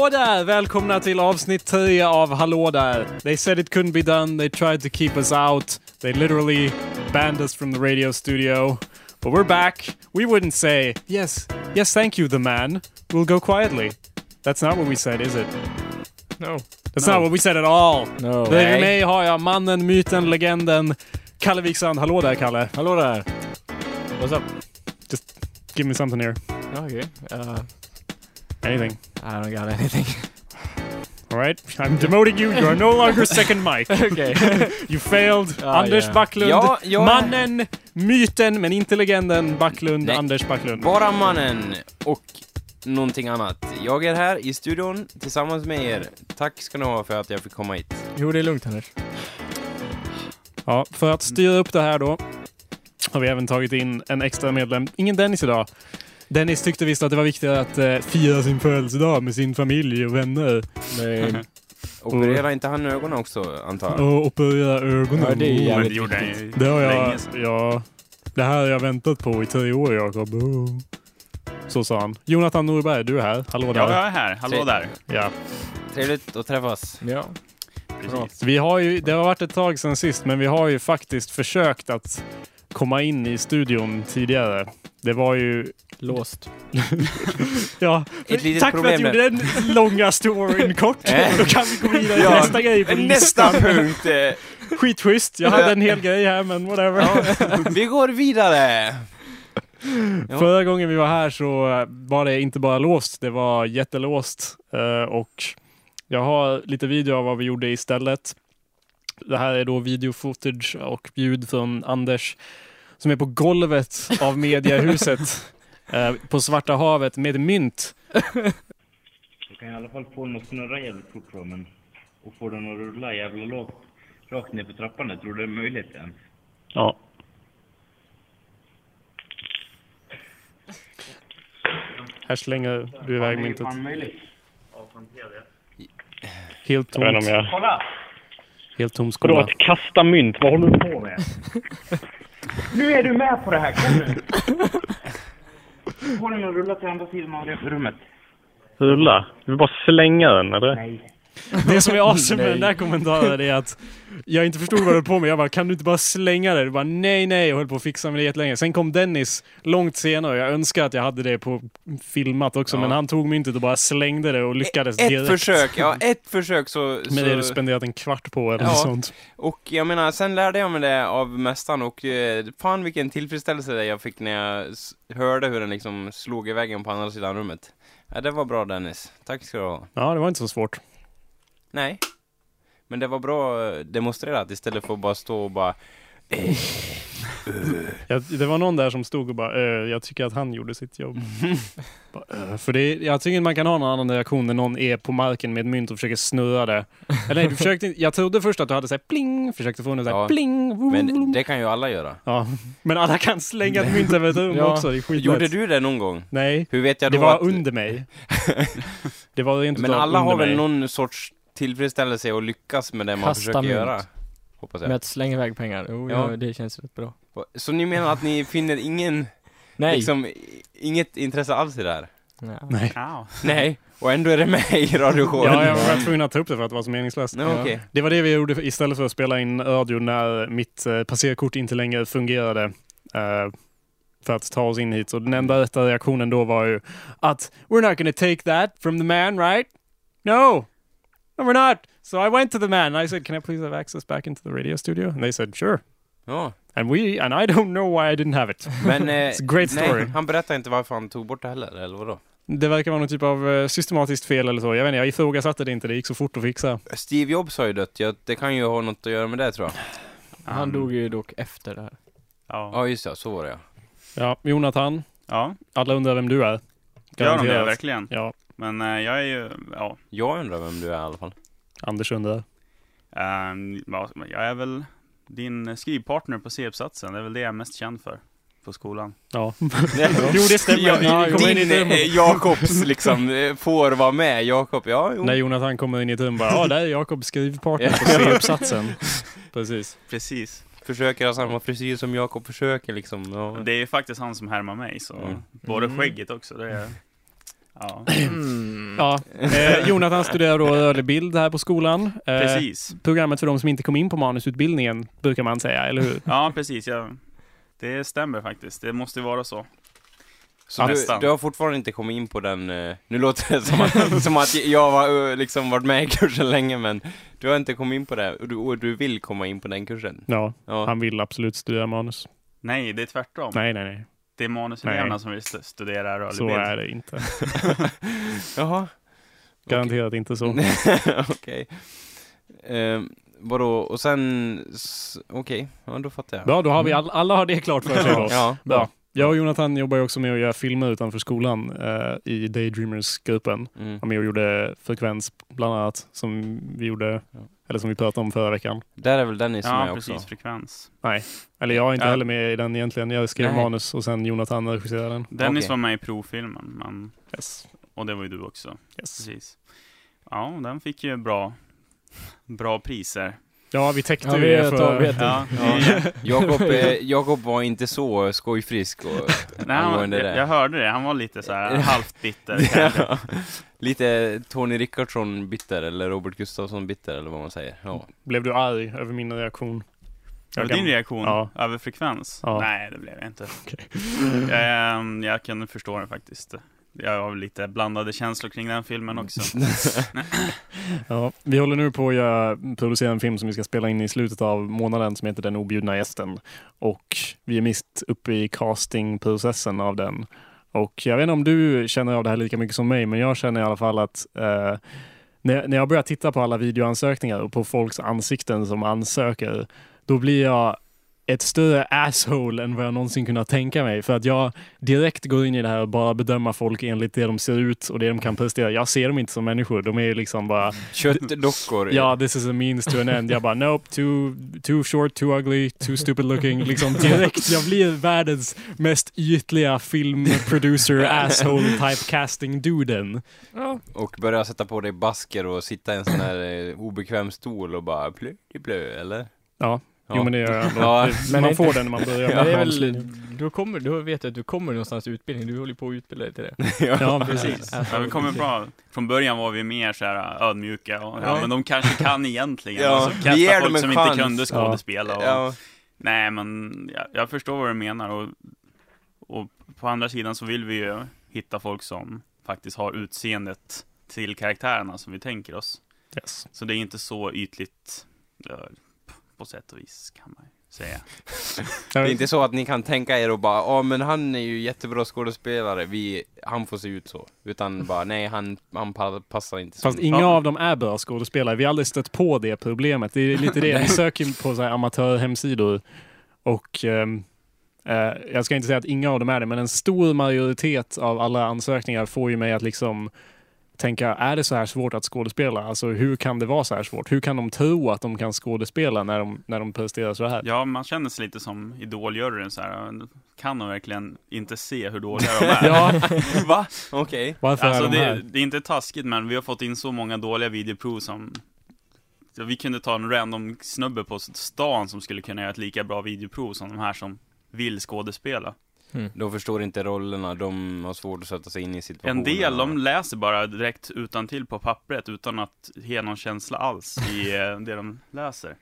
Hallå där! Välkomna till avsnitt 10 av Hallå där. They said it couldn't be done. They tried to keep us out. They literally banned us from the radio studio. But we're back. We wouldn't say, yes, yes, thank you, the man. We'll go quietly. That's not what we said, is it? No. That's No. not what we said at all. No. Bredvid mig har jag mannen, myten, legenden, Kalle Wiksand. Hallå där, Kalle. Hallå där. What's up? Just give me something here. Okay. Uh, Anything. I don't got anything. All right? I'm demoting you. You are no longer second mic. okay. You failed. Ah, Anders yeah. Backlund. Ja, jag- Mannen, myten, men inte legenden. Backlund, Nej. Anders Backlund. Bara mannen och någonting annat. Jag är här i studion tillsammans med er. Tack ska ni ha för att jag fick komma hit. jo, det är lugnt Anders. Ja, för att styra upp det här då har vi även tagit in en extra medlem. Ingen Dennis idag. Dennis tyckte visst att det var viktigare att eh, fira sin födelsedag med sin familj och vänner. Nej. Opererar inte han ögonen också, antar jag? Och operera ögonen. Ja, det är Oh, jävligt det gjorde han ju Det har jag, länge sedan. ja. Det här har jag väntat på i tre år, Jakob. Oh. Så sa han. Jonathan Norberg, du är här. Hallå där. Ja, jag är här. Hallå där. Ja. Trevligt att träffas. Ja. Precis. Vi har ju, det har varit ett tag sedan sist, men vi har ju faktiskt försökt att komma in i studion tidigare. Det var ju... Låst. Ja, Ett litet tack för att problem du gjorde den långa storyn kort. Eh. Då kan vi gå vidare till Ja. nästa grej på Nästa punkt! eh, Skitschysst. Jag hade en hel grej här, men whatever. Ja, vi går vidare! Ja. Förra gången vi var här så var det inte bara låst, det var jättelåst. Eh, och jag har lite video av vad vi gjorde istället. Det här är då video-footage och ljud från Anders som är på golvet av mediahuset eh, på Svarta havet med mynt. Du kan i alla fall få den att snurra jävligt fort då, men... Och få den att rulla jävla lågt rakt ner för trappan. Jag tror det är möjligt ens. Ja. Här slänger du iväg Fan, det är myntet. Helt Jag vet inte tomt. om jag... Kolla! Helt tom Vadå, skola. att kasta mynt? Vad håller du på med? Nu är du med på det här, kom nu! Få den att rulla till andra sidan av rummet. Rulla? Du vill bara slänga den, eller? Nej. Det som är awesome med den där kommentaren är att jag inte förstod vad du höll på med. Jag bara, kan du inte bara slänga det? Du bara, nej, nej. Jag höll på att fixa med det jättelänge. Sen kom Dennis långt senare. Jag önskar att jag hade det på filmat också, Ja. men han tog myntet och bara slängde det och lyckades Ett direkt. försök, ja ett försök så... Med det du så spenderat en kvart på eller Ja. sånt. och jag menar, sen lärde jag mig det av mästaren och eh, fan vilken tillfredsställelse det jag fick när jag hörde hur den liksom slog i väggen på andra sidan rummet. Ja, det var bra Dennis. Tack ska du ha. Ja, det var inte så svårt. Nej. Men det var bra eh, demonstrerat istället för att bara stå och bara... Jag, det var någon där som stod och bara, "Eh, jag tycker att han gjorde sitt jobb. bara, "Eh." för det, jag tycker inte man kan ha någon annan reaktion när någon är på marken med ett mynt och försöker snurra det. Eller nej, du försökte Jag trodde först att du hade såhär pling, försökte få en såhär Ja. pling. Men det kan ju alla göra. Ja, men alla kan slänga ett mynt över ett rum Ja. också. Det är skitlätt. Gjorde du det någon gång? Nej, Hur vet jag det då var att... under mig. Det var rent Men alla har väl någon sorts tillfredsställelse och lyckas med det man Kasta försöker mynt. göra? Hoppas Med jag. att slänga iväg pengar. Jo, Ja. ja. det känns rätt bra. Så ni menar att ni finner ingen, Nej. liksom, i- inget intresse alls i det här? Ja. Nej. Nej, och ändå är det med i radioshowen? Ja, jag var tvungen att ta upp det för att det var så meningslöst. Nej, okej. Det var det vi gjorde istället för att spela in radio när mitt eh, passerkort inte längre fungerade. eh, för att ta oss in hit. Och den enda rätta reaktionen då var ju att We're not gonna take that from the man, right? No! No, we're not! So I went to the man and I said, can I please have access back into the radio studio? And they said, sure. Ja. And we, and I don't know why I didn't have it. Men, eh, It's a great story. nej, han berättade inte varför han tog bort det heller, eller vadå? Det verkar vara någon typ av eh, systematiskt fel eller så. Jag vet inte, jag ifrågasatte det inte. Det gick så fort att fixa. Steve Jobs har ju dött, ja, det kan ju ha något att göra med det tror jag. Han Um, dog ju dock efter det här. Ja. Ja, just det, så var det ja. Ja, Jonathan. ja, Alla undrar vem du är. gör de det Garanterat. verkligen? Ja, Men eh, jag är ju, ja, Jag undrar vem du är i alla fall. Anders undrar. ja, jag är väl din skrivpartner på C-uppsatsen. Det är väl det jag är mest känd för på skolan. Ja. jo, det stämmer. Ja, Vi kommer in i din eh, Jakobs liksom, eh, får vara med. Jakob, ja, jo. När Jonathan kommer in i ett rum bara, ja, där är Jakobs skrivpartner på C-uppsatsen. Precis. Precis. Försöker ha samma frisyr som Jakob försöker liksom. Ja. Det är ju faktiskt han som härmar mig, så Mm. både Mm. skägget också, det är... Ja, Mm. Ja, eh, Jonathan studerar då rörlig bild här på skolan. Eh, precis. Programmet för de som inte kom in på manusutbildningen, brukar man säga, eller hur? Ja, precis. Ja. Det stämmer faktiskt. Det måste ju vara så. Så du, du har fortfarande inte kommit in på den, eh, nu låter det som att, som att jag har eh, liksom varit med i kursen länge men du har inte kommit in på det och du, och du vill komma in på den kursen? Ja, Ja. han vill absolut studera manus. Nej, det är tvärtom. Nej, nej, nej. Det är manuseleverna som vill st- studera rörlig Så bild. är det inte. Jaha. Garanterat inte så. Okej. Ehm, vadå, och sen, okej, ja då fattar jag. Bra, då har vi all, alla har det klart för sig då. Ja, Bra. Jag och Jonathan jobbar ju också med att göra filmer utanför skolan eh, i Daydreamers-gruppen. Mm. Var med och gjorde Frekvens bland annat, som vi gjorde, Ja. Eller som vi pratade om förra veckan. Där är väl Dennis Ja, med precis. också? Frekvens. Nej, eller jag är inte Ja. heller med i den egentligen. Jag skrev Nej. manus och sen Jonathan regisserade den. Dennis Okej. var med i provfilmen, men, Yes. och det var ju du också. Yes. Precis. Ja, den fick ju bra, bra priser. Ja, vi täckte Ja, ju det för... Ja, Ja. Jakob, eh, Jakob var inte så skojfrisk och Nej, han, jag, jag hörde det. Han var lite så här halvt bitter. Ja. Lite Tony Rickardsson bitter, eller Robert Gustafsson bitter, eller vad man säger. Ja. Blev du arg över min reaktion? Var det din reaktion? Ja. Över frekvens? Ja. Nej, det blev jag inte. Okej. Ehm, jag kan förstå det faktiskt. Jag har lite blandade känslor kring den filmen också. Ja, vi håller nu på att göra, producera en film som vi ska spela in i slutet av månaden som heter Den objudna gästen. Och vi är mitt uppe i castingprocessen av den. Och jag vet inte om du känner av det här lika mycket som mig, men jag känner i alla fall att eh, när, när jag börjar titta på alla videoansökningar och på folks ansikten som ansöker, då blir jag ett större asshole än vad jag någonsin kunnat tänka mig. För att jag direkt går in i det här och bara bedömer folk enligt det de ser ut och det de kan prestera. Jag ser dem inte som människor. De är ju liksom bara, Köttdockor. ja, this is a means to an end. Jag bara, nope, too, too short, too ugly, too stupid looking. Liksom direkt. Jag blir världens mest ytliga filmproducer asshole typecasting-duden. Och börja sätta på dig basker och sitta i en sån här eh, obekväm stol och bara plö, plö, eller? Ja, Ja. jo men det gör jag ändå. Ja. Man inte- får den när man börjar. Med det är väl, du kommer, du vet att du kommer någonstans i utbildning, du håller på att utbilda dig till det. Ja, Precis. Ja, vi kommer bra. Från början var vi mer så här ödmjuka och, ja, Ja. men de kanske kan egentligen. Ja, och så vi ger kasta dem folk en som chans. inte kunde skådespela. Och, Ja. Nej, men jag, jag förstår vad du menar och, och på andra sidan så vill vi ju hitta folk som faktiskt har utseendet till karaktärerna som vi tänker oss. Yes. Så det är inte så ytligt ja, på sätt och vis kan man ju säga. Det är inte så att ni kan tänka er och bara, ja men han är ju jättebra skådespelare, vi, han får se ut så. Utan bara, nej han, han pa- passar inte så. Fast inga Ja. av dem är bra skådespelare. Vi har aldrig stött på det problemet. Det är lite det. Vi söker på så här amatörhemsidor och ehm, eh, jag ska inte säga att inga av dem är det, men en stor majoritet av alla ansökningar får ju mig att liksom tänka, är det så här svårt att skådespela? Alltså hur kan det vara så här svårt? Hur kan de tro att de kan skådespela när de, när de presterar så här? Ja, man känner sig lite som idoljuryn så här. Kan de verkligen inte se hur dåliga de är? Ja, Va? Okej. varför Alltså är de det, det är inte taskigt men vi har fått in så många dåliga videoprov som Vi kunde ta en random snubbe på stan som skulle kunna göra ett lika bra videoprov som de här som vill skådespela. De förstår inte rollerna, de har svårt att sätta sig in i situationen. En del, de läser bara direkt utan till på pappret utan att ge någon känsla alls i eh, det de läser.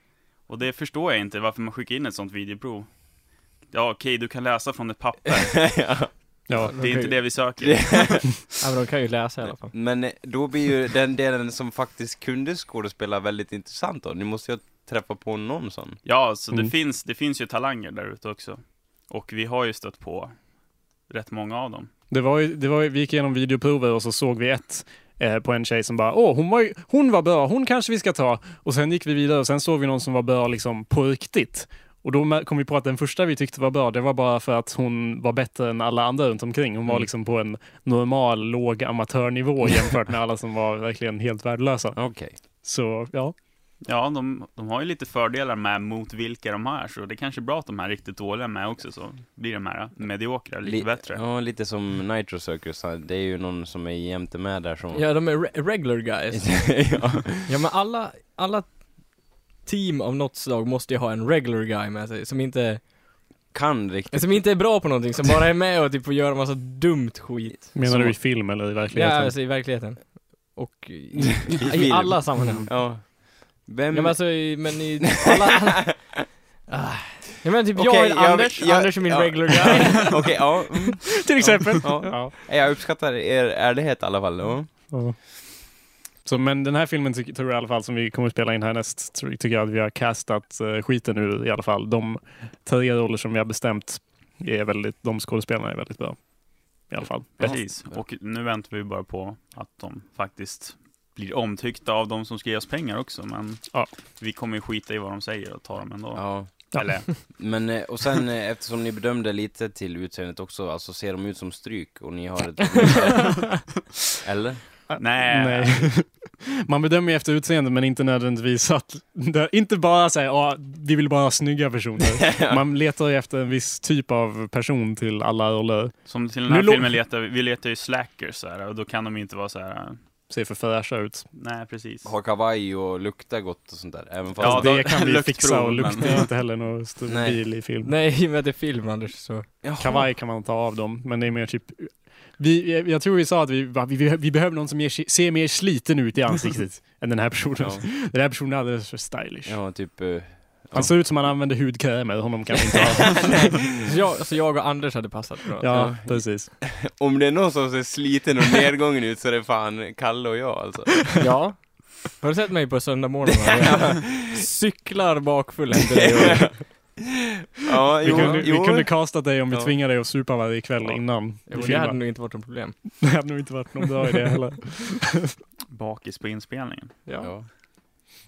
Och det förstår jag inte, varför man skickar in ett sånt videoprov. Ja, okej, du kan läsa från ett papper. Ja, Det är inte det vi söker. Ja, men de kan ju läsa i alla fall. Men eh, då blir ju den delen som faktiskt kunde skådespela väldigt intressant då. Ni måste ju träffa på någon sån. Ja, så Mm. det, finns, det finns ju talanger där ute också. Och vi har ju stött på rätt många av dem. Det var ju, det var ju, vi gick igenom videoprover och så såg vi ett eh, på en tjej som bara åh, hon var, ju- hon var bra, hon kanske vi ska ta. Och sen gick vi vidare och sen såg vi någon som var bra liksom på riktigt. Och då kom vi på att den första vi tyckte var bra, det var bara för att hon var bättre än alla andra runt omkring. Hon var Mm. liksom på en normal, låg amatörnivå jämfört med alla som var verkligen helt värdelösa. Okej. Så ja, Ja, de, de har ju lite fördelar med mot vilka de är, så det är kanske är bra att de är riktigt dåliga med också, så blir de här mediokra lite Li- bättre. Ja, lite som Nitro Circus. Det är ju någon som är jämte med där som... Ja, de är re- regular guys. ja. Ja, men alla, alla team av något slag måste ju ha en regular guy med sig, som inte kan riktigt. Som inte är bra på någonting, som bara är med och typ får göra massa dumt skit. Menar Som- du i film eller i Ja, verkligheten? alltså i verkligheten. Och i, i, alla sammanhang. Ja. Vem... Ja men alltså, i, men i alla... ah. Jag menar typ Okej, jag är jag- Anders, jag- Anders är min ja. regular guy. Okej, ja. mm, Till exempel. ja. Ja. Jag uppskattar er ärlighet i alla fall. Ja. Ja. Så, men den här filmen tror jag i alla fall som vi kommer att spela in härnäst, tror- tycker jag att vi har castat uh, skiten ur i alla fall. De tre roller som vi har bestämt är väldigt, de skådespelarna är väldigt bra. I alla fall. Precis, och nu väntar vi bara på att de faktiskt blir omtyckta av de som ska ge oss pengar också, men Ja. vi kommer ju skita i vad de säger och ta dem ändå. ja. Eller, Men, eh, och sen eh, eftersom ni bedömde lite till utseendet också, alltså ser de ut som stryk och ni har ett... Eller? nej. Nej. Man bedömer ju efter utseende men inte nödvändigtvis att, inte bara säga ja, vi vill bara ha snygga personer. Man letar ju efter en viss typ av person till alla roller. Som till den här Nu filmen letar vi, vi letar ju slackers så här, och då kan de inte vara så här. Ser för fräscha ut. nej precis. Har kavaj och luktar gott och sånt där. Även fast... Ja, det då- kan vi fixa och men- luktar är inte heller något stor Nej. bil i film. Nej, att det är film Anders, så... Jaha. Kavaj kan man ta av dem, men det är mer typ vi, jag- jag tror vi sa att vi, vi, vi behöver någon som ger, ser mer sliten ut i ansiktet än den här personen. Ja, Den här personen är alldeles för stylish. ja typ... Han ser ut som han använder hudkrämer, honom kan vi inte ha. Jag, så jag och Anders hade passat bra. Ja, precis. Om det är någon som ser sliten och nedgången ut så är det fan Kalle och jag alltså. Ja. Har du sett mig på söndagmorgnarna? Cyklar bakfull efter dig och... Ja, Vi jo, kunde, jo. vi kunde castat dig om vi Ja. tvingade dig att supa varje kväll Ja. innan Jo, vi det hade nog inte varit något problem. Det hade nog inte varit någon bra idé heller. Bakis på inspelningen. Ja. Ja.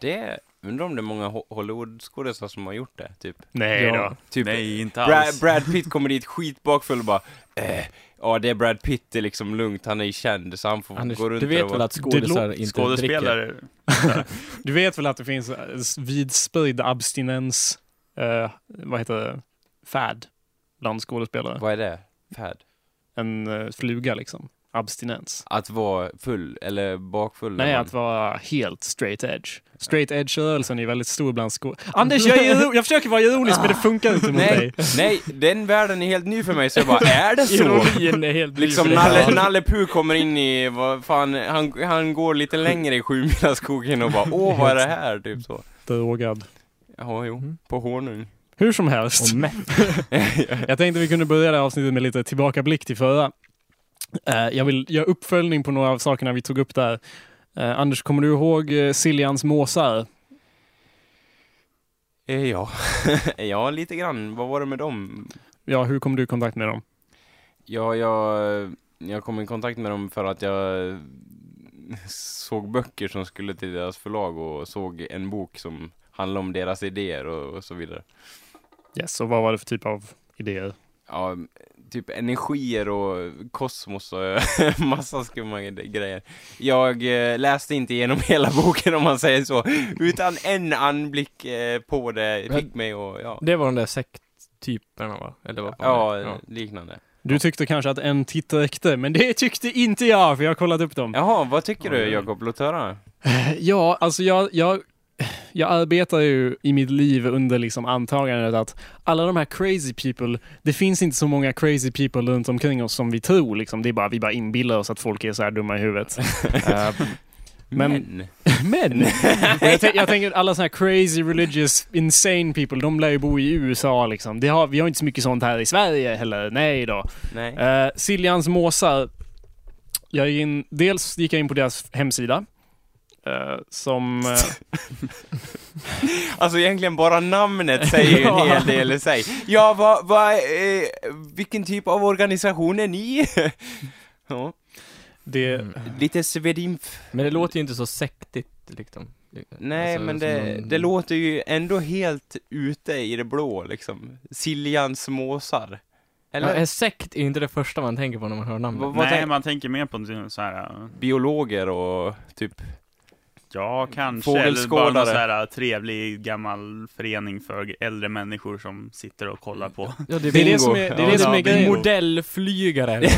Det, undrar om det är många Ho- Hollywood-skådespelare som har gjort det, typ. Nej Ja. då. Typ Nej, inte Brad, alls. Brad Pitt kommer dit skitbakfull och bara eh, Ja, det är Brad Pitt, det är liksom lugnt, han är ju känd så han får Anders, gå runt du vet och väl att skådisar inte dricker? Skådespelare. Du vet väl att det finns eh, vidspridd abstinens, eh, vad heter det, fad bland skådespelare. Vad är det? Fad? En eh, fluga liksom. Abstinens. Att vara full, eller bakfull? Nej, man- att vara helt straight edge. Straight edge-rörelsen är väldigt stor bland skå... Anders, jag, är, jag försöker vara ironisk men det funkar inte mot Nej, dig. nej, den världen är helt ny för mig så jag bara, är det så? Ironin är helt ny Liksom för dig. Nalle, Nalle Puh kommer in i, vad fan, han, han går lite längre i Sjumilaskogen och bara åh vad är det här? Typ så. Drogad. Ja, jo, Mm. på honung. Hur som helst. Jag tänkte vi kunde börja det här avsnittet med lite tillbakablick till förra. Eh, jag vill göra uppföljning på några av sakerna vi tog upp där. Eh, Anders, kommer du ihåg uh, Siljans måsar? Eh, Ja, ja lite grann. Vad var det med dem? Ja, hur kom du i kontakt med dem? Ja, jag, jag kom i kontakt med dem för att jag såg böcker som skulle till deras förlag och såg en bok som handlade om deras idéer och, och så vidare. Yes, och vad var det för typ av idéer? Ja, typ energier och kosmos och massa skumma grejer. Jag eh, läste inte igenom hela boken om man säger så, utan en anblick eh, på det fick mig och ja, Det var de där sekttyperna va? Eller vad ja, är? liknande. Du tyckte kanske att en titt räckte, men det tyckte inte jag, för jag har kollat upp dem. Jaha, vad tycker du Ja, Jakob? Låt höra. Ja, alltså jag, jag, jag arbetar ju i mitt liv under liksom antagandet att alla de här crazy people, det finns inte så många crazy people runt omkring oss som vi tror. Liksom. Det är bara, vi bara inbillar oss att folk är så här dumma i huvudet. Eh, Men- Men, Men, jag, jag tänker alla såna här crazy religious insane people, de lär ju bo i USA liksom. Det har, vi har inte så mycket sånt här i Sverige heller. Nej då. nej. Uh, Siljans måsar. Jag gick in, dels gick jag in på deras hemsida. Eh, som... eh, Alltså egentligen bara namnet säger ju en hel del i sig. Ja, vad, vad, eh, vilken typ av organisation är ni? ja, det, Mm. lite svedimf. Men det låter ju inte så sektigt liksom. Nej, Alltså, men det, någon- det låter ju ändå helt ute i det blå liksom. Siljans måsar. Eller? Ja, en sekt är ju inte det första man tänker på när man hör namnet. Nej, man tänker mer på så här, Biologer och typ... ja kanske, eller bara någon så här äh, trevlig gammal förening för äldre människor som sitter och kollar på. Ja, det är det som är, det är, det som är Ja, grejen. Modellflygare.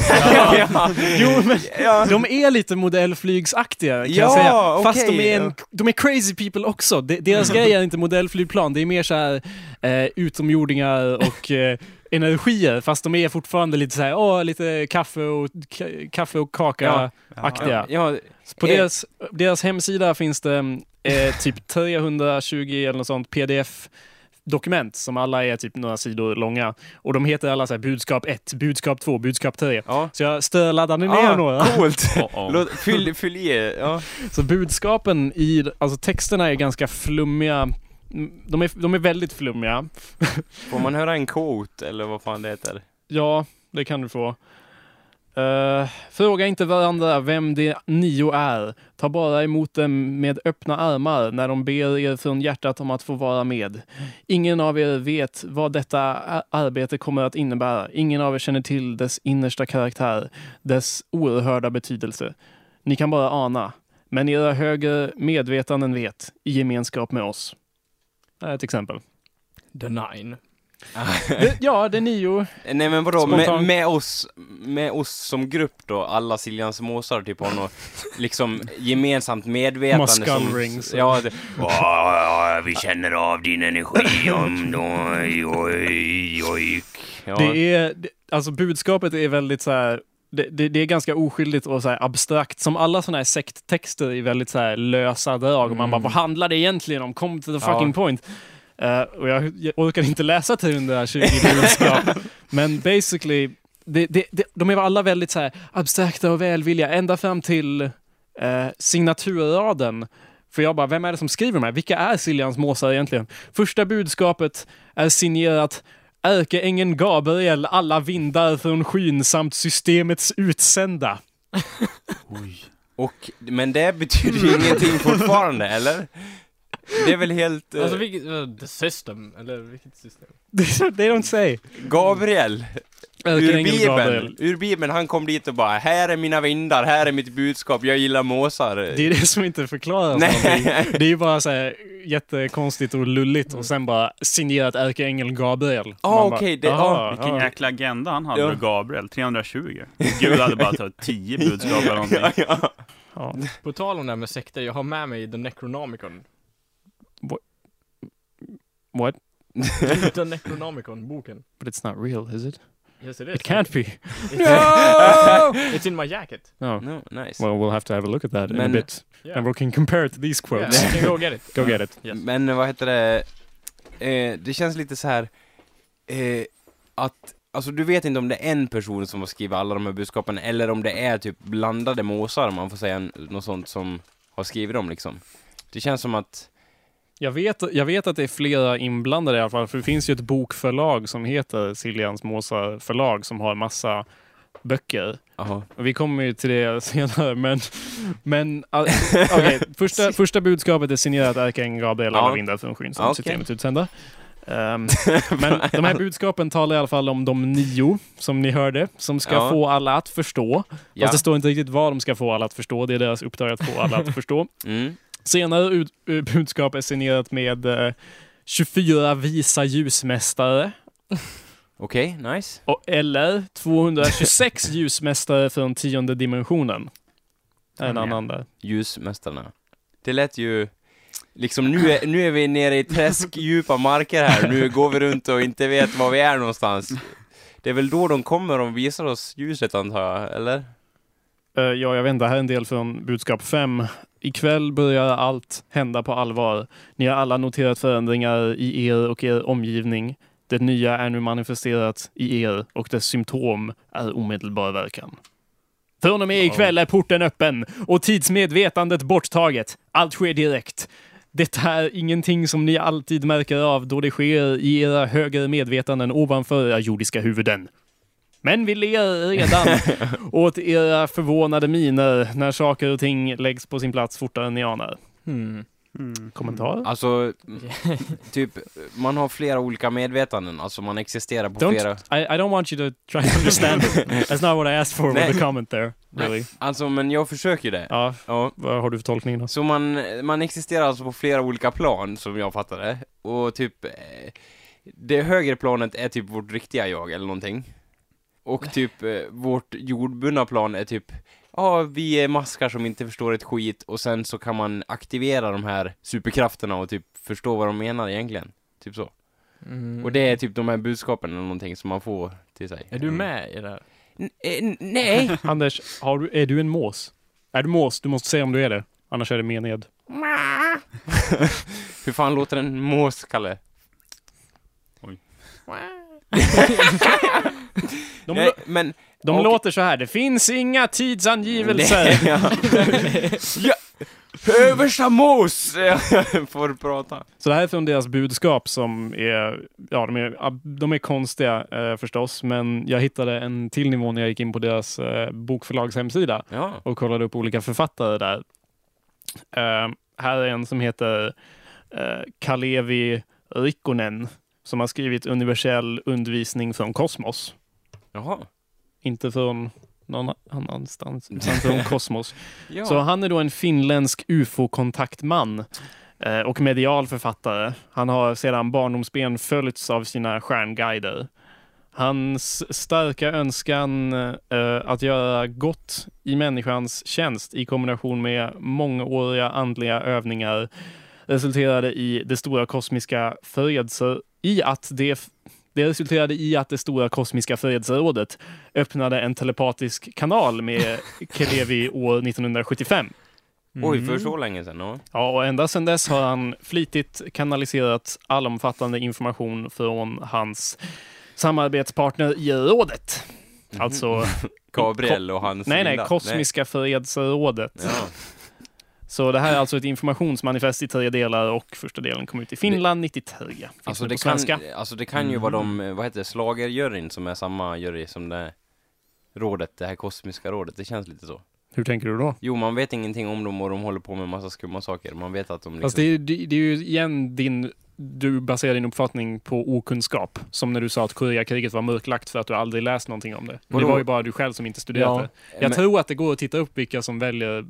ja. Jo, men ja. de är lite modellflygsaktiga kan Ja, jag säga. Fast okej, de är, en, ja. de är crazy people också. De, deras grej är inte modellflygplan, det är mer så här eh, utomjordingar och eh, energier fast de är fortfarande lite så här, åh, lite kaffe och, ka, kaffe och kaka-aktiga. Ja, På Eh. deras, deras hemsida finns det eh, typ 320 eller något sånt pdf-dokument som alla är typ några sidor långa. Och de heter alla så här budskap 1, budskap 2, budskap 3. ja. Så jag stöladdade ner Ah, några. coolt! Låt, fyll, fyll i, ja. Så budskapen i, alltså texterna är ganska flummiga. De är, de är väldigt flummiga. Får man höra en quote, eller vad fan det heter? Ja, det kan du få. Eh, fråga inte varandra vem de nio är. Ta bara emot dem med öppna armar när de ber er från hjärtat om att få vara med. Ingen av er vet vad detta arbete kommer att innebära. Ingen av er känner till dess innersta karaktär, dess oerhörda betydelse. Ni kan bara ana, men era högre medvetanden vet, i gemenskap med oss. Ett exempel. The Nine. Det, ja, det är nio. Nej men vadå, med, med oss, med oss som grupp då, alla Siljans måsar typ har något liksom gemensamt medvetande som... rings. Ja, det, "Åh, vi känner av din energi om oj, oj, oj. Ja. Det är, det- alltså budskapet är väldigt så här, det, det, det är ganska oskyldigt och så här abstrakt. Som alla sådana här sekttexter är väldigt så här lösa drag. Och man bara, Mm. vad handlar det egentligen om? Kom to the Ja. fucking point. Eh, och jag, jag orkar inte läsa 320 budskap. Men basically, det, det, det, de är alla väldigt så abstrakta och välvilliga. Ända fram till eh, signaturraden. För jag bara, vem är det som skriver de här? Vilka är Siljans måsar egentligen? Första budskapet är signerat Ärkeängeln Gabriel, alla vindar från skyn samt systemets utsända. Och, men det betyder ju ingenting fortfarande, eller? Det är väl helt... eh, Alltså vilket, uh, the system, eller vilket system? They don't say. Gabriel, ur Bibeln, ur Bibeln, han kom dit och bara Här är mina vindar, här är mitt budskap, jag gillar måsar. Det är det som inte förklaras. Nej. Det är ju bara så här jättekonstigt och lulligt och sen bara signerat ärkeängeln Gabriel. Ah, bara, okej, det- "Jaha, ah, Vilken ja." jäkla agenda han hade Ja. med Gabriel, 320. Gud hade bara tagit 10 budskap eller någonting. ja. Ja. På tal om det här med sekter, jag har med mig The Necronomicon. What? The Necronomicon, boken. But it's not real, is it? Yes it is. It can't be. It's, No! it's in my jacket. No. No, nice. Well, we'll have to have a look at that in a Men- bit. Yeah. And we can compare it to these Yeah, quotes. can go get it. Go get it. Yes. Men vad heter det, eh, det känns lite så här eh, att, alltså du vet inte om det är en person som har skrivit alla de här budskapen, eller om det är typ blandade måsar, om man får säga något sånt som har skrivit dem liksom. Det känns som att, Jag vet, jag vet att det är flera inblandade i alla fall, för det finns ju ett bokförlag som heter Siljans Måsar förlag som har massa böcker. Och vi kommer ju till det senare, men... men uh, okej, första, första budskapet är signerat ärkeängeln Gabriel, Ja. vindar från skyn, som Ja, okej. systemet utsända. Ehm, men de här budskapen talar i alla fall om de nio, som ni hörde, som ska Ja. få alla att förstå. ja. Fast det står inte riktigt vad de ska få alla att förstå, det är deras uppdrag att få alla att förstå. Mm. Senare ut, eh, budskap är signerat med eh, 24 visa ljusmästare. Okej, nice. Och, eller 226 ljusmästare från tionde dimensionen. Är en annan där. Ljusmästarna. Det lät ju, liksom nu är, nu är vi nere i träskdjupa marker här, nu går vi runt och inte vet var vi är någonstans. Det är väl då de kommer och visar oss ljuset antar jag, eller? Eh, ja, jag vet inte, det här är en del från budskap 5. Ikväll börjar allt hända på allvar. Ni har alla noterat förändringar i er och er omgivning. Det nya är nu manifesterat i er och dess symptom är omedelbar verkan. Från och med ikväll är porten öppen och tidsmedvetandet borttaget. Allt sker direkt. Detta är ingenting som ni alltid märker av då det sker i era högre medvetanden ovanför era jordiska huvuden. Men vi ler redan åt era förvånade miner när saker och ting läggs på sin plats fortare än ni anar. Hmm. Mm. Kommentar? Alltså, typ, man har flera olika medvetanden, alltså man existerar på Don't, flera... I, I don't want you to try to understand. That's not what I asked for with the comment there. Really. Alltså, men jag försöker det. Ja, Ja. vad har du för tolkning då? Så man, man existerar alltså på flera olika plan, som jag fattar det. Och typ, eh, det högre planet är typ vårt riktiga jag, eller någonting. Och typ, eh, vårt jordbundna plan är typ, ja, vi är maskar som inte förstår ett skit, och sen så kan man aktivera de här superkrafterna och typ förstå vad de menar egentligen. Typ så. Mm. Och det är typ de här budskapen eller någonting som man får till sig. Är du med i det här? N- eh, nej! Anders, har du, är du en mås? Är du mås? Du måste säga om du är det. Annars är det mened. Hur fan låter en mås, Kalle? De, nej, men... de och- låter så här. Det finns inga tidsangivelser. ja. ja. Översta mås! får prata. Så det här är från deras budskap som är, ja de är, de är konstiga eh, förstås, men jag hittade en till nivå när jag gick in på deras eh, bokförlags hemsida Ja. och kollade upp olika författare där. Eh, här är en som heter eh, Kalevi Rikkonen som har skrivit universell undervisning från kosmos. Jaha. Inte från någon annanstans, utan från kosmos. Ja. Så han är då en finländsk ufo-kontaktman eh, och medial författare. Han har sedan barndomsben följts av sina stjärnguider. Hans starka önskan eh, att göra gott i människans tjänst i kombination med mångåriga andliga övningar resulterade i det stora kosmiska förelse i att det det resulterade i att det stora kosmiska fredsrådet öppnade en telepatisk kanal med Kelevi år 1975. Oj, för så länge sedan? Ja. Ja, och ända sedan dess har han flitigt kanaliserat allomfattande information från hans samarbetspartner i rådet. Alltså, Gabriel och hans nej, nej, Kosmiska fredsrådet. Nej. Ja. Så det här är alltså ett informationsmanifest i tre delar och första delen kom ut i Finland 93. Finns Alltså det det, på svenska. kan, alltså det kan ju vara de, vad heter det, slagerjuryn som är samma jury som det rådet, det här kosmiska rådet. Det känns lite så. Hur tänker du då? Jo, man vet ingenting om dem och de håller på med massa skumma saker. Man vet att de liksom... Fast det är, det, det är ju igen din, du baserar din uppfattning på okunskap. Som när du sa att Koreakriget var mörklagt för att du aldrig läst någonting om det. Det var ju bara du själv som inte studerat Ja. det. Jag Men- tror att det går att titta upp vilka som väljer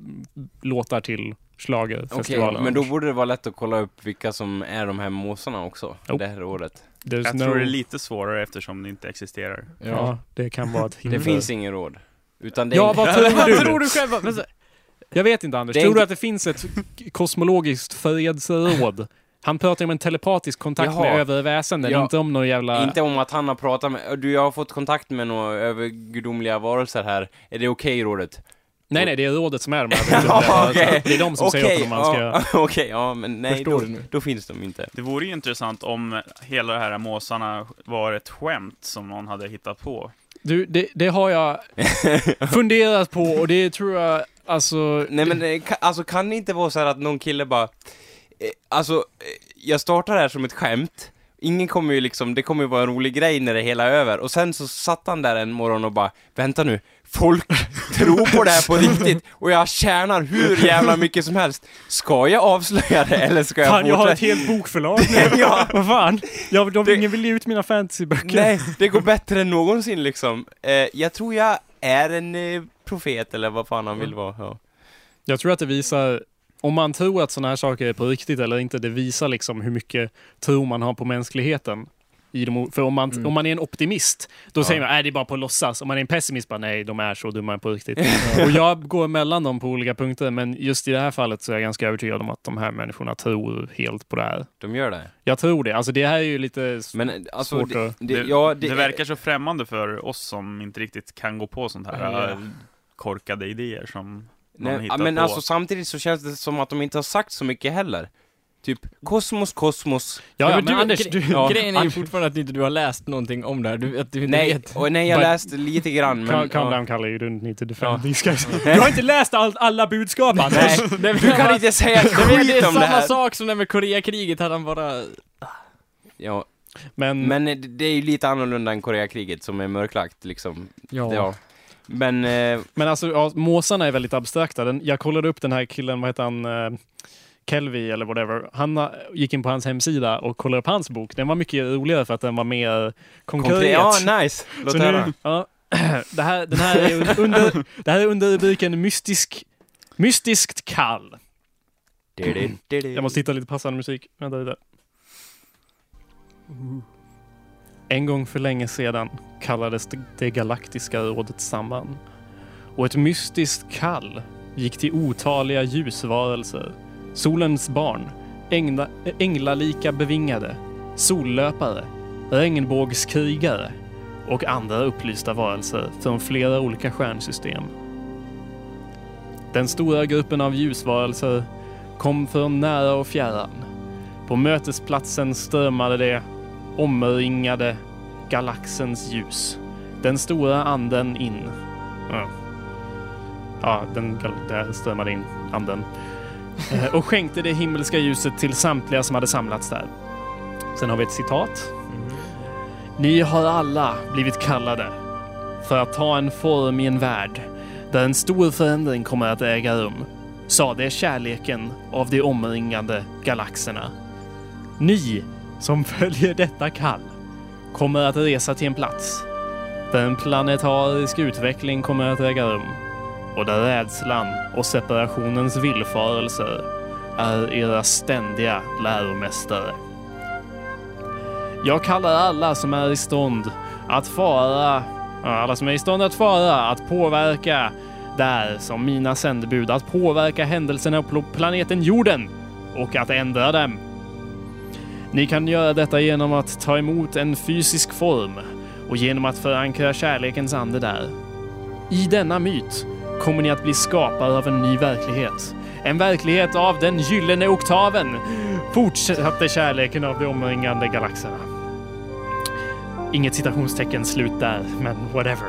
låtar till Okej, schlagerfestivalen. men då borde det vara lätt att kolla upp vilka som är de här måsarna också. Jo. Det här rådet. There's Jag no- tror det är lite svårare eftersom det inte existerar. Ja, det kan vara ett hinder. Det finns ingen råd. Utan det är Ja, vad tror Vad du? tror du själv? Så, Jag vet inte Anders. Tror inte- du att det finns ett kosmologiskt fredsråd? Han pratar om en telepatisk kontakt Jaha. med övre väsenden, Ja. inte om någon jävla... Inte om att han har pratat med, du jag har fått kontakt med några övergudomliga varelser här. Är det okej rådet? Nej, nej, det är rådet som är de här. Ja, okej. Det är de som säger åt honom vad han ska göra. Okej, ja men nej, Förstår då, du nu? då finns de inte. Det vore ju intressant om hela det här måsarna var ett skämt som någon hade hittat på. Du, det, det har jag funderat på och det tror jag, alltså... Nej men det, ka- alltså kan det inte vara så här att någon kille bara, eh, alltså, eh, jag startar det här som ett skämt, ingen kommer ju liksom, det kommer ju vara en rolig grej när det hela är över, och sen så satt han där en morgon och bara, vänta nu, folk tror på det här på riktigt, och jag tjänar hur jävla mycket som helst, ska jag avslöja det eller ska jag Fan, jag har ett fortsätta? helt bokförlag nu. Ja. Vad fan? Jag, de, Det- ingen vill ge ut mina fantasyböcker. Nej, det går bättre än någonsin liksom. Eh, jag tror jag är en eh, profet eller vad fan han vill vara. Ja. Jag tror att det visar, om man tror att sådana här saker är på riktigt eller inte, det visar liksom hur mycket tro man har på mänskligheten. I de, för om man, Mm. om man är en optimist, då Ja. säger man att det är bara på låtsas. Om man är en pessimist, bara nej, de är så dumma på riktigt. Och jag går mellan dem på olika punkter, men just i det här fallet så är jag ganska övertygad om att de här människorna tror helt på det här. De gör det. Jag tror det. Alltså det här är ju lite Men eh, alltså, svårt det, att... det, Det, ja, det, verkar så främmande för oss som inte riktigt kan gå på sånt här Ja. äh, korkade idéer som någon Nej, hittar men på. alltså samtidigt så känns det som att de inte har sagt så mycket heller. Typ, kosmos, kosmos. Ja, ja, men men du, Anders, du... Ja. Grejen är ju fortfarande att inte du har läst någonting om det här. Du, att du inte Nej, vet. och nej jag läste lite grann men... Calm, down Kalle, you don't need to defend Ja. these guys. Du har inte läst all, alla budskap Anders! Nej, du kan inte säga ett Det är, det skit är om samma här! sak som det med Koreakriget, hade han bara... Ja, Men, men eh, det är ju lite annorlunda än Koreakriget som är mörklagt liksom. Ja. Ja. Men, eh, men alltså, ja, måsarna är väldigt abstrakta. Den, jag kollade upp den här killen, vad heter han? Eh, Kelvy eller whatever. Han eh, gick in på hans hemsida och kollade upp hans bok. Den var mycket roligare för att den var mer konkret. konkret. Ja, nice! Låt Så höra. nu, ja, det, här, den här är under, det här är under rubriken mystisk, mystiskt kall. Jag måste hitta lite passande musik. Vänta lite. En gång för länge sedan kallades det, det galaktiska rådet samman. Och ett mystiskt kall gick till otaliga ljusvarelser. Solens barn, ängla, änglalika bevingade, sollöpare, regnbågskrigare och andra upplysta varelser från flera olika stjärnsystem. Den stora gruppen av ljusvarelser kom från nära och fjärran. På mötesplatsen strömmade det omringade galaxens ljus. Den stora anden in. Ja, ja den, där strömmade in anden. Eh, Och skänkte det himmelska ljuset till samtliga som hade samlats där. Sen har vi ett citat. Ni har alla blivit kallade för att ta en form i en värld där en stor förändring kommer att äga rum, sade kärleken av de omringande galaxerna. Ni som följer detta kall kommer att resa till en plats där en planetarisk utveckling kommer att äga rum och där rädslan och separationens villfarelser är era ständiga läromästare. Jag kallar alla som är i stånd att fara, alla som är i stånd att fara, att påverka där som mina sändebud, att påverka händelserna på planeten jorden och att ändra dem. Ni kan göra detta genom att ta emot en fysisk form och genom att förankra kärlekens ande där. I denna myt kommer ni att bli skapare av en ny verklighet. En verklighet av den gyllene oktaven, fortsatte kärleken av de omringande galaxerna. Inget citationstecken slut där, men whatever.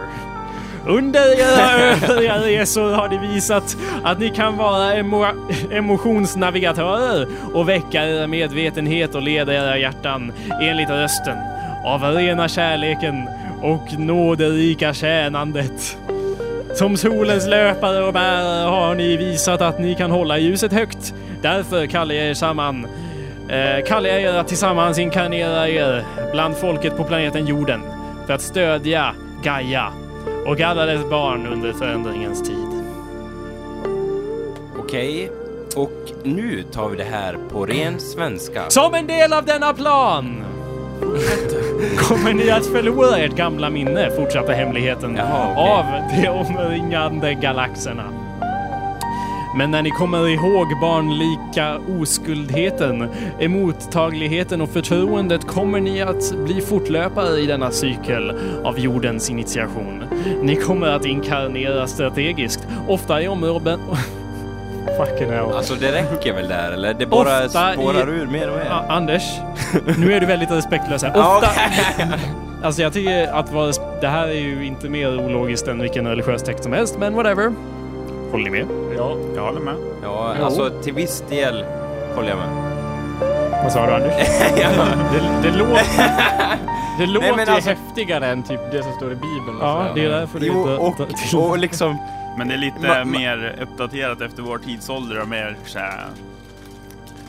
Under era övriga resor har ni visat att ni kan vara emo emotionsnavigatörer och väcka era medvetenhet och leda era hjärtan enligt rösten av rena kärleken och nåderika tjänandet. Som solens löpare och bärare har ni visat att ni kan hålla ljuset högt. Därför kallar jag er samman. Eh, kallar jag er att tillsammans inkarnera er bland folket på planeten jorden för att stödja Gaia och alla dess barn under förändringens tid. Okej, och nu tar vi det här på ren svenska. Som en del av denna plan kommer ni att förlora ert gamla minne, fortsatte hemligheten, Jaha, okej. av de omringande galaxerna. Men när ni kommer ihåg barnlika oskuldheten, emottagligheten och förtroendet kommer ni att bli fortlöpare i denna cykel av jordens initiation. Ni kommer att inkarnera strategiskt, ofta i områden... Fucking hell. Alltså det räcker väl där eller? Det bara Ofta i- spårar ur mer och mer. A- Anders, nu är du väldigt respektlös här. Ja, Ofta... Alltså jag tycker att vara... Det här är ju inte mer ologiskt än vilken religiös text som helst, men whatever. Håller ni med? Ja, jag håller med. Ja, Jo. alltså till viss del håller jag med. Vad sa du Anders? ja. Det, det låter, det låter ju alltså- häftigare än typ det som står i Bibeln. Ja, det är därför Jo, inte... och, och liksom... Men det är lite Ma- ma- mer uppdaterat efter vår tidsålder och mer såhär...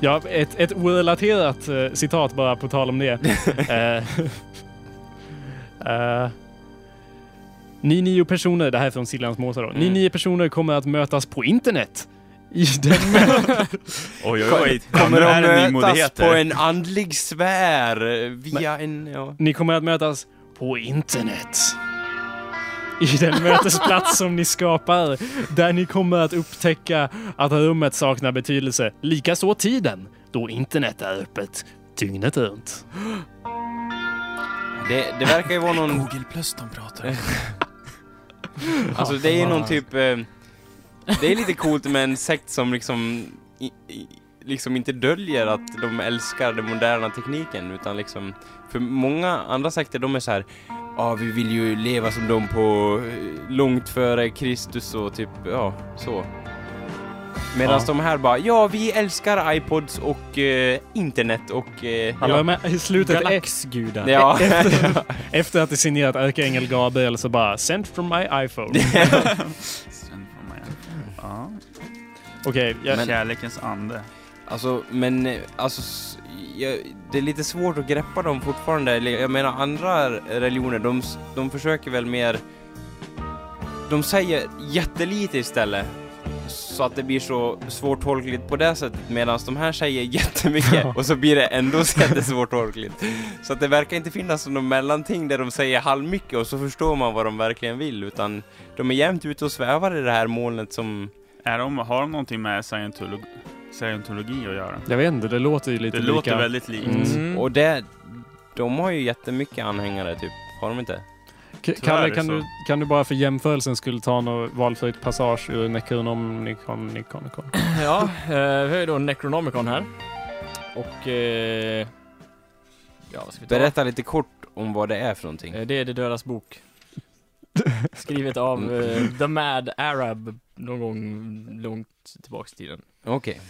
Ja, ett, ett orelaterat eh, citat bara på tal om det. Eh, ni nio personer, det här är från Silljans Måsar då. Ni Mm. nio personer kommer att mötas på internet. I den Oj, oj, oj. Kommer Ja, de mötas på en andlig sfär via en... Ja. Ni kommer att mötas på internet. I den mötesplats som ni skapar, där ni kommer att upptäcka att rummet saknar betydelse. Likaså tiden, då internet är öppet dygnet runt. Det, det verkar ju vara någon... Google Plus de pratar. Alltså det är ju någon typ... Eh, det är lite coolt med en sekt som liksom... I, i, liksom inte döljer att de älskar den moderna tekniken utan liksom... För många andra sekter de är så här. Ja, vi vill ju leva som de på eh, långt före Kristus och typ, ja, så. Medan Ja. de här bara, ja vi älskar iPods och eh, internet och... Eh, Alla ja. med i slutet, Galaxgudar. Ja. efter, efter att det signerat ärkeängel Gabriel så bara “Sent from my iPhone”. Sen får man ju- Ja. Okej, jag, Men- Kärlekens ande. Alltså, men eh, alltså, jag, det är lite svårt att greppa dem fortfarande. Jag menar andra religioner, de, de försöker väl mer... De säger jättelite istället. Så att det blir så svårtolkligt på det sättet. Medan de här säger jättemycket och så blir det ändå jättesvårtolkligt. Så att det verkar inte finnas någon mellanting där de säger halvmycket och så förstår man vad de verkligen vill. Utan de är jämt ute och svävar i det här molnet som... Är de, har de någonting med scientolog, scientologi att göra? jag vet inte, det låter ju lite Det lika. låter väldigt likt. Mm. Mm. Och det, de har ju jättemycket anhängare typ. Har de inte? K- Tyvärr Kalle, kan du, kan du bara för jämförelsen skulle ta något valfritt passage ur Necronomicon, Nikon, Nikon? Ja, eh, vi har ju då Necronomicon här. Och... Eh, ja, vad ska vi ta? Berätta lite kort om vad det är för någonting. Eh, Det är De dödas bok. Skrivet av eh, The Mad Arab någon gång långt tillbaks i tiden. Okej.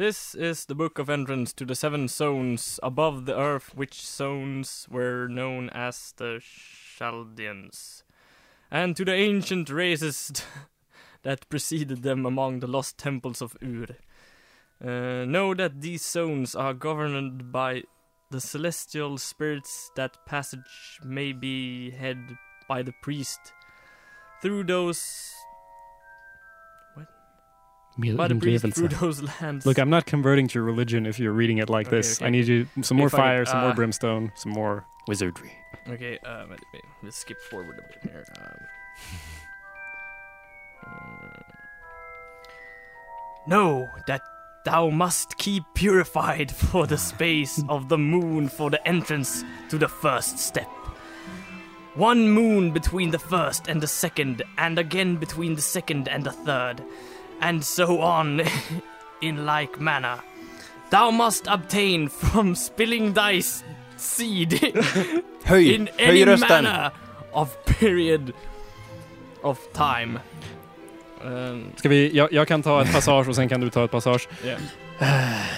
This is the book of entrance to the seven zones above the earth, which zones were known as the Chaldeans, and to the ancient races that preceded them among the lost temples of Ur. Uh, know that these zones are governed by the celestial spirits, that passage may be had by the priest through those by the priest through those lands. Look, I'm not converting to your religion if you're reading it like Okay, this. okay. I need you some more If I could, fire, some more uh, brimstone, some more wizardry. Okay, uh, wait, wait, let's skip forward a bit here. Um, uh, know that thou must keep purified for the space of the moon for the entrance to the first step. One moon between the first and the second, and again between the second and the third, and so on in like manner. Thou must obtain from spilling thy seed Höj! in any manner of period of time. Um, Ska vi, jag, jag kan ta ett passage och sen kan du ta ett passage. yeah.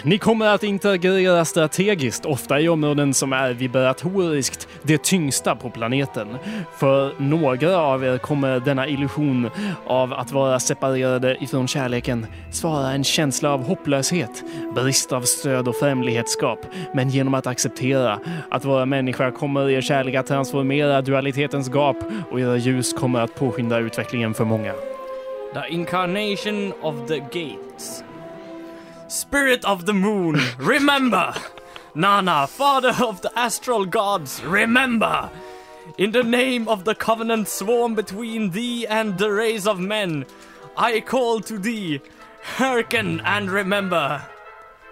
Ni kommer att interagera strategiskt, ofta i områden som är vibratoriskt det tyngsta på planeten. För några av er kommer denna illusion av att vara separerade ifrån kärleken svara en känsla av hopplöshet, brist av stöd och främlighetsskap. Men genom att acceptera att vara människa kommer er kärlek att transformera dualitetens gap och era ljus kommer att påskynda utvecklingen för många. The incarnation of the gates. Spirit of the moon, remember! Nana, father of the astral gods, remember! In the name of the covenant sworn between thee and the race of men, I call to thee, hearken and remember.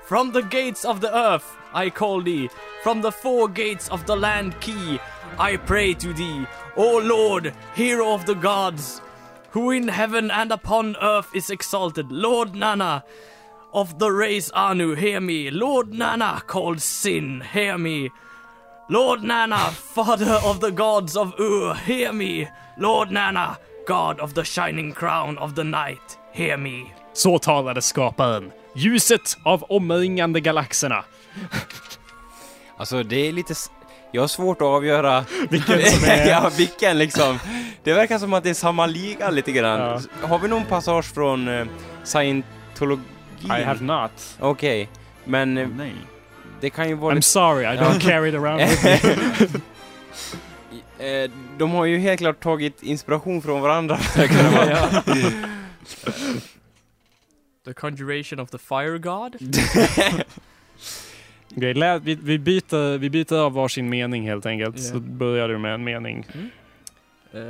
From the gates of the earth I call thee, from the four gates of the land key I pray to thee, O Lord, hero of the gods, who in heaven and upon earth is exalted, Lord Nana of the race Anu, hear me, Lord Nana called Sin, hear me. Lord Nana, father of the gods of Ur, hear me. Lord Nana, god of the shining crown of the night, hear me. Så talade skaparen. Ljuset av omringande galaxerna. Alltså det är lite... Jag har svårt att avgöra Vilken som är... ja, vilken liksom. Det verkar som att det är samma liga lite grann. Har vi någon passage från uh, scientologin? I have not. Okej, men eh, Nej. det kan ju vara I'm lite... sorry, I don't carry it around with me. Eh, De har ju helt klart tagit inspiration från varandra. The conjuration of the fire god? Vi, vi, byter, vi byter av varsin mening helt enkelt. Ja. Så börjar du med en mening. Uh,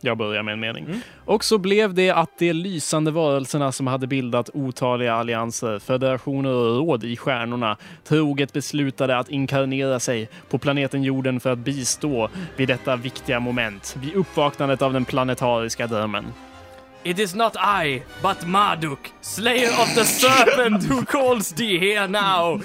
Jag börjar med en mening. Mm. Och så blev det att de lysande varelserna som hade bildat otaliga allianser, federationer och råd i stjärnorna troget beslutade att inkarnera sig på planeten jorden för att bistå vid detta viktiga moment, vid uppvaknandet av den planetariska drömmen. It is not I, but Marduk, slayer of the serpent who calls thee here now.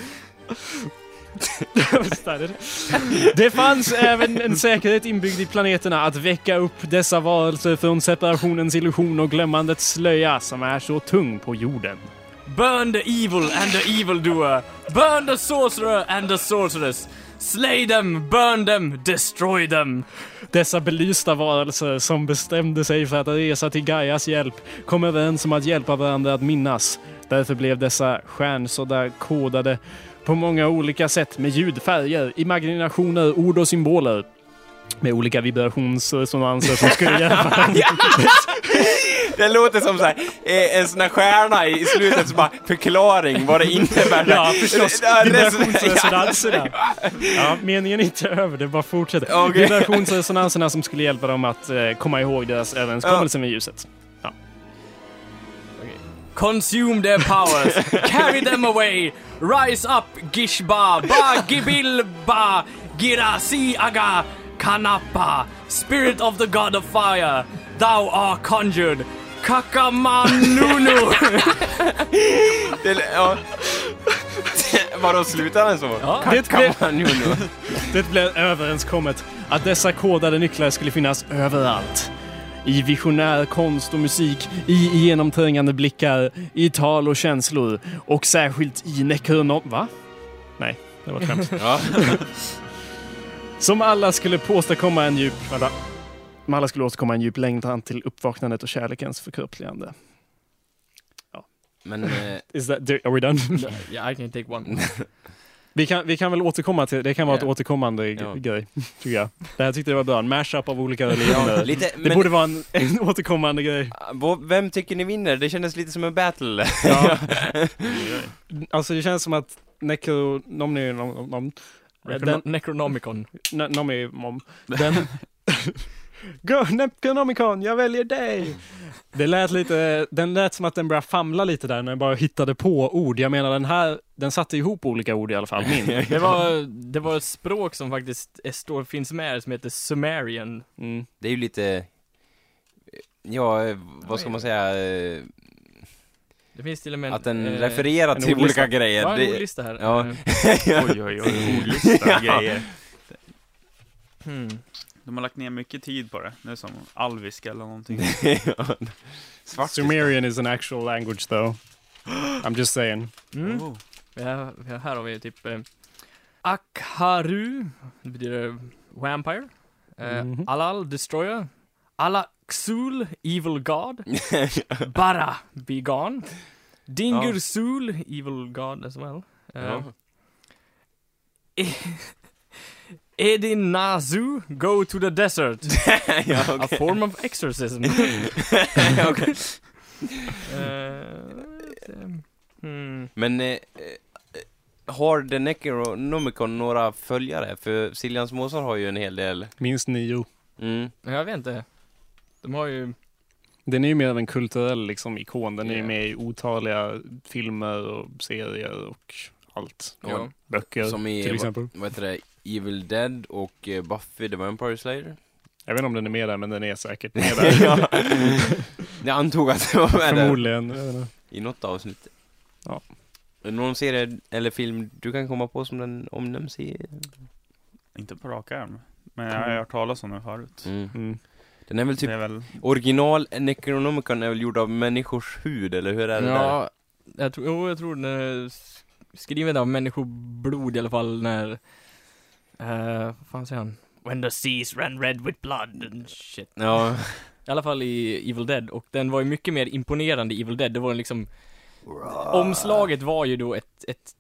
Det fanns även en säkerhet inbyggd i planeterna att väcka upp dessa varelser från separationens illusion och glömmandets slöja som är så tung på jorden. Burn the evil and the evildoer. Burn the sorcerer and the sorceress. Slay them, burn them, destroy them. Dessa belysta varelser som bestämde sig för att resa till Gaias hjälp kom överens om att hjälpa varandra att minnas. Därför blev dessa stjärnsådda kodade på många olika sätt med ljud, färger, imaginationer, ord och symboler. Med olika vibrationsresonanser som skulle hjälpa Det låter som så här, eh, en sån här stjärna i slutet som bara förklaring vad det innebär. Ja, förstås. Ja, Vibrationsresonanserna. Ja, meningen är inte över, det bara fortsätter. Okej. Vibrationsresonanserna som skulle hjälpa dem att eh, komma ihåg deras överenskommelse med ljuset. Consume their powers, carry them away, rise up, Gishba, Ba Gibilba, Girasi Aga, Kanapa, spirit of the god of fire, thou art conjured, Kakamanunu. Det, ja. Vadå, slutar den så? Ja. Det blev, det blev överenskommet att dessa kodade nycklar skulle finnas överallt. I visionär konst och musik, i genomträngande blickar, i tal och känslor och särskilt i nekronom... Va? Nej, det var ett skämt. Ja. Som alla skulle åstadkomma en djup... Vänta. Som alla skulle åstadkomma en djup längtan till uppvaknandet och kärlekens förkroppsligande. Men, eh, Is that, are we done? yeah, I can take one. Vi kan, vi kan väl återkomma till, det kan vara ett Ja. återkommande Ja. grej, tycker jag. Det här tyckte jag var bra, en mashup av olika religioner. lite, det men, borde vara en, en återkommande grej. vad- vem tycker ni vinner? Det kändes lite som en battle. Ja. Alltså det känns som att Necronomni... nom- Den, Necronomicon. ne- nomi, mom, den... Go, Necronomicon, jag väljer dig! Det lät lite, den lät som att den började famla lite där när den bara hittade på ord. Jag menar den här, den satte ihop olika ord i alla fall, min. Det var, det var ett språk som faktiskt är, står, finns med som heter Sumerian. Mm. Det är ju lite, ja, vad ska man säga, eh, Det finns till och med att den eh, refererar en till ordlista. olika grejer. Ja, en Det- ordlista här. Ja. Eh, Oj, oj, oj. Ordlista Ja. grejer. hmm. De har lagt ner mycket tid på det. Det är som alviska eller någonting. Ja. Svart. Sumerian is an actual language though. I'm just saying. Mm. Oh. Har, här har vi typ eh, Akharu, det betyder Vampire. Eh, Mhm. Alal, Destroyer. Alaksul, Evil God. Bara, Be Gone. Dingursul, Evil God as well. Eh, Ja. Edinazu, Go to the Desert. ja, A okej. form of exorcism. Okej. Eh, hmm. Men, eh, eh, har The Necronomicon några följare? För Siljans Måsar har ju en hel del. Minst nio. Mm. Jag vet inte. De har ju... Den är ju mer av en kulturell liksom, ikon. Den är ju med i otaliga filmer och serier och allt. Och Ja. böcker Som i, till vad, exempel. vad heter det, Evil Dead och eh, Buffy the Vampire Slayer? Jag vet inte om den är med där, men den är säkert med där. ja. Jag antog att det var med där Förmodligen. Vet inte. i något avsnitt. Ja. Någon serie eller film du kan komma på som den omnämns i? Inte på rak arm. Men jag har hört talas om den förut. Mm. Mm. Den är väl typ, är väl... original Necronomicon är väl gjord av människors hud, eller hur är det där? Ja, jag tror, jo, jag tror den är skriven av människoblod i alla fall när... Uh, vad fan säger han? When the seas ran red with blood and shit. Ja. I alla fall i Evil Dead, och den var ju mycket mer imponerande i Evil Dead. Det var liksom... Omslaget var ju då ett, ett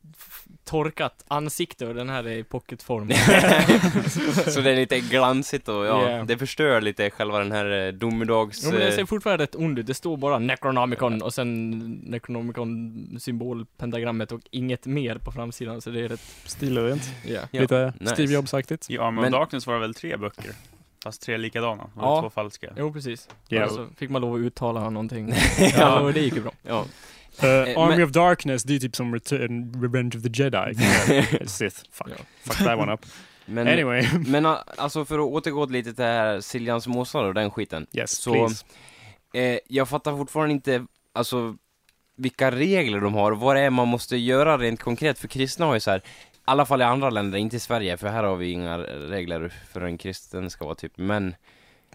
torkat ansikte och den här är i pocketform. Så det är lite glansigt och ja, Yeah. det förstör lite själva den här eh, domedags... Jo men den eh, ser fortfarande rätt ond ut. Det står bara Necronomicon och sen Necronomicon symbol, pentagrammet och inget mer på framsidan så det är rätt, Stilrent. ja. Ja, Lite nice. Steve Jobs-aktigt. I Armor Men- of Darkness var det väl tre böcker? Fast tre likadana. Ja. två falska. Jo precis. Ja. Och så fick man lov att uttala någonting. ja. ja, och det gick ju bra. ja. Uh, Eh, Army men- of Darkness, det är typ som Return, Revenge of the Jedi. Sith. Fuck. Ja. Fuck that one up. Men, Anyway. men a- alltså för att återgå lite till det här Siljans Måsar och den skiten. Yes, Så- please. Eh, jag fattar fortfarande inte, alltså, vilka regler de har och vad det är man måste göra rent konkret. För kristna har ju så här, i alla fall i andra länder, inte i Sverige, för här har vi inga regler för en kristen ska vara typ, men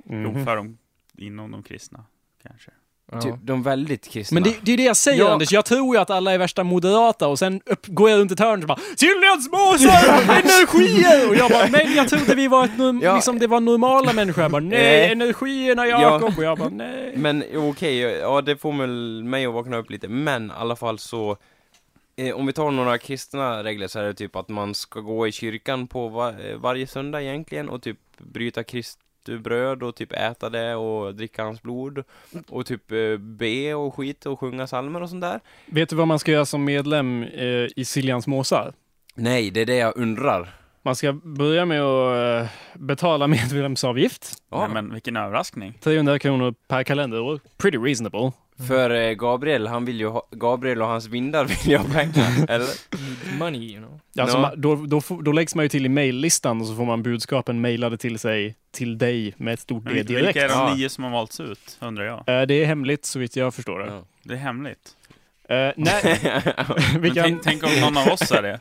Mhm. Jo, för de, inom de kristna, kanske. Ja. typ, de väldigt kristna. Men det, det är det jag säger Ja. Anders, jag tror ju att alla är värsta moderata och sen upp, går jag runt ett hörn och bara Siljans måsar, energier! Och jag bara, men jag trodde vi var ett Ja. liksom det var normala människor. Jag bara, nej, Nej. energierna Ja. Jakob. Och jag bara, nej. Men okej, ja det får väl mig att vakna upp lite, men i alla fall så eh, Om vi tar några kristna regler så är det typ att man ska gå i kyrkan på va- eh, varje söndag egentligen och typ bryta Bröd och typ äta det och dricka hans blod och typ eh, be och skit och sjunga psalmer och sånt där. Vet du vad man ska göra som medlem eh, i Siljans måsar? Nej, det är det jag undrar. Man ska börja med att eh, betala medlemsavgift. Ja, men vilken överraskning. 300 kronor per kalenderår. Pretty reasonable. För eh, Gabriel, han vill ju ha, Gabriel och hans vindar vill ju ha pengar, eller? Money, you know. Alltså, Ja. ma- då, då, då läggs man ju till i maillistan och så får man budskapen mailade till sig, till dig med ett stort D direkt. vilka är de nio som har valts ut, undrar jag? Eh, Det är hemligt så vitt jag förstår det. Ja. Det är hemligt. Eh, nej, vi kan... tänk, tänk om någon av oss är det?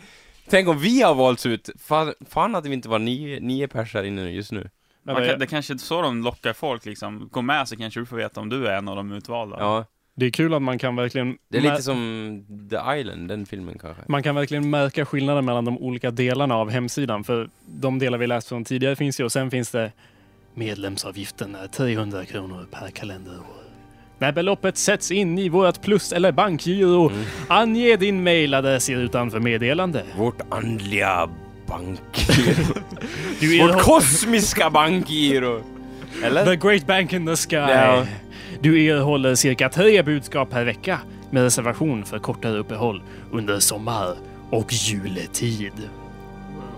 Tänk om vi har valts ut! Fan, fan att vi inte var nio, nio pers här inne just nu. Man kan, det kanske är så de lockar folk liksom. Gå med så kanske du får veta om du är en av de utvalda. Ja, Det är kul att man kan verkligen... det är lite som The Island, den filmen kanske. Man kan verkligen märka skillnaden mellan de olika delarna av hemsidan. För de delar vi läst från tidigare finns ju och sen finns det medlemsavgiften är 300 kronor per kalenderår. När beloppet sätts in i vårt plus eller bankgiro, Mm. ange din mailadress utanför meddelande. Vårt andliga bankgiro. Du Vårt kosmiska bankgiro! Eller? The Great Bank in the Sky. Ja. Du erhåller cirka tre budskap per vecka med reservation för kortare uppehåll under sommar och juletid.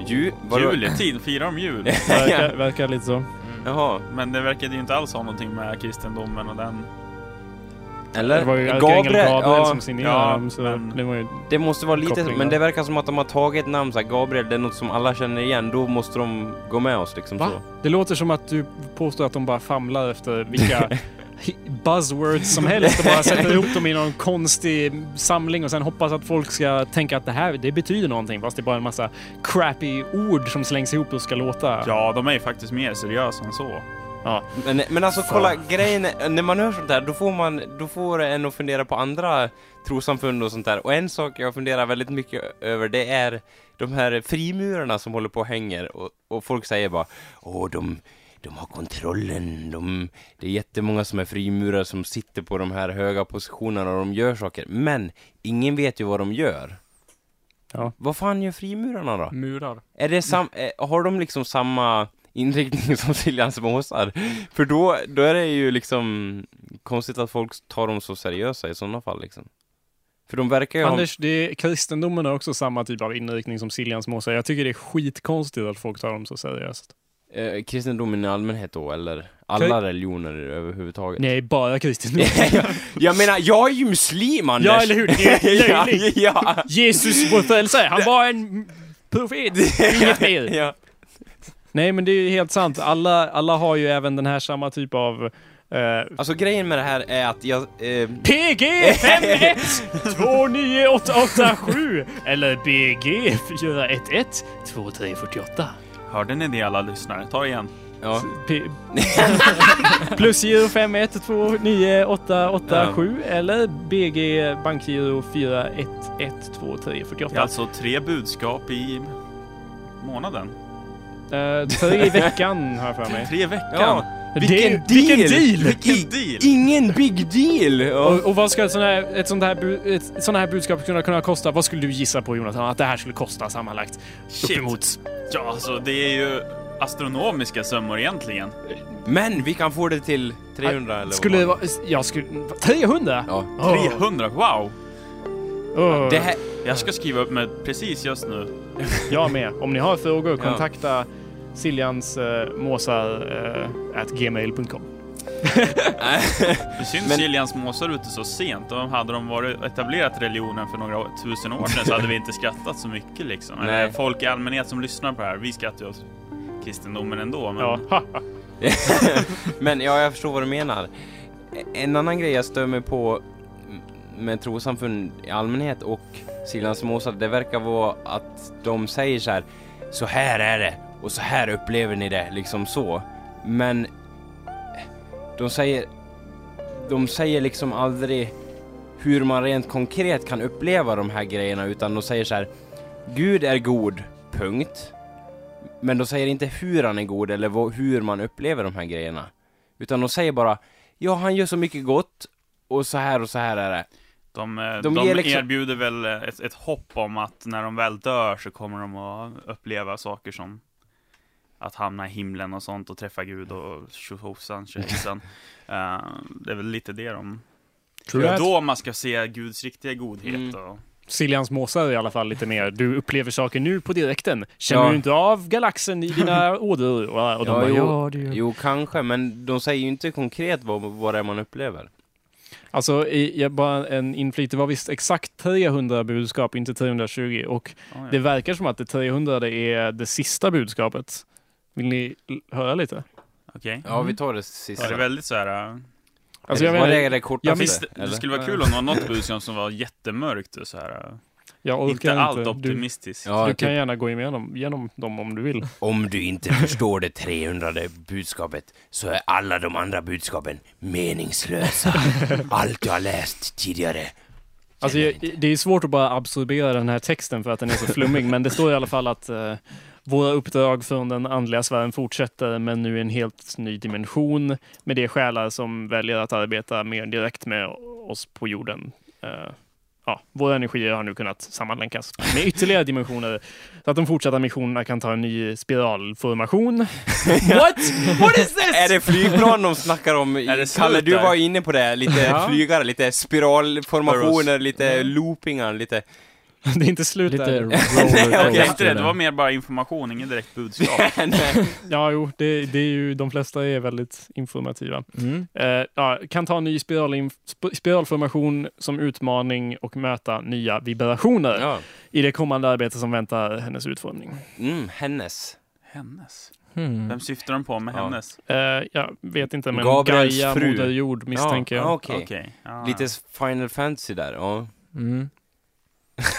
Ju? Juletid, firar de jul? Verkar, verkar lite så. Jaha, Men det verkade ju inte alls ha någonting med kristendomen och den. Eller? Det var ju Gabriel, Gabriel ja, som signerade ja, dem, så men- det var ju... det måste vara lite, Koppling men det verkar som att de har tagit ett namn så här, Gabriel, det är något som alla känner igen, då måste de gå med oss liksom Va? så. Det låter som att du påstår att de bara famlar efter vilka buzzwords som helst och bara sätter ihop dem i någon konstig samling och sen hoppas att folk ska tänka att det här, det betyder någonting fast det är bara en massa crappy ord som slängs ihop och ska låta... Ja, de är ju faktiskt mer seriösa än så. Men, men alltså kolla, grejen är, när man hör sånt här, då får man, då får en att fundera på andra trossamfund och sånt där. Och en sak jag funderar väldigt mycket över, det är de här frimurarna som håller på och hänger och, och folk säger bara Åh, de, de har kontrollen, de, det är jättemånga som är frimurare som sitter på de här höga positionerna och de gör saker. Men ingen vet ju vad de gör. Ja. Vad fan gör frimurarna då? Murar. Är det sam, eh, har de liksom samma inriktning som Siljans måsar? För då, då är det ju liksom konstigt att folk tar dem så seriösa i sådana fall liksom. För de verkar ju ha... Anders, det är, kristendomen har också samma typ av inriktning som Siljans måsar. Jag tycker det är skitkonstigt att folk tar dem så seriöst. Eh, kristendomen i allmänhet då, eller alla Kan- religioner överhuvudtaget? Nej, bara kristendomen. jag menar, jag är ju muslim Anders! Ja, eller hur? Det är ja, löjligt. ja, Jesus, vår frälsare, han var en profet. Inget mer. ja. Nej, men det är ju helt sant. Alla, alla har ju även den här samma typ av eh, Alltså grejen med det här är att jag... Eh, PG 5129887 eller BG 411 2348. Hörde ni det alla lyssnare? Ta igen. ja. P- Plus giro 5129887 eller BG bankgiro 4112348. Det är alltså tre budskap i månaden. Eh, tre i veckan har jag för mig. Tre i veckan. ja. Det- Vilken deal! Vilken deal! Vilken deal! Ingen big deal! Och, och vad ska ett sånt här, ett sånt här, ett sånt här budskap kunna, kunna kosta? Vad skulle du gissa på Jonathan? Att det här skulle kosta sammanlagt? Shit. Uppemot. Ja, alltså det är ju astronomiska summor egentligen. Men vi kan få det till 300 eller vad Skulle det vara... Jag skulle... 300? Ja. Åh. 300, wow! Åh. Det här... Jag ska skriva upp mig precis just nu. Jag med. Om ni har frågor, kontakta Siljans uh, måsar uh, at gmail.com. Det syns Men- Siljans måsar ute så sent. Och hade de varit etablerat religionen för några tusen år sedan så hade vi inte skrattat så mycket liksom. Nej. folk i allmänhet som lyssnar på det här, vi skrattar ju åt kristendomen ändå. Men Ja. Men ja, jag förstår vad du menar. En annan grej jag stör mig på med trossamfund i allmänhet och Siljans måsar, det verkar vara att de säger så här, så här är det och så här upplever ni det, liksom så. Men de säger, de säger liksom aldrig hur man rent konkret kan uppleva de här grejerna utan de säger så här, Gud är god, punkt. Men de säger inte hur han är god eller hur man upplever de här grejerna. Utan de säger bara, ja han gör så mycket gott och så här och så här är det de, eh, De de, ger liksom- erbjuder väl eh, ett, ett hopp om att när de väl dör så kommer de att uppleva saker som att hamna i himlen och sånt och träffa Gud och tjohosan, tjohosan. uh, det är väl lite det de... True Ja, that. då man ska se Guds riktiga godhet Mm. och... Siljans måsar är i alla fall lite mer. Du upplever saker nu på direkten. Känner Ja. du inte av galaxen i dina ådror? Och, och de Ja, bara, jo, ja, det gör Jo, kanske, men de säger ju inte konkret vad, vad det är man upplever. Alltså, i, jag bara en inflik, det var visst exakt 300 budskap, inte 320. Och Oh, ja. det verkar som att det 300 det är det sista budskapet. Vill ni höra lite? Okej. Ja, vi tar det sista. Är det väldigt så här... äh, Alltså, jag menar, det kortaste? jag Visst, det skulle vara kul om det var något budskap som var jättemörkt och så här. äh, jag orkar Inte inte. allt Du, optimistiskt. Ja, du typ, kan gärna gå igenom genom dem om du vill. om du inte förstår det 300 budskapet så är alla de andra budskapen meningslösa. Allt du har läst tidigare. Alltså, det är svårt att bara absorbera den här texten för att den är så flummig, men det står i alla fall att eh, våra uppdrag från den andliga sfären fortsätter, men nu i en helt ny dimension med de själar som väljer att arbeta mer direkt med oss på jorden. Eh, ja, våra energier har nu kunnat sammanlänkas med ytterligare dimensioner så att de fortsatta missionerna kan ta en ny spiralformation. What? What is this? Är det flygplan de snackar om? Är det Kalle, du var inne på det. Lite flygare, lite spiralformationer, lite loopingar, lite... det är inte slut Lite där. rollercoaster Okej, inte det. Det var mer bara information, ingen direkt budskap. Ja, jo, det, det är ju, de flesta är väldigt informativa. Mm. Eh, ja, kan ta en ny spiral, sp- spiralformation som utmaning och möta nya vibrationer Ja. i det kommande arbetet som väntar hennes utformning. Mm, hennes. Hennes? Hmm. Vem syftar de på med Ja. hennes? Eh, jag vet inte, men Gabriels Gaia, fru. Moder Jord misstänker ja, jag. Okej. ja. Lite Final Fantasy där, ja. Mm.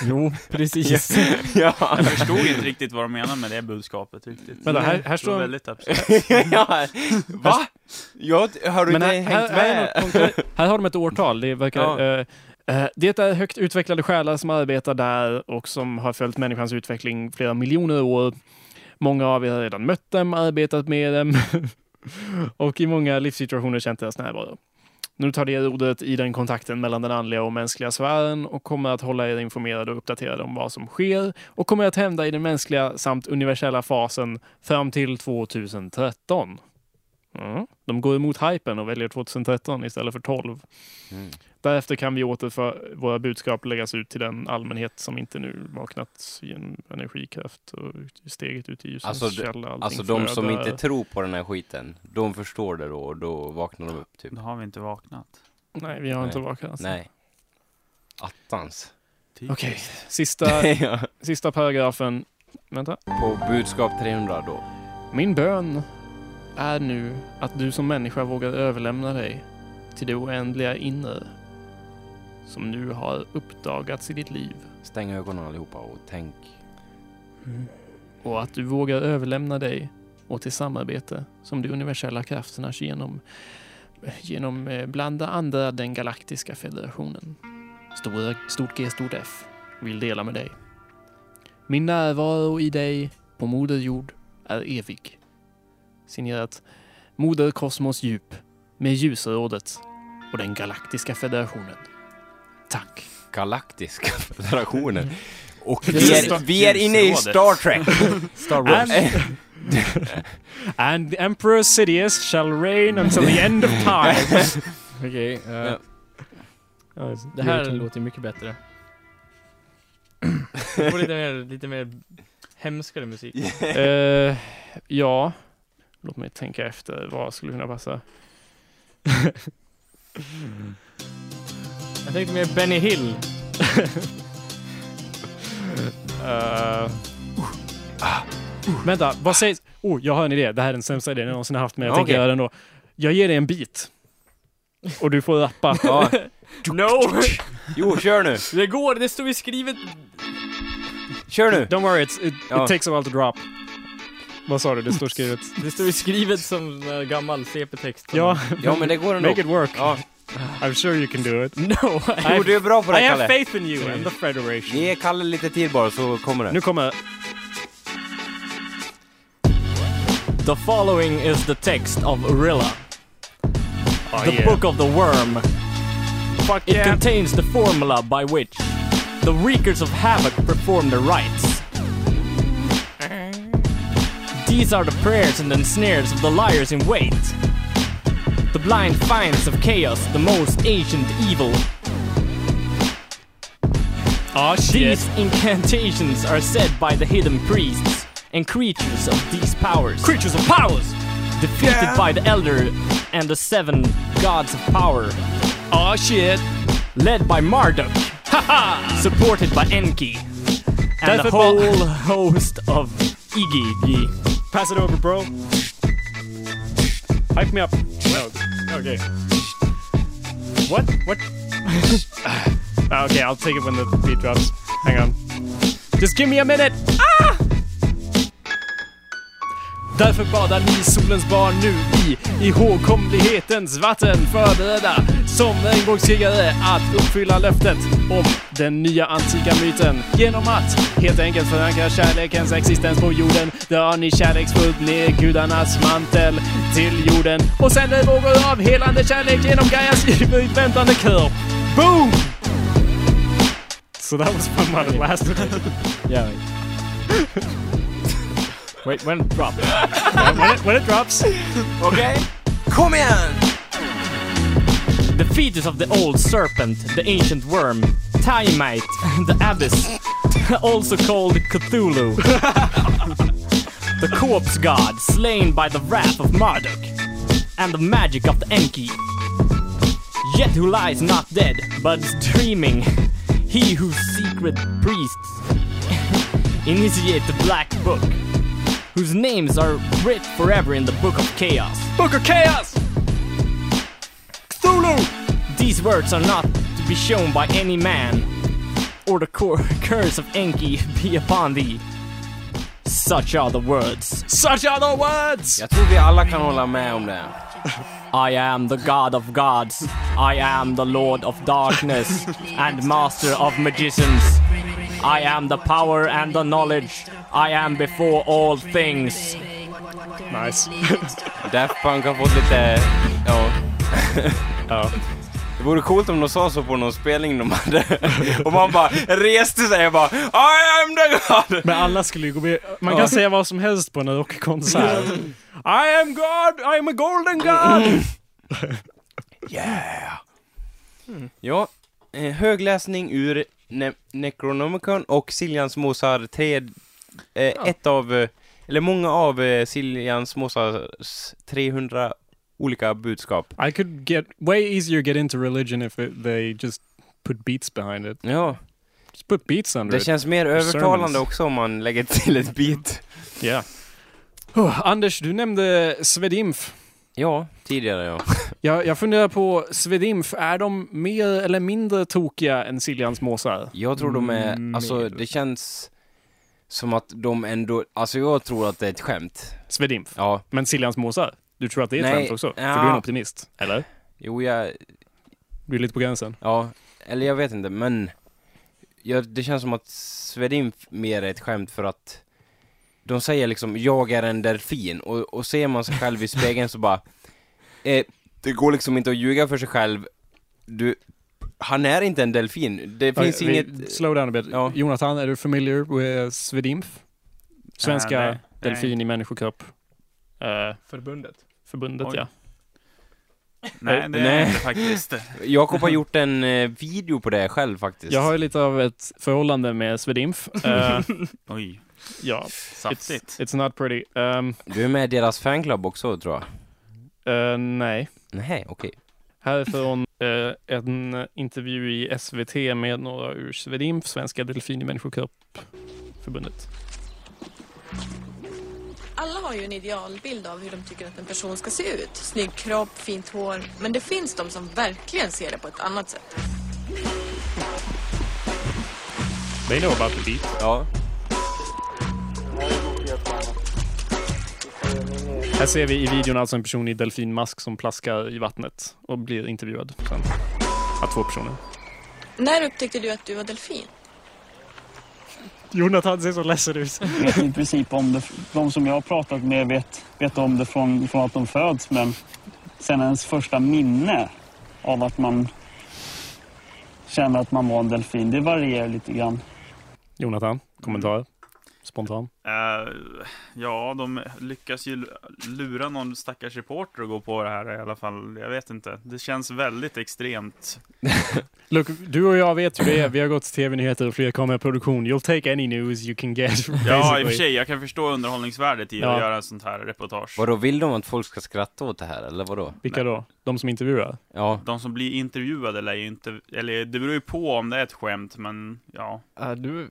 Jo, precis. ja. Jag förstod inte riktigt vad de menar med det budskapet riktigt. Vänta, här- här Det var står- väldigt abstrakt. ja. Va? Jag, har du Men inte här, hängt här, här, är med? här har de ett årtal. Det, verkar, Ja. eh, eh, det är högt utvecklade själar som arbetar där och som har följt människans utveckling flera miljoner år. Många av er har redan mött dem, arbetat med dem och i många livssituationer känt deras närvaro. Nu tar det rodret i den kontakten mellan den andliga och mänskliga sfären och kommer att hålla er informerade och uppdaterade om vad som sker och kommer att hända i den mänskliga samt universella fasen fram till 2013. Mm. De går emot hypen och väljer 2013 istället för 12. Mm. Därefter kan vi återför våra budskap läggas ut till den allmänhet som inte nu vaknat i en energikraft och steget ut i ljusets Alltså, källa. allting Alltså de som flödar. inte tror på den här skiten, de förstår det då och då vaknar de upp typ. Då har vi inte vaknat. Nej, vi har inte vaknat. Nej. Attans. Okej, sista, ja. sista paragrafen. Vänta. På budskap 300 då. Min bön är nu att du som människa vågar överlämna dig till det oändliga inre som nu har uppdagats i ditt liv. Stäng ögonen allihopa och tänk. Och att du vågar överlämna dig åt det samarbete som de universella krafterna genom, genom eh, bland andra den galaktiska federationen, stora, stort G, stort F, vill dela med dig. Min närvaro i dig på Moder Jord är evig. Signerat Moder Kosmos Djup med Ljusrådet och den galaktiska federationen. Tack. Galaktiska federationen. Och Det vi är vi är inne i Star Trek. Star Wars. And, and the Emperor Sidious shall reign until the end of time. Okej, eh, Ja. Ja, det här låter mycket bättre. Det får lite mer, lite mer hemskare musik. Eh, ja, låt mig tänka efter. Vad skulle kunna passa? Jag tänkte mer Benny Hill. Eh, vänta, vad sägs? Oh, jag har en idé. Det här är den sämsta idén jag någonsin har haft, men jag tänker göra den då. Jag ger dig en bit. Och du får rappa. Ja. No! Jo, kör nu. Det går, det står ju skrivet... Kör nu. Don't worry, it's, it, Ja. it takes a while to drop. Vad sa du? Det står skrivet. Det står ju skrivet som eh, gammal CP-text. Ja, Ja, men det går ändå. make it work. Ja. I'm sure you can do it. No! I Jo, du är bra på det, I have Kalle. faith in you and the Federation. Ge Kalle lite tid bara så kommer det. Nu kommer... The following is the text of Urilla, Oh, the book of the worm. Fuck It yeah. contains the formula by which the wreakers of havoc perform their rites. Eh. These are the prayers and ensnares of the liars in wait. The blind finds of chaos, the most ancient evil. Oh shit. These incantations are said by the hidden priests and creatures of these powers, Creatures of powers! defeated by the elder and the seven gods of power. Aw shit! Led by Marduk. Haha! Supported by Enki. And the Därför ba- whole host of Iggy. Pass it over bro. Hype me up. No. Okay. What? What? Ah, okay, I'll take it when the beat drops. Hang on. Just give me a minute! Ah! Därför badar ni solens barn nu i ihågkomlighetens vatten förberedda som regnbågskrigare att uppfylla löftet om den nya antika myten genom att helt enkelt förankra kärlekens existens på jorden drar ni kärleksfullt ner gudarnas mantel till jorden och sänder vågor av helande kärlek genom Gaias ivrigt väntande kör. Boom! So that was while it lasted. Yeah. Wait, when it dropped. when, it, when it drops. okay. Kom igen! The fetus of the old serpent, the ancient worm, Tiamite, the abyss, also called Cthulhu. the corpse god slain by the wrath of Marduk, and the magic of the Enki. Yet who lies not dead, but is dreaming. He whose secret priests initiate the black book, whose names are writ forever in the book of chaos. Book of Chaos! These words are not to be shown by any man, or the cor- curse of Enki be upon thee. Such are the words. Such are the words! Jag tror vi alla kan hålla med om det. I am the god of gods. I am the lord of darkness and master of magicians. I am the power and the knowledge. I am before all things. Nice. Daft Punk har fått lite... Ja. Ja. Det vore coolt om de sa så på någon spelning de hade. Och man bara reste sig och bara I am the God! Men alla skulle ju gå med. Man Ja. kan säga vad som helst på en rockkonsert. I am God, I am a golden God! Yeah! Ja, eh, högläsning ur ne- Necronomicon och Siljans Mosar 3... Eh, Ett av, eh, eller många av eh, Siljans Mosars 300 olika budskap. I could get way easier get into religion if it, they just put beats behind it. Ja, Just put beats under det it. känns mer övertalande Sermons. också om man lägger till ett beat. Yeah. Oh, Anders, du nämnde Svedimf. Ja, tidigare ja. Jag, jag funderar på, Svedimf, är de mer eller mindre tokiga än Siljans måsar? Jag tror de är, Mm, alltså mer. det känns som att de ändå, alltså jag tror att det är ett skämt. Svedimf. Ja, Men Siljans måsar? Du tror att det är ett Nej, skämt också? För ja. du är en optimist? Eller? jo jag, Du är lite på gränsen. ja, eller jag vet inte men ja, det känns som att Svedimf mer är ett skämt för att de säger liksom 'jag är en delfin' och, och ser man sig själv i spegeln så bara eh, det går liksom inte att ljuga för sig själv. Du, han är inte en delfin. Det finns vi- inget... Slow down a bit. Ja. Jonathan, är du familiar with Svedimf? Svenska Äh, nej, delfin i människokropp. Eh, Förbundet. förbundet, Oj. ja. Nej, det är Nej. det inte faktiskt. Jakob har gjort en eh, video på det själv faktiskt. Jag har ju lite av ett förhållande med Svedimf. Eh, Oj, ja, saftigt. it's, it's not pretty. Um, Du är med i deras fanclub också tror jag? eh, nej. Nej, okej. Härifrån eh, en intervju i SVT med några ur Svedimf, Svenska Delfin i Människokropp förbundet. Alla har ju en idealbild av hur de tycker att en person ska se ut. Snygg kropp, fint hår. Men det finns de som verkligen ser det på ett annat sätt. They know about the beat. Ja. Här ser vi i videon alltså en person i delfinmask som plaskar i vattnet och blir intervjuad. Sen. Ja, två personer. När upptäckte du att du var delfin? Jonathan ser så ledsen ut. i princip om det. De som jag har pratat med vet, vet om det från, från att de föds men sen ens första minne av att man känner att man var en delfin, det varierar lite grann. Jonathan, kommentarer? Spontan. Eh, ja, de lyckas ju lura någon stackars reporter att gå på det här i alla fall. Jag vet inte. Det känns väldigt extremt. Look, du och jag vet ju det. Vi har gått till tv-nyheter och fler kameraproduktion. You'll take any news you can get. Ja, i och basically. för sig. Jag kan förstå underhållningsvärdet i Ja. att göra sånt här reportage. Vadå, vill de att folk ska skratta åt det här, eller vadå? Vilka då? De som intervjuar? Ja, De som blir intervjuade ju inte, eller det beror ju på om det är ett skämt, men ja. Ja, du,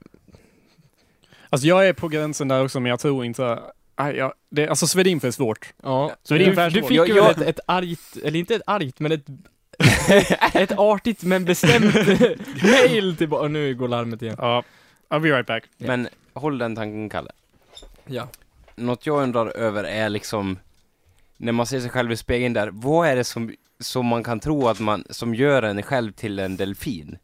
Alltså jag är på gränsen där också, men jag tror inte... Nej, jag, det, alltså Svedinf är svårt. ja. Det är du, ungefär du fick Jag- ju jag- ett, ett argt, eller inte ett argt, men ett ett artigt men bestämt mail tillbaka. Nu går larmet igen. Ja, I'll be right back. Ja. men håll den tanken, Kalle. Ja. Något jag undrar över är liksom, när man ser sig själv i spegeln där, vad är det som, som man kan tro att man, som gör en själv till en delfin?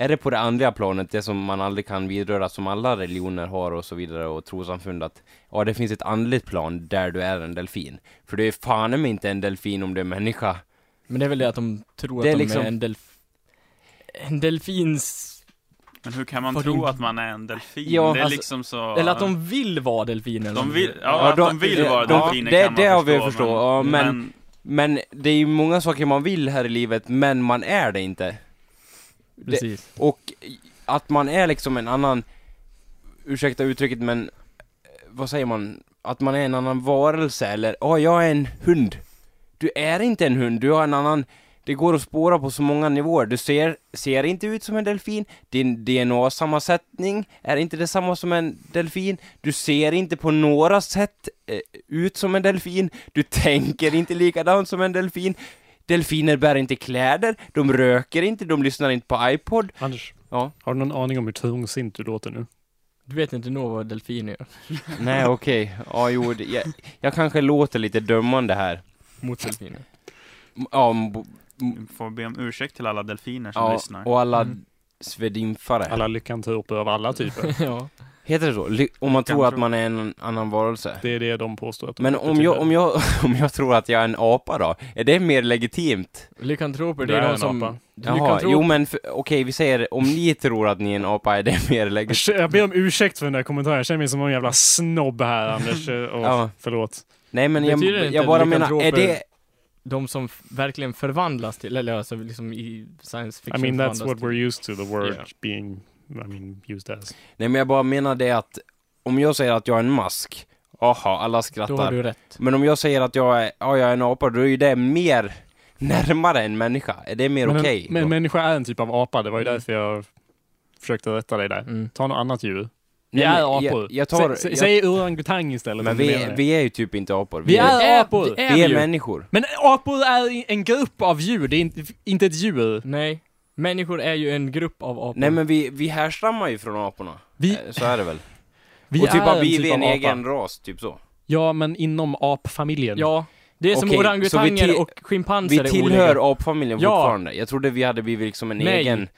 Är det på det andliga planet, det som man aldrig kan vidröra, som alla religioner har och så vidare, och trossamfund, att ja, det finns ett andligt plan där du är en delfin. För du är fan inte en delfin om du är människa. Men det är väl det att de tror Det att de liksom- är en delf... En delfins... Men hur kan man Vad tro att man är en delfin? Ja, det är alltså- liksom så... Eller att de vill vara delfiner. De vill, något. ja, att då- de vill vara ja, delfiner det- kan man det har vi förstå, förstå, ja, men- Men det är ju många saker man vill här i livet, men man är det inte. Precis. Och att man är liksom en annan, ursäkta uttrycket men, eh, vad säger man? Att man är en annan varelse eller, ja jag är en hund. Du är inte en hund, du har en annan, det går att spåra på så många nivåer. Du ser, ser inte ut som en delfin, din DNA-sammansättning är inte detsamma som en delfin, du ser inte på några sätt eh, ut som en delfin, du tänker inte likadant som en delfin, delfiner bär inte kläder, de röker inte, de lyssnar inte på iPod, Anders, Ja. har du någon aning om hur tungsint du låter nu? Du vet inte nog vad delfiner gör. Nej, okej. Ja, jo, det- jag, jag kanske låter lite dömande här. Mot delfiner. Ja, Vi får be om ursäkt till alla delfiner som ja lyssnar. och alla Mm. Svedimfare. Alla lyckantroper av alla typer. ja. Heter det så? Ly- Om man tror att man är en annan varelse. Det är det de påstår att de Men om jag, om, jag, om jag tror att jag är en apa då? Är det mer legitimt? Lykantroper, det är, är de som... apa. Jaha, jo men okej vi säger om ni tror att ni är en apa, är det mer legitimt? Jag ber om ursäkt för den där kommentaren. Jag känner mig som en jävla snobb här, Anders. Åh, Ja. Förlåt. Nej men jag, jag bara menar, är det... De som verkligen förvandlas till, eller alltså liksom i science I fiction mean, that's what till- we're used to, the word Yeah. being, I mean, used as. Nej men jag bara menar det att, om jag säger att jag är en mask, aha, alla Då har skrattar. du rätt. Men om jag säger att jag är, ja, jag är en apa, då är ju det mer närmare en människa. Är det mer okej? en, men då? människa är en typ av apa, det var ju Mm. därför jag försökte rätta dig där. Mm. Ta något annat djur. Vi Nej, är apor. Jag, jag tar, Sä- sä- jag, Säg orangutang istället. men vi, det. vi är ju typ inte apor. Vi är apor. Det är vi är människor. Men apor är en grupp av djur, det är inte, inte ett djur. Nej. Människor är ju en grupp av apor. Nej men vi, vi härstammar ju från aporna. Vi, Eh, Så är det väl? vi och typ är vi, en vi typ är en av egen ras, typ så. Ja, men inom apfamiljen. Ja. Det är som Okej, vi orangutanger till- och schimpanser Vi är tillhör apfamiljen Ja. fortfarande. Jag trodde vi hade blivit liksom en Nej. egen...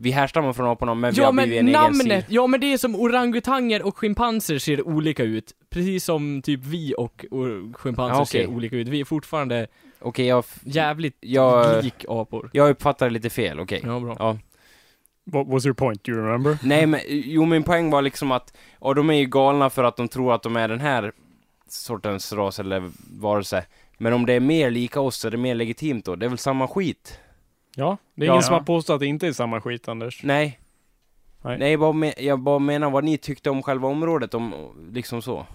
Vi härstammar från aporna, men vi Ja har blivit men en egen namnet, sil. ja men det är som orangutanger och schimpanser ser olika ut. Precis som typ vi och, och schimpanser Ja, okej. ser olika ut. Vi är fortfarande Okej, jag, jävligt jag, lik apor. jag uppfattar lite fel, okej. Ja, bra. Ja. What was your point? Do you remember? Nej men, jo min poäng var liksom att, ja de är ju galna för att de tror att de är den här sortens ras eller varelse. Men om det är mer lika oss, är det mer legitimt då? Det är väl samma skit? Ja, det är Ja. ingen som har påstått att det inte är samma skit, Anders. Nej. Nej. Nej, bara me- jag bara menar vad ni tyckte om själva området, om, liksom så.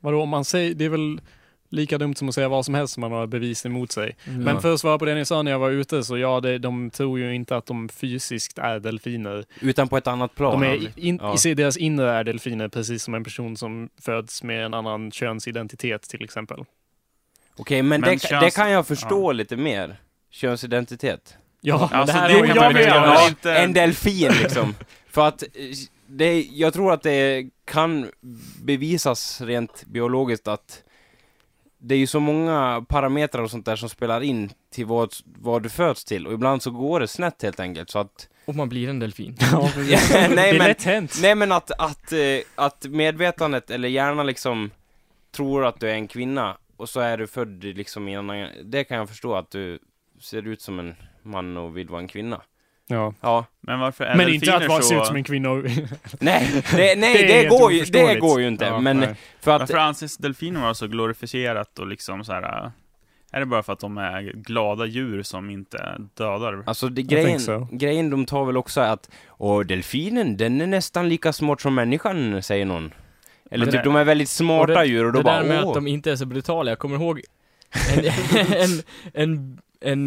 Vadå, om man säger, det är väl lika dumt som att säga vad som helst om man har bevis emot sig. Mm. Men för att svara på det ni sa när jag var ute, så ja, det, de tror ju inte att de fysiskt är delfiner. Utan på ett annat plan. De är in, Ja. i deras inre är delfiner, precis som en person som föds med en annan könsidentitet till exempel. Okej, men, Men det, köns- det kan jag förstå lite mer. Könsidentitet. Ja, men det här jo, är- jag kan med. man- Anders. Ja, inte- en delfin liksom. För att det, jag tror att det kan bevisas rent biologiskt att det är ju så många parametrar och sånt där som spelar in till vad, vad du föds till och ibland så går det snett helt enkelt så att Och man blir en delfin. Ja, nej, det är lätt hänt. nej men att, att, eh, att medvetandet eller hjärnan liksom tror att du är en kvinna och så är du född liksom i en annan, det kan jag förstå att du ser ut som en man och vill vara en kvinna. Ja. Ja. Men varför är Men inte att vara så... se ut som en kvinna. och- Nej, det, nej, Det det, går ju, det går ju inte. Ja, men nej. för att... Varför anses delfiner vara så glorifierat och liksom så här... äh, Är det bara för att de är glada djur som inte dödar? Alltså det, grejen, so. grejen de tar väl också är att Och delfinen, den är nästan lika smart som människan, säger någon. Eller typ, det- de är väldigt smarta Och det, djur och då det bara där med åh. att de inte är så brutala, jag kommer ihåg en, en, en, en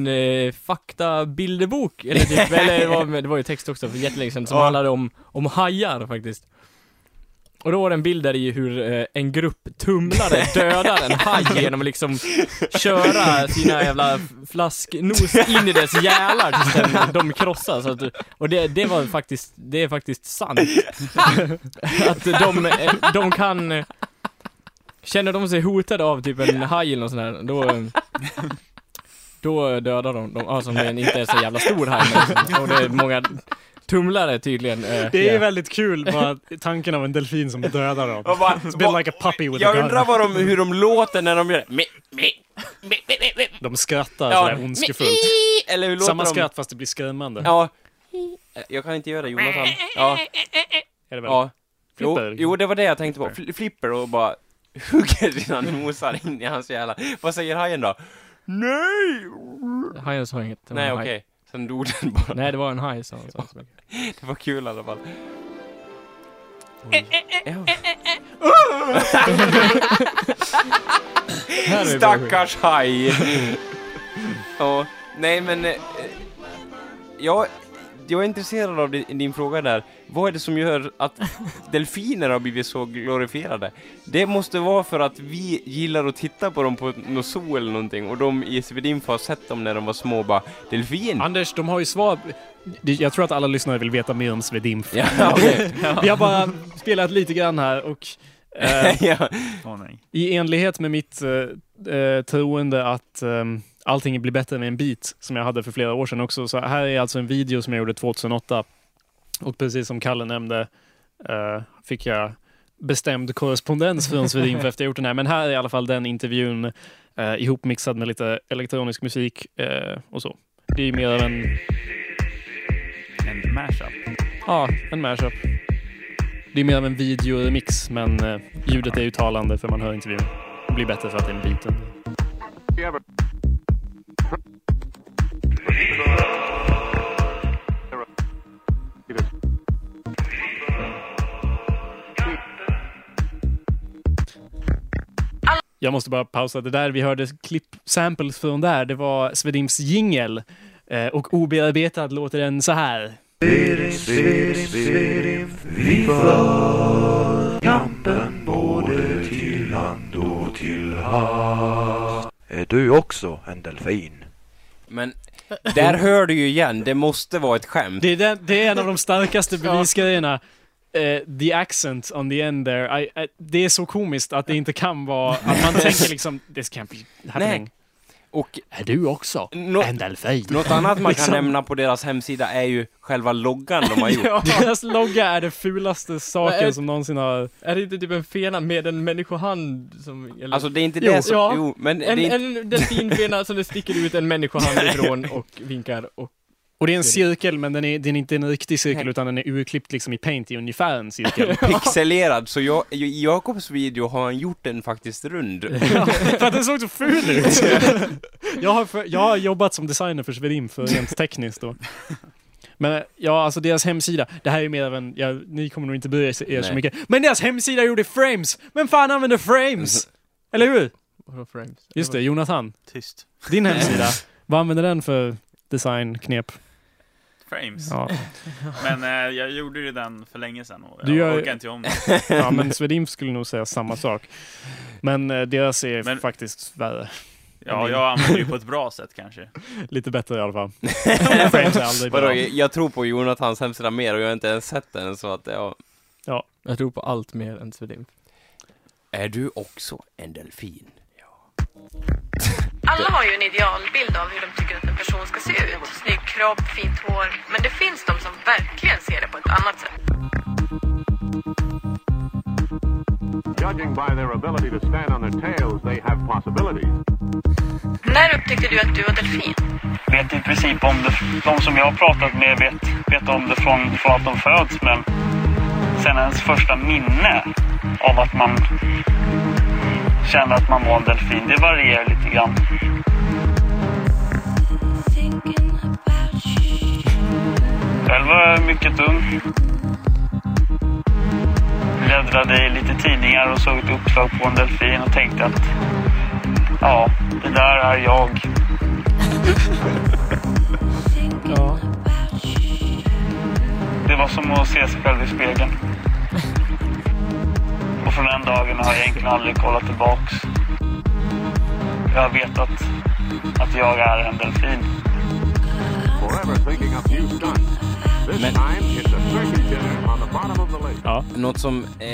eh, faktabilderbok, eller, typ, eller det, var, det var ju text också för jättelänge sedan, som Ja. handlade om, om hajar faktiskt. Och då var det en bild där i hur eh, en grupp tumlare dödar en haj genom att liksom köra sina jävla flasknos in i dess gälar tills den, de krossas. Att, och det, det var faktiskt, det är faktiskt sant. att de, de kan Känner de sig hotade av typ en haj eller något sånt där, då Då dödar de dem, alltså den inte är så jävla stor haj men, Och det är många tumlare tydligen eh, Det är ja. väldigt kul, bara tanken av en delfin som dödar dem. Bara, It's been like a puppy with a jag undrar vad de, hur de låter när de gör det. De skrattar Ja. sådär ondskefullt. Eller hur låter Samma de? skratt fast det blir skrämmande. Ja. Jag kan inte göra det, Jonathan. Ja, Är det väl? ja. Jo, Flipper. jo, det var det jag tänkte på. Fl- Flipper och bara hugger sina nosar in i hans jävla... Vad säger hajen då? Nej! Hajen sa inget. det var Nej, en okej. haj. Sen dog den bara. Nej, det var en haj sa han. sa han. Det var kul i alla fall. Här är det bara- Stackars haj! ja, nej men... eh, Jag, jag är intresserad av din, din fråga där. Vad är det som gör att delfiner har blivit så glorifierade? Det måste vara för att vi gillar att titta på dem på något zoo eller någonting och de i Svedinfo har sett dem när de var små och bara Delfin! Anders, de har ju svar. Jag tror att alla lyssnare vill veta mer om Svedimf. Ja, okej. Vi har bara spelat lite grann här och eh, ja. I enlighet med mitt eh, eh, troende att ehm, allting blir bättre med en bit, som jag hade för flera år sedan också. Så här är alltså en video som jag gjorde 2008. Och precis som Kalle nämnde eh, fick jag bestämd korrespondens från Svedinf efter jag gjort den här. Men här är i alla fall den intervjun eh, ihopmixad med lite elektronisk musik eh, och så. Det är mer av en, En mashup. ja, en mashup. Det är mer av en videoremix, men eh, ljudet är ju talande för man hör intervjun. Det blir bättre för att det är en biten. Jag måste bara pausa. Det där vi hörde klipp samples från där, det var Svedimps jingel. Eh, och obearbetad låter den så här. Kampen både till land och till havs. Är du också en delfin? Men där hör du ju igen, det måste vara ett skämt. Det är, den, det är en av de starkaste bevisgrejerna. Eh, the accent on the end there. I, I, det är så komiskt att det inte kan vara, att man tänker liksom, this can't be happening. Nej. Och Är du också Nå- en delfin? något annat man kan Liksom. nämna på deras hemsida är ju själva loggan de har gjort. Ja. Deras logga är det fulaste saken som någonsin har... Är det inte typ en fena med en människohand som... Eller, Alltså det är inte Jo, det som... ja. Jo, men en, det är inte... en delfinfena som det sticker ut en människohand ifrån och vinkar och... Och det är en cirkel, men den är, den är inte en riktig cirkel, utan den är urklippt liksom i paint i ungefär en cirkel. pixelerad, så jag, i Jakobs video har han gjort den faktiskt rund. Ja, för att den såg så ful ut. jag, har för, jag har jobbat som designer för Svedin för rent tekniskt då. Men ja, alltså deras hemsida, det här är mer av en, ja, ni kommer nog inte bry er så Nej. mycket, men deras hemsida gjorde frames! Men fan använder frames? Eller hur? Vadå frames? Just det, Jonathan. Tyst. Din hemsida, vad använder den för designknep? Frames. Ja, Men eh, jag gjorde ju den för länge sedan och jag Du gör- orkar inte om det. ja men Svedin skulle nog säga samma sak. Men eh, deras är Men- faktiskt värre. Ja, jag använder ju på ett bra sätt kanske. Lite bättre i alla fall. Vadå, jag, tror på Jonathans hemsida mer och jag har inte ens sett den så att ja. Jag tror på allt mer än Svedin. Är du också en delfin? Alla har ju en idealbild av hur de tycker att en person ska se ut. Snygg kropp, fint hår. Men det finns de som verkligen ser det på ett annat sätt. Judging by their ability to stand on their tails, they have possibilities. När upptäckte du att du var delfin? vet i princip om det. De som jag har pratat med vet, vet om det från, från att de föds. Men sen ens första minne av att man kände att man var en delfin, det varierar lite grann. Själv var jag mycket ung. Bläddrade i lite tidningar och såg ett uppslag på en delfin och tänkte att ja, det där är jag. Ja. Det var som att se sig själv i spegeln. Från den dagen har jag egentligen aldrig kollat tillbaks. Jag har vetat att jag är en delfin. Men-. Ja. Något som, eh,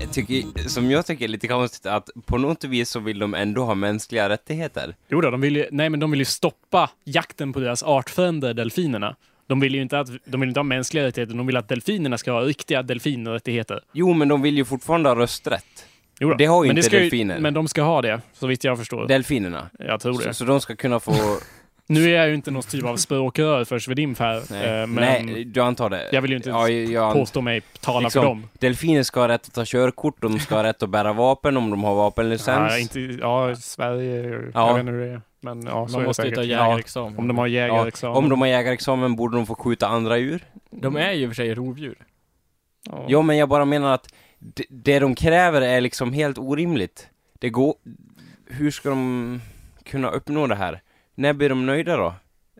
jag tycker, som jag tycker är lite konstigt att på något vis så vill de ändå ha mänskliga rättigheter. Jo då, de vill ju, nej, men de vill ju stoppa jakten på deras artfrände delfinerna. De vill ju inte, att, de vill inte ha mänskliga rättigheter, de vill att delfinerna ska ha riktiga delfinrättigheter. Jo, men de vill ju fortfarande ha rösträtt. Jo då. Det har ju men inte ska delfiner. men de ska ha det, så vitt jag förstår. Delfinerna. jag tror Så, det. så de ska kunna få... Nu är jag ju inte någon typ av språkrör för Svedimf här, Nej, eh, men Nej du antar det. jag vill ju inte Ja, jag, påstå mig tala liksom, för dem. Delfiner ska ha rätt att ta körkort, de ska ha rätt att bära vapen om de har vapenlicens. Ja, inte, ja, Sverige, Ja. jag vet inte hur det är. Men ja, så Man är måste det ju ta jägarexamen. Om de har jägarexamen. Om de har jägarexamen borde de få skjuta andra djur. De är ju i och för sig rovdjur. Ja. Ja, men jag bara menar att det, det de kräver är liksom helt orimligt. Det går... Hur ska de kunna uppnå det här? När blir de nöjda då?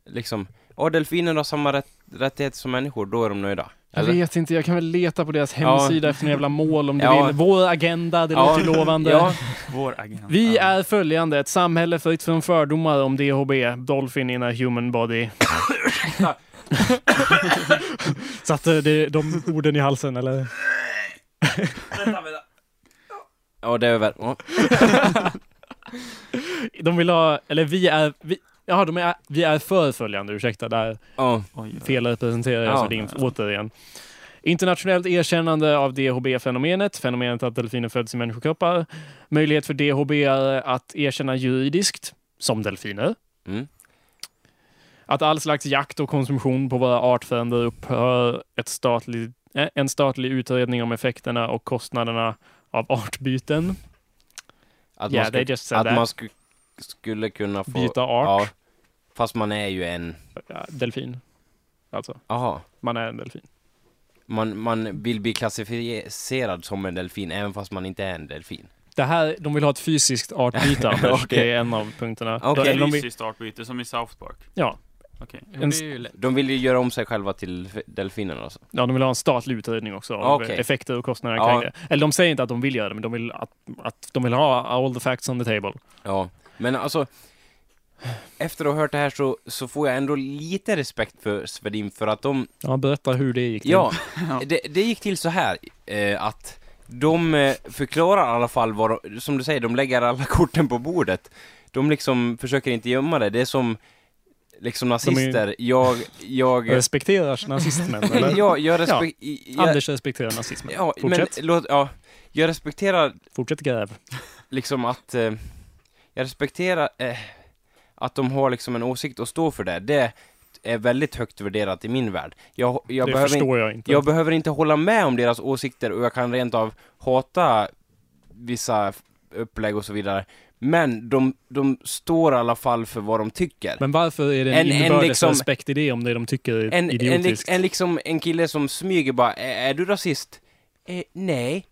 Liksom, ja, delfiner har samma rätt, rättigheter som människor, då är de nöjda. Jag Eller? vet inte, jag kan väl leta på deras Ja. hemsida efter några jävla mål om du Ja. vill. Vår agenda, det Ja. låter lovande. Ja. Vår agent. Vi är följande, ett samhälle fritt från fördomar om DHB, Dolphin in a human body. Satte det, de orden i halsen eller? Ja, det är väl... Ja. De vill ha, eller vi är, vi, ja, de är, vi är för följande, ursäkta, där Ja. felrepresenterar jag Ja. så din återigen. Internationellt erkännande av DHB-fenomenet, fenomenet att delfiner föds i människokroppar. Möjlighet för DHB att erkänna juridiskt, som delfiner. Mm. Att all slags jakt och konsumtion på våra artfränder upphör. Ett statlig, eh, en statlig utredning om effekterna och kostnaderna av artbyten. Att Yeah, man, said att that. man sku, skulle kunna få... Byta art. Ja. Fast man är ju en... Delfin. Alltså, Aha. man är en delfin. Man, man vill bli klassificerad som en delfin även fast man inte är en delfin. Det här, de vill ha ett fysiskt artbyte, Anders. Okej. Det är en av punkterna. Eller de Fysiskt artbyte, som i South Park. ja, Okej. Jo, En. De vill ju göra om sig själva till f- delfiner alltså. ja, de vill ha en statlig utredning också av Okej. effekter och kostnader Ja. kring det. Eller de säger inte att de vill göra det, men de vill att, att de vill ha all the facts on the table. Ja, men alltså efter att ha hört det här så, så får jag ändå lite respekt för Svedin för att de, Ja, berätta hur det gick till. ja, det, det gick till så här eh, att de eh, förklarar i alla fall vad de, som du säger, de lägger alla korten på bordet. De liksom försöker inte gömma det, det är som liksom nazister, jag, jag... Respekterar nazismen, eller? ja, jag respek... jag- Anders respekterar nazismen. Ja, Fortsätt. men låt, ja, jag respekterar Fortsätt gräv. liksom att, eh, jag respekterar eh, att de har liksom en åsikt och står för det. Det är väldigt högt värderat i min värld. Jag, jag, det behöver, förstår jag inte. jag behöver inte hålla med om deras åsikter och jag kan rent av hata vissa upplägg och så vidare. Men de, de står i alla fall för vad de tycker. Men varför är det en, En- en inbördes liksom- respekt i det om det de tycker är en, en, idiotiskt? en, liksom, en kille som smyger bara, är, är du rasist? Eh, nej,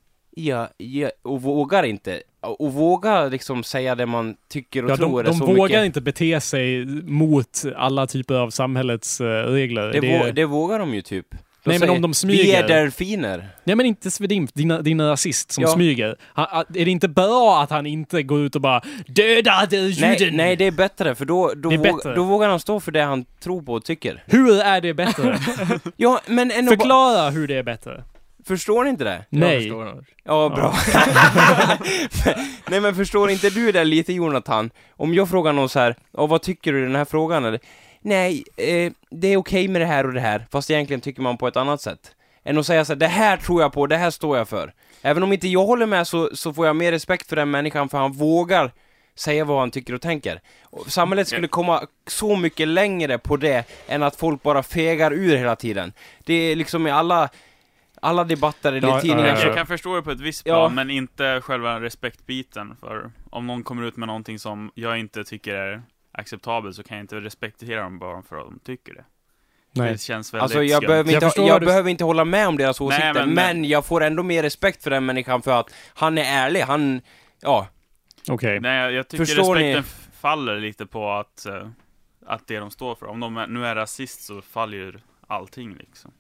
jag, jag, och vågar inte. Och vågar liksom säga det man tycker och ja, tror de de vågar mycket. inte bete sig mot alla typer av samhällets eh, regler. Det, Det- vå, det vågar de ju typ. De Nej, men om de Vi smyger. är delfiner. Nej men inte Svedimf, din, din rasist som Ja. smyger. Han, är det inte bra att han inte går ut och bara döda Nej, juden? nej, det är bättre, för då, då, våg, bättre. då vågar han stå för det han tror på och tycker. Hur är det bättre? Ja, men Förklara hur det är bättre. Förstår ni inte det? Jag Nej. förstår, Anders. Ja, bra. Nej men förstår inte du det lite Jonathan? Om jag frågar någon så här, vad tycker du i den här frågan? Eller, Nej, eh, det är okej med det här och det här, fast egentligen tycker man på ett annat sätt. Än att säga så här, det här tror jag på, det här står jag för. Även om inte jag håller med så, så får jag mer respekt för den människan för han vågar säga vad han tycker och tänker. Och samhället skulle komma så mycket längre på det än att folk bara fegar ur hela tiden. Det är liksom i alla, alla debatter eller Ja, tidningar ja, så... Jag kan förstå det på ett visst Ja. plan, men inte själva respektbiten. För om någon kommer ut med någonting som jag inte tycker är acceptabelt så kan jag inte respektera dem bara för att de tycker det. Nej. Det känns väldigt Alltså jag, behöver Jag inte, jag, vad du- behöver inte hålla med om deras åsikter, men- men, jag får ändå mer respekt för den människan för att han är ärlig, han, ja, Okej. Nej, jag, jag tycker Förstår ni? respekten f- faller lite på att, eh, att det de står för. Om de är, nu är rasist så faller ju allting liksom.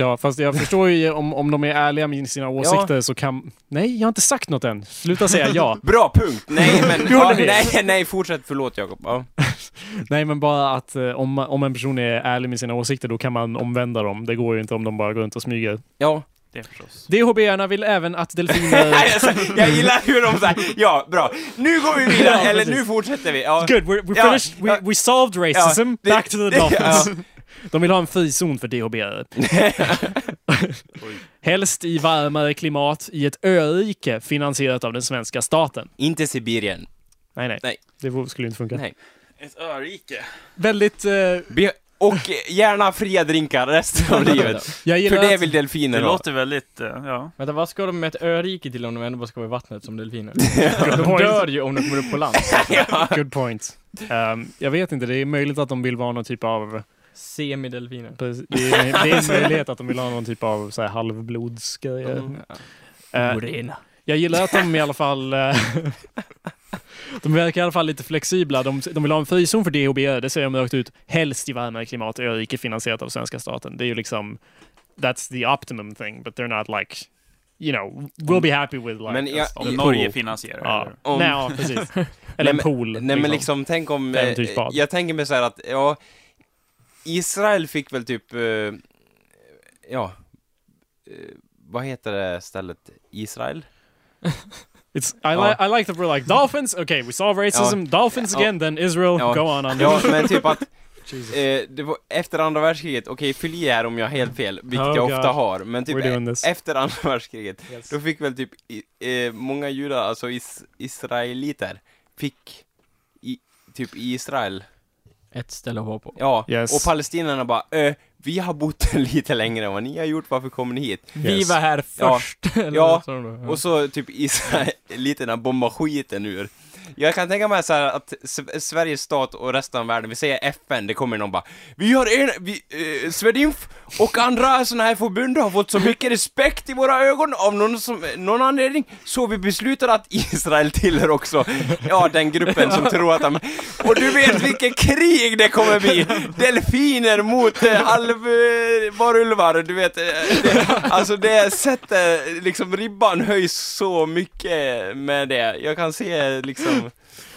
Ja, fast jag förstår ju om, om de är ärliga med sina åsikter så kan... Nej, jag har inte sagt något än. Sluta säga ja. bra punkt! Nej men, ja, nej, nej fortsätt, förlåt Jakob. Ja. Nej, men bara att eh, om, om en person är ärlig med sina åsikter, då kan man omvända dem. Det går ju inte om de bara går runt och smyger. ja. Det förstås. DHB-arna vill även att delfiner... Alltså, jag gillar hur de säger, ja bra, nu går vi vidare, Ja, eller nu fortsätter vi. Ja. Good, we're, we Ja, finished. We, ja. we solved racism. Back to the dolphins. De vill ha en frizon för DHB-are. Helst i varmare klimat i ett örike finansierat av den svenska staten. Inte Sibirien. Nej, nej. Nej. Det skulle inte funka. Nej. Ett örike. Väldigt... eh, Be- och gärna fria drinkar resten av livet. jag gillar För det att- vill delfiner Det ha. låter väldigt, eh, ja. Vänta, vad ska de med ett örike till om de ändå bara ska vara i vattnet som delfiner? De dör ju om de kommer upp på land. Good point. Ehm, jag vet inte, det är möjligt att de vill vara någon typ av... Semidelfiner. Precis, Det är, det är en möjlighet att de vill ha någon typ av så här, halvblodsgrejer. Mm. Orena. jag gillar att de i alla fall... eh, de verkar i alla fall lite flexibla. De, de vill ha en frizon för DHB, det säger de rakt ut. Helst i varmare klimat, örike finansierat av svenska staten. Det är ju liksom... That's the optimum thing, but they're not like... You know, we'll be happy with like... Men jag- a Norge pool. finansierar Ja? Om- Nej, ja precis. Eller Nej, en pool. Nej men liksom, tänk om... eh, jag tänker mig så här att, ja... Israel fick väl typ... eh, ja... eh, vad heter det stället? Israel? It's, I, Ja. li- I like that we're like dolphins. Okay, we solve racism. Dolphins Ja. again, then Israel. Ja. Go on. on. Ja, men typ att... Eh, det var efter andra världskriget, okej fyll i här om jag har helt fel, vilket Oh, jag God. ofta har, men typ e- efter andra världskriget, Yes. då fick väl typ i, eh, många judar, alltså is, israeliter, fick i, typ i Israel, Ett ställe att vara på. ja, Yes. och palestinierna bara eh, vi har bott lite längre än vad ni har gjort, varför kommer ni hit? Vi Yes. var här Ja. först. Eller Ja, då? Och så typ israeliterna bombar skiten ur. Jag kan tänka mig så här att S- Sveriges stat och resten av världen, vi säger FN, det kommer någon bara Vi har en, vi, eh, Swedinf och andra sådana här förbund har fått så mycket respekt i våra ögon av någon, som, någon anledning Så vi beslutar att Israel tillhör också, ja den gruppen som tror att de Och du vet vilket krig det kommer bli! Delfiner mot eh, halvvarulvar, eh, du vet eh, det, Alltså det sätter, liksom ribban höjs så mycket med det Jag kan se liksom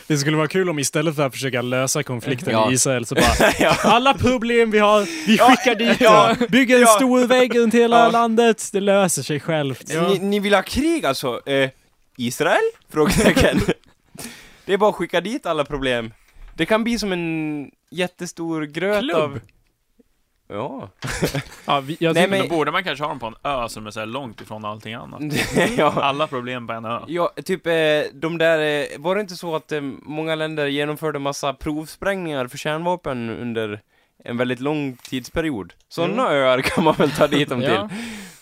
det skulle vara kul om istället för att försöka lösa konflikten Ja. i Israel så bara ja. alla problem vi har, vi skickar dit ja, bygger en stor vägg runt hela landet, det löser sig självt. Ni, ni vill ha krig alltså? Eh, Israel? Frågetecken. det är bara att skicka dit alla problem. Det kan bli som en jättestor gröt Klubb. av... Ja. Ja, vi, jag Nej, men- Då borde man kanske ha dem på en ö som är så här långt ifrån allting annat. ja. Alla problem på en ö. Ja, typ eh, de där, eh, var det inte så att eh, många länder genomförde massa provsprängningar för kärnvapen under en väldigt lång tidsperiod? Sådana öar kan man väl ta dit dem till? Ja.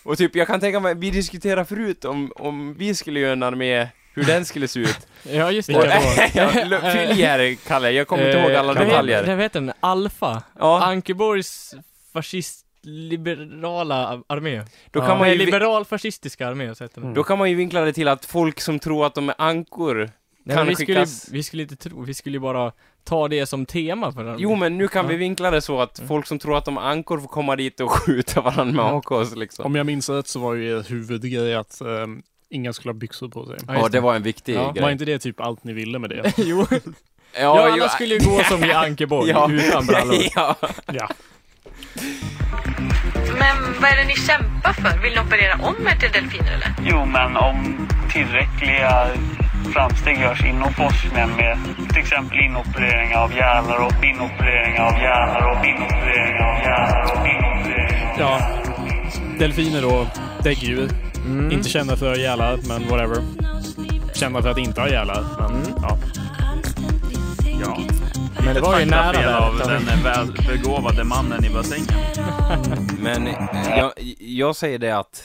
Och typ, jag kan tänka mig, vi diskuterade förut om, om vi skulle göra en armé, hur den skulle se ut. Ja, just det. fyll i här, Kalle, jag kommer inte ihåg alla detaljer. Det heter den, Alfa. Ja, Ankeborgs fascist-liberala armé. då Ja. kan man ju... vi- liberal-fascistiska armé, så heter den. Då kan man ju vinkla det till att folk som tror att de är ankor Nej, kan vi, skulle, skickas... vi skulle inte tro, vi skulle ju bara ta det som tema för den. Jo men nu kan Ja. vi vinkla det så att Mm. folk som tror att de är ankor får komma dit och skjuta varandra med AKs liksom. Om jag minns rätt så var ju er huvudgrej att ehm, inga skulle ha byxor på sig. Ja, Ja, just det var en viktig Ja, grej. Var inte det typ allt ni ville med det? jo. Ja, Ja, alla jo, skulle ju gå som i Ankeborg, Ja. utan brallor. ja. Ja. Men vad är det ni kämpar för? Vill ni operera om er till delfiner eller? Jo, men om tillräckliga framsteg görs inom forskningen med till exempel inoperering av hjärnor och inoperering av hjärnor och inoperering av hjärnor och inoperering av ja. Delfiner då, däggdjur. Mm. Inte kända för att ha gälar, men whatever. Kända för att inte ha gälar, men Mm. ja. Ja. Men det var ju nära fel av den välbegåvade mannen i bassängen. Men eh, jag, jag säger det att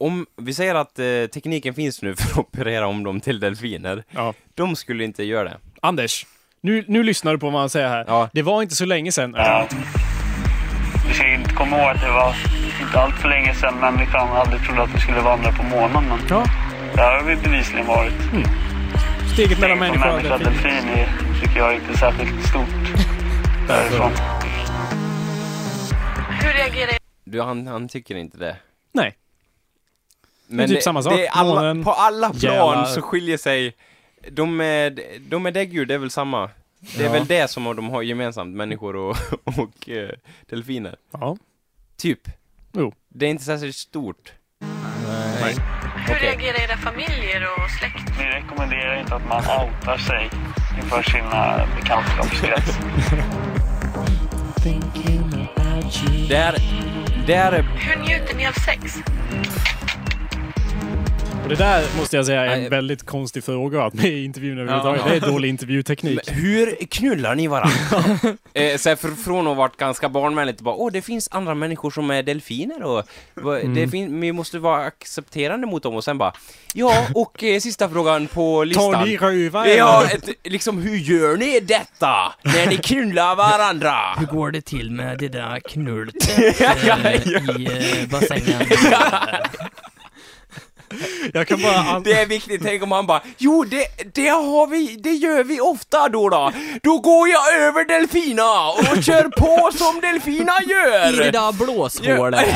om vi säger att eh, tekniken finns nu för att operera om dem till delfiner. Ja. De skulle inte göra det. Anders, nu, nu lyssnar du på vad han säger här. Ja. Det var inte så länge sedan. Ja. Vi ska inte komma ihåg att det var inte allt för länge sedan människan aldrig trodde att vi skulle vandra på månen. Men Ja. det har vi bevisligen varit. Steget mellan människa och delfin. är, tycker jag inte särskilt stort därifrån. Hur reagerar Du, han, han tycker inte det. Nej. Men typ samma sak. Det är alla, Månen, på alla plan jävlar. så skiljer sig... De är, de är däggdjur, det är väl samma. Det är Ja. väl det som de har gemensamt, människor och, och eh, delfiner. Ja. Typ. Jo. Det är inte särskilt stort. Nej. Hur Okej. reagerar era familjer och släkt? Vi rekommenderar inte att man outar sig inför sina bekantskapskrets. Det är... Det är... Hur njuter ni av sex? Och det där måste jag säga är en väldigt konstig fråga att med i intervjun överhuvudtaget. Ja. Det är dålig intervjuteknik. Men hur knullar ni varandra? eh, så här, för, från att ha varit ganska barnvänligt bara, åh det finns andra människor som är delfiner och Mm. det fin- vi måste vara accepterande mot dem och sen bara, ja och eh, sista frågan på listan. Tar ni röva Ja, ett, liksom hur gör ni detta när ni knullar varandra? Hur går det till med det där knullet eh, i eh, bassängen? Jag kan bara... An- Det är viktigt, tänk om han bara, jo det, det har vi, det gör vi ofta då då. Då går jag över delfina och kör på som delfina gör. I det där blåshålet.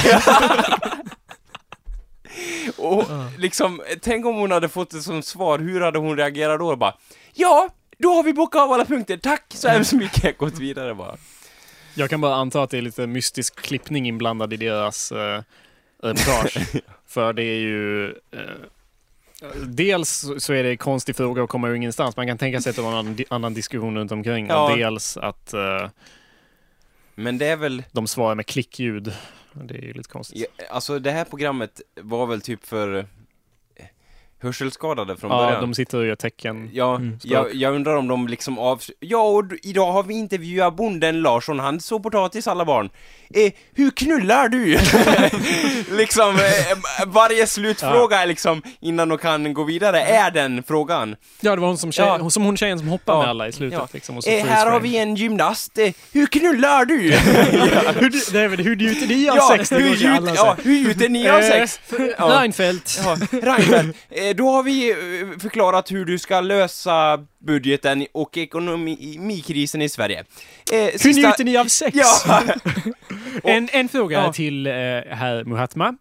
Och liksom, tänk om hon hade fått det som svar, hur hade hon reagerat då? Bara, ja, då har vi bockat av alla punkter, tack så hemskt mycket, gått vidare bara. Jag kan bara anta att det är lite mystisk klippning inblandad i deras eh, reportage. För det är ju... Eh, dels så är det en konstig fråga och kommer ingenstans. Man kan tänka sig att det var en annan, diskussion runt omkring. Ja. Och dels att eh, Men det är väl, de svarar med klickljud. Det är ju lite konstigt. ja, alltså det här programmet var väl typ för hörselskadade från Ja, början. de sitter och gör tecken. Ja, Mm, jag, jag undrar om de liksom av... Ja, och idag har vi intervjuat bonden Larsson, han så potatis alla barn. Eh, hur knullar du? liksom, eh, varje slutfråga är liksom, innan de kan gå vidare, är den frågan. Ja, det var hon som, tjej, Ja. som hon tjejen som hoppade Ja. med alla i slutet. Ja. Liksom, och så Eh, här har vi en gymnast, eh, hur knullar du? hur, du- David, hur njuter ni av ja, sex? Hur, gjut, ja, hur gjuter ni av Eh, sex? Ja. Reinfeldt. Ja, Reinfeldt, eh, då har vi eh, förklarat hur du ska lösa budgeten och ekonomikrisen i Sverige. Eh, Hur sista- njuter ni av sex? Ja, en, en fråga Ja. till eh, herr Muhatma.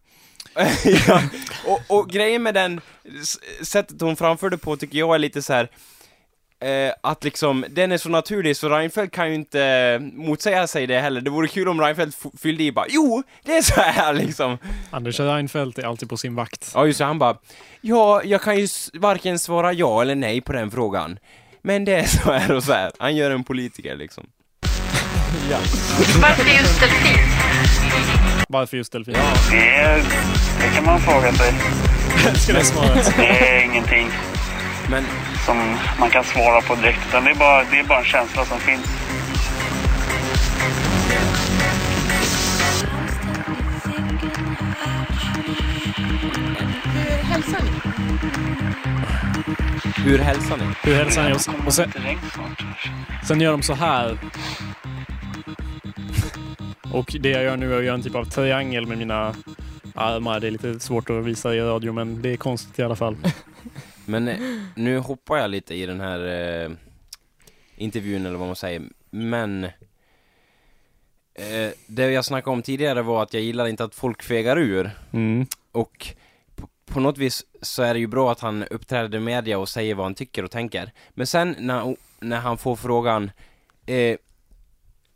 ja. Och, och grejen med den sättet hon framförde på tycker jag är lite så här. Eh, att liksom, den är så naturlig så Reinfeldt kan ju inte motsäga sig det heller. Det vore kul om Reinfeldt fyllde i bara Jo, det är så här liksom. Anders Reinfeldt är alltid på sin vakt. Ja just det, han bara Ja, jag kan ju varken svara ja eller nej på den frågan. Men det är så här och så här. Han gör en politiker liksom. Varför just delfin? Varför just delfin? Det, är, det kan man fråga sig. Det? Det är ingenting Men som man kan svara på direkt. Utan det är bara, det är bara en känsla som finns. Hur hälsar ni? hur hälsar ni? Och sen, sen gör de så här. Och det jag gör nu är att göra en typ av triangel med mina armar. Det är lite svårt att visa i radio, men det är konstigt i alla fall. Men eh, nu hoppar jag lite i den här eh, intervjun eller vad man säger, men eh, det jag snackade om tidigare var att jag gillar inte att folk fegar ur Mm. och på, på något vis så är det ju bra att han uppträder i media och säger vad han tycker och tänker. Men sen när, när han får frågan eh,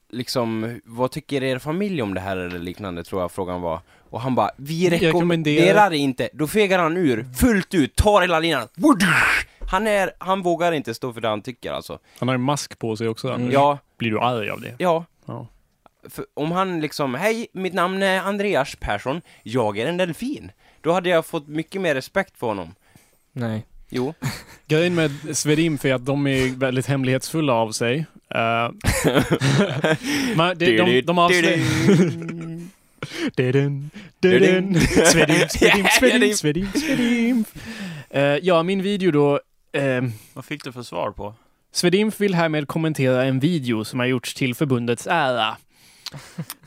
liksom, vad tycker er familj om det här eller liknande tror jag frågan var. Och han bara, vi rekommenderar- inte. Då fegar han ur, fullt ut, tar hela linan. Han är, han vågar inte stå för det han tycker alltså. Han har ju mask på sig också. Anders. Ja, Blir du arg av det? ja. Ja. För om han liksom, hej, mitt namn är Andreas Persson, jag är en delfin. Då hade jag fått mycket mer respekt för honom. Nej. Jo. Grejen med Svedimf är att de är väldigt hemlighetsfulla av sig. Man, det, de, de avslöjar... Eh, Ja, min video då. eh, Vad fick du för svar på? Svedimf vill härmed kommentera en video som har gjorts till förbundets ära.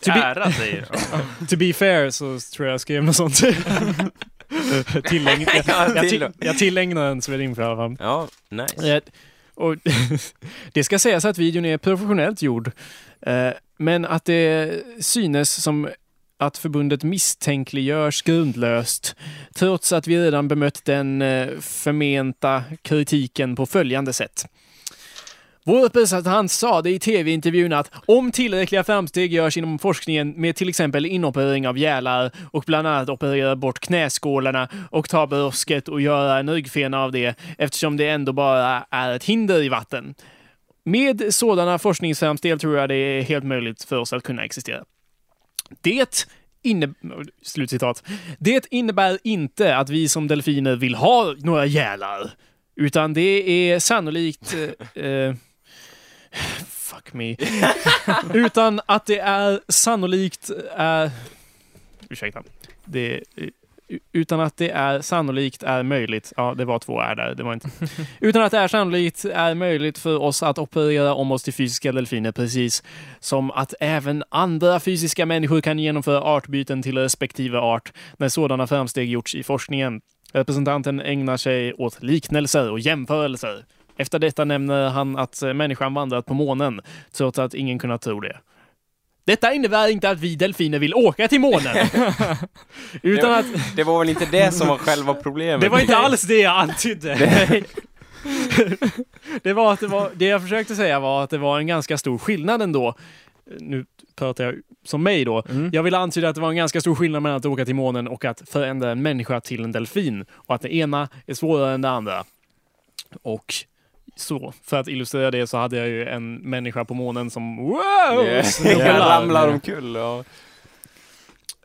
To be- Ära säger. To be fair så tror jag jag skrev något sånt. Tillägn, jag, Ja, jag, till- jag tillägnar en i alla fall. Ja, nice. Eh, Och det ska sägas att videon är professionellt gjord, eh, men att det synes som att förbundet misstänkliggörs grundlöst, trots att vi redan bemött den eh, förmenta kritiken på följande sätt. Vår han sa det i tv-intervjun att om tillräckliga framsteg görs inom forskningen med till exempel inoperering av gälar och bland annat operera bort knäskålarna och ta brosket och göra en ryggfena av det eftersom det ändå bara är ett hinder i vatten. Med sådana forskningsframsteg tror jag det är helt möjligt för oss att kunna existera. Det inne... Slutcitat. Det innebär inte att vi som delfiner vill ha några gälar, utan det är sannolikt... Eh, eh fuck me. utan att det är sannolikt... Eh, ursäkta. Det, eh, utan att det är sannolikt är möjligt. Ja, det var två är där. Det var inte. utan att det är sannolikt är möjligt för oss att operera om oss till fysiska delfiner, precis som att även andra fysiska människor kan genomföra artbyten till respektive art när sådana framsteg gjorts i forskningen. Representanten ägnar sig åt liknelser och jämförelser. Efter detta nämner han att eh, människan vandrat på månen, trots att ingen kunnat tro det. Detta innebär inte att vi delfiner vill åka till månen. Utan det, att... det var väl inte det som var själva problemet? Det var inte alls det jag antydde. Det- det var att det var, det jag försökte säga var att det var en ganska stor skillnad ändå. Nu pratar jag som mig då. Jag ville antyda att det var en ganska stor skillnad mellan att åka till månen och att förändra en människa till en delfin. Och att det ena är svårare än det andra. Och så, för att illustrera det så hade jag ju en människa på månen som wow! Yeah. ramlar omkull. Ja.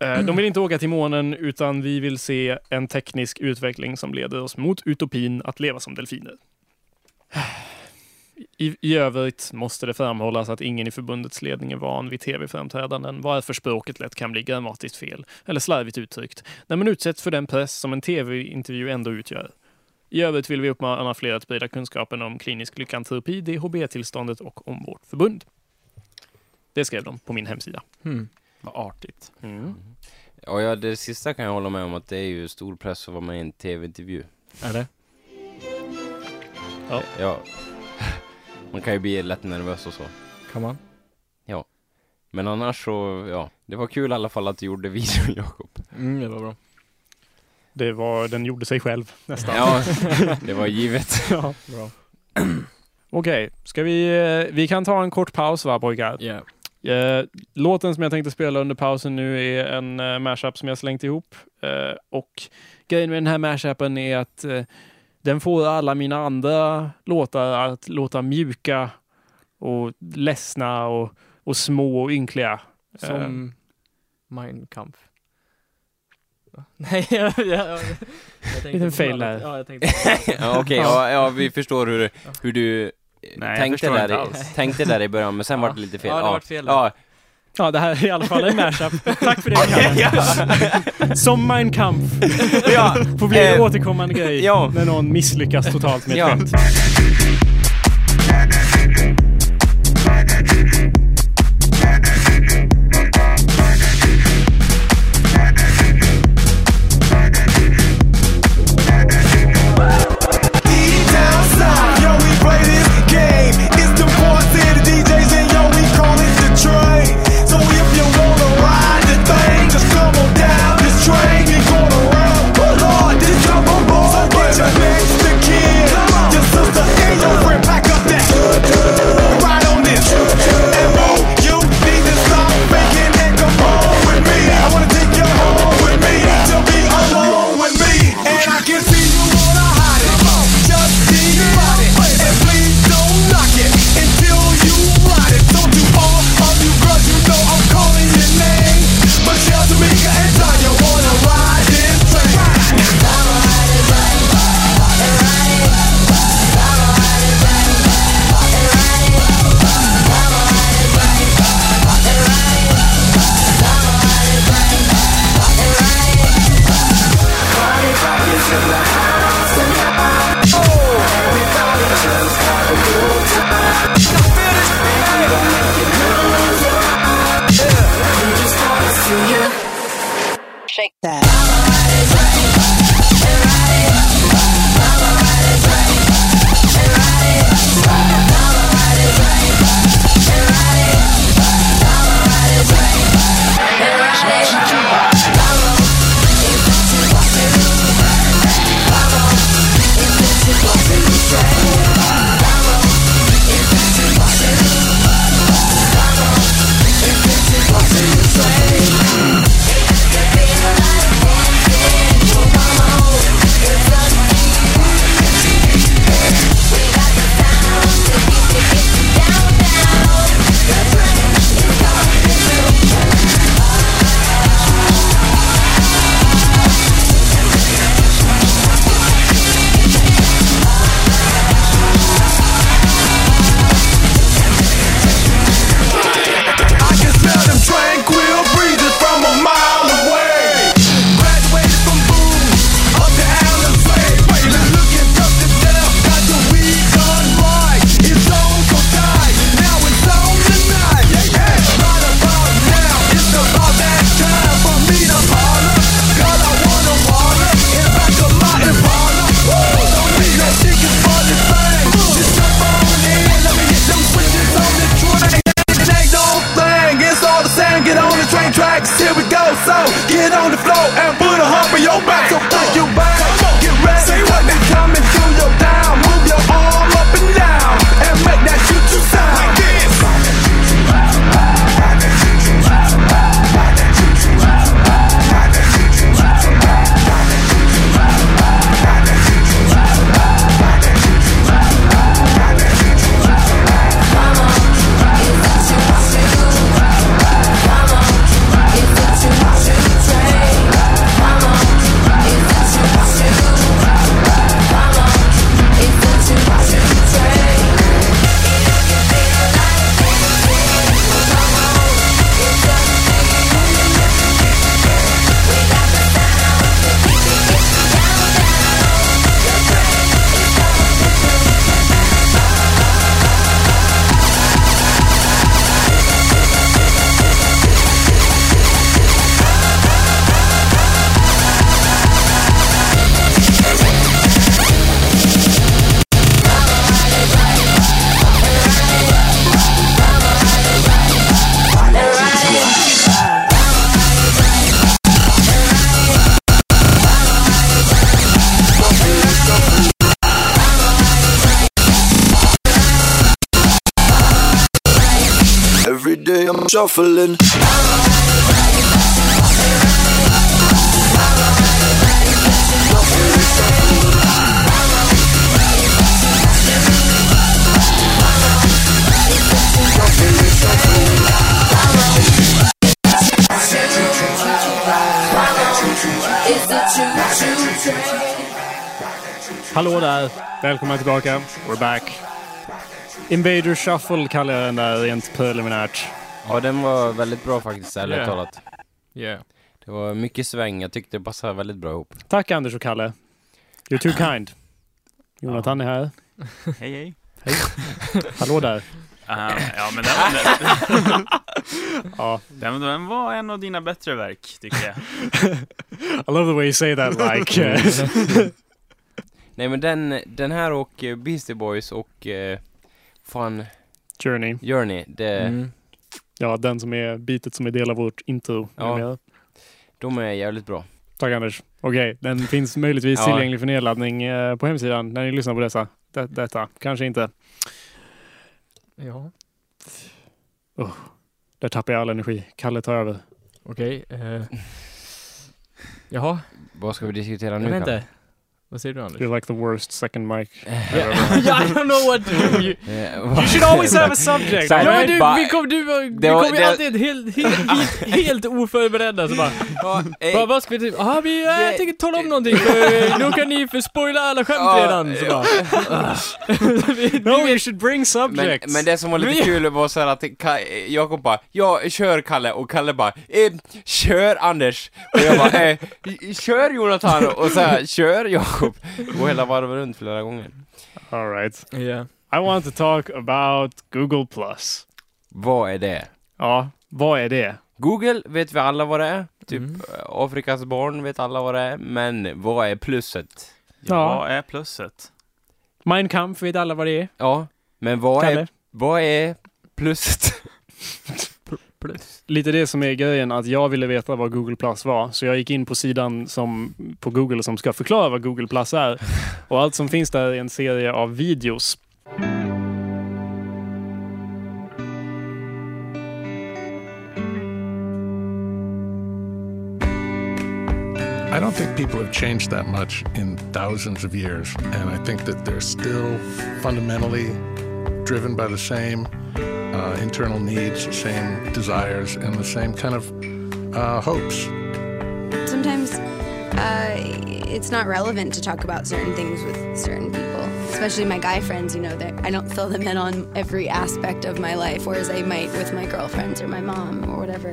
Eh, De vill inte åka till månen utan vi vill se en teknisk utveckling som leder oss mot utopin att leva som delfiner. I, I övrigt måste det framhållas att ingen i förbundets ledning är van vid tv-framträdanden, varför språket lätt kan bli grammatiskt fel eller slarvigt uttryckt, när man utsätts för den press som en tv-intervju ändå utgör. I övrigt vill vi uppmana fler att sprida kunskapen om klinisk lyckanterapi, DHB-tillståndet och om vårt förbund. Det skrev de på min hemsida. Hmm. Vad artigt. Mm. Ja, ja, det sista kan jag hålla med om att det är ju stor press att vara med i en tv-intervju. Är det? Ja. Ja. Man kan ju bli lätt nervös och så. Kan man? Ja. Men annars så, ja. Det var kul i alla fall att du gjorde videon, Jakob. Mm, det var bra. Det var, den gjorde sig själv nästan. Ja, det var givet. ja, bra. Okej, ska vi, eh, vi kan ta en kort paus va pojkar? Yeah. Eh, Låten som jag tänkte spela under pausen nu är en uh, mashup som jag slängt ihop. Eh, och grejen med den här mashupen är att eh, den får alla mina andra låtar att låta mjuka och ledsna och, och små och ynkliga. Eh, Som Mein Kampf. Nej, jag, jag, jag, tänkte Liten fail där. Ja, jag tänkte. Ja, okej, ja, ja, vi förstår hur, hur du eh, Nej, tänkte, där i, tänkte där i början, men sen Ja. var det lite fel. Ja, det vart fel. Ja, Ja, det här är i alla fall en mashup. Tack för det, Kalle. Som Mein Kampf. ja, Får bli en Eh, återkommande grej ja. när någon misslyckas totalt med ett Ja. skämt. Day I'm shuffling. Hallå där! Välkomna tillbaka. We're back. Invader Shuffle kallar jag den där rent preliminärt. Ja, den var väldigt bra faktiskt, ärligt Yeah. talat. Yeah. Det var mycket sväng, jag tyckte det passade väldigt bra ihop. Tack Anders och Kalle. You're too kind. Jonathan är här. Hej hej. Hej. Hallå där. Ah, ja men den var, Ja. den, den var en av dina bättre verk, tycker jag. I love the way you say that like. Nej men den, den här och eh, Beastie Boys och eh, fan Journey. Journey, det, Mm. Ja, den som är bitet som är del av vårt intro. Ja. De är jävligt bra. Tack Anders. Okej, den finns möjligtvis Ja. tillgänglig för nedladdning eh, på hemsidan när ni lyssnar på dessa. Det, detta. Kanske inte. Ja, Där tappar jag all energi. Kalle tar över. okej. eh. Jaha, Vad ska vi diskutera jag nu vet Kalle? inte. Vad säger du Anders? You're like the worst second mic. Yeah, I don't know what to do. You, Eh, You should always have a subject! Ja, men du, vi kom, du, vi kom ju alltid helt, helt, helt, helt oförberedda så bara, eh, vad, vad ska vi typ, ja vi, äh, jag tänker tala om någonting för nu kan ni få spoila alla skämt redan. Så bara, vi, No, you should bring men, subjects! men det som var lite Men- kul var så här att Jakob bara Ja, kör Kalle och Kalle bara eh, Kör Anders! Och jag bara eh, Kör Jonathan! Och så här, kör Jakob! Och hela varvet runt flera gånger. All right. yeah. I want to talk about Google+. Plus. Vad är det? Ja, vad är det? Google vet vi alla vad det är. Typ Mm. eh, Afrikas barn vet alla vad det är. Men vad är plusset? Ja. Vad är plusset? Mein Kampf vet alla vad det är. Ja, men vad är, vad är plusset? Lite det som är grejen, att jag ville veta vad Google Plus var. Så jag gick in på sidan som, på Google som ska förklara vad Google Plus är. Och allt som finns där är en serie av videos. I don't think people have changed that much in thousands of years. And I think that they're still fundamentally driven by the same uh, internal needs, the same desires, and the same kind of uh, hopes. Sometimes uh, it's not relevant to talk about certain things with certain people, especially my guy friends. You know, that I don't fill them in on every aspect of my life, whereas I might with my girlfriends or my mom or whatever.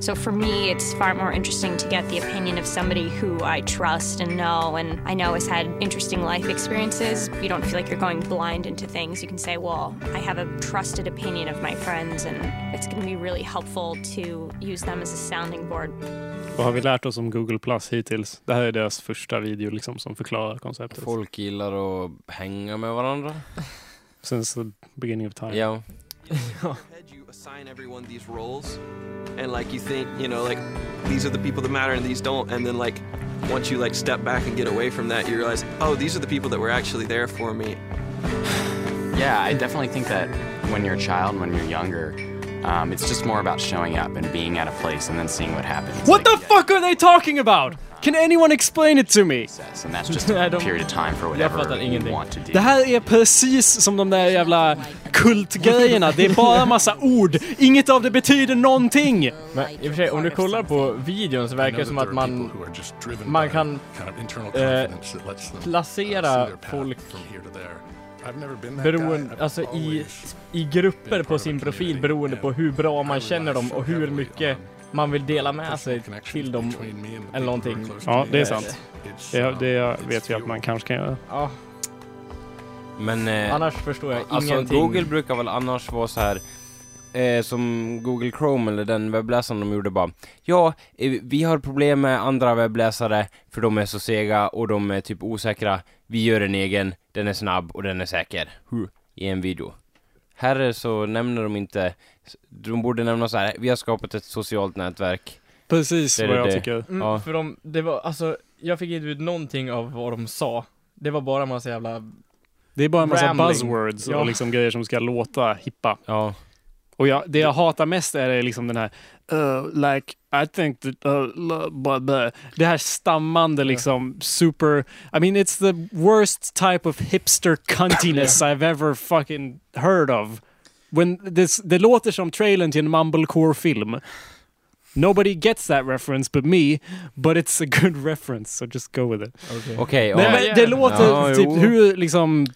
So for me, it's far more interesting to get the opinion of somebody who I trust and know and I know has had interesting life experiences. You don't feel like you're going blind into things. You can say, well, I have a trusted opinion of my friends and it's going to be really helpful to use them as a sounding board. Vad har vi lärt oss om Google Plus hittills? Det här är deras första video liksom, som förklarar konceptet. Folk gillar att hänga med varandra. Since the beginning of time. Ja. assign everyone these roles, and like you think, you know, like these are the people that matter and these don't, and then like once you like step back and get away from that, you realize, oh, these are the people that were actually there for me. Yeah, I definitely think that when you're a child, when you're younger, um, it's just more about showing up and being at a place and then seeing what happens. What the fuck are they talking about? Can anyone explain it to me? And that's just a period of time for whatever fattar you ingenting. want to do. Det här är precis som de där jävla kultgrejerna. Det är bara massa ord. Inget av det betyder någonting. Men i och för sig, om du kollar på videon så verkar det som att man, man kan eh, placera folk beroende, alltså i, i grupper på sin profil beroende på hur bra man känner dem och hur mycket man vill dela med sig till dem eller någonting. Ja, det är sant. Det, det vet jag att man kanske kan göra. Ja. Men... Eh, Annars förstår jag alltså, ingenting. Google brukar väl annars vara så här eh, som Google Chrome eller den webbläsaren de gjorde bara Ja, eh, vi har problem med andra webbläsare för de är så sega och de är typ osäkra. Vi gör en egen, den är snabb och den är säker. Huh, I en video. Här så nämner de inte, de borde nämna så här, vi har skapat ett socialt nätverk. Precis Det vad jag det. tycker. Mm, Ja. För de, det var, alltså, jag fick inte ut någonting av vad de sa. Det var bara en massa jävla... Det är bara en massa Rambling. buzzwords Ja. och liksom grejer som ska låta hippa. Ja. Och jag, det jag hatar mest är liksom den här uh, like I think that uh, la- blah, blah. det här stammande liksom super I mean it's the worst type of hipster cuntiness I've ever fucking heard of. When this, det låter som trailern till en mumblecore film. Nobody gets that reference but me, but it's a good reference, so just go with it. Okej, Nej, ja. men det låter Ja, typ jo. hur liksom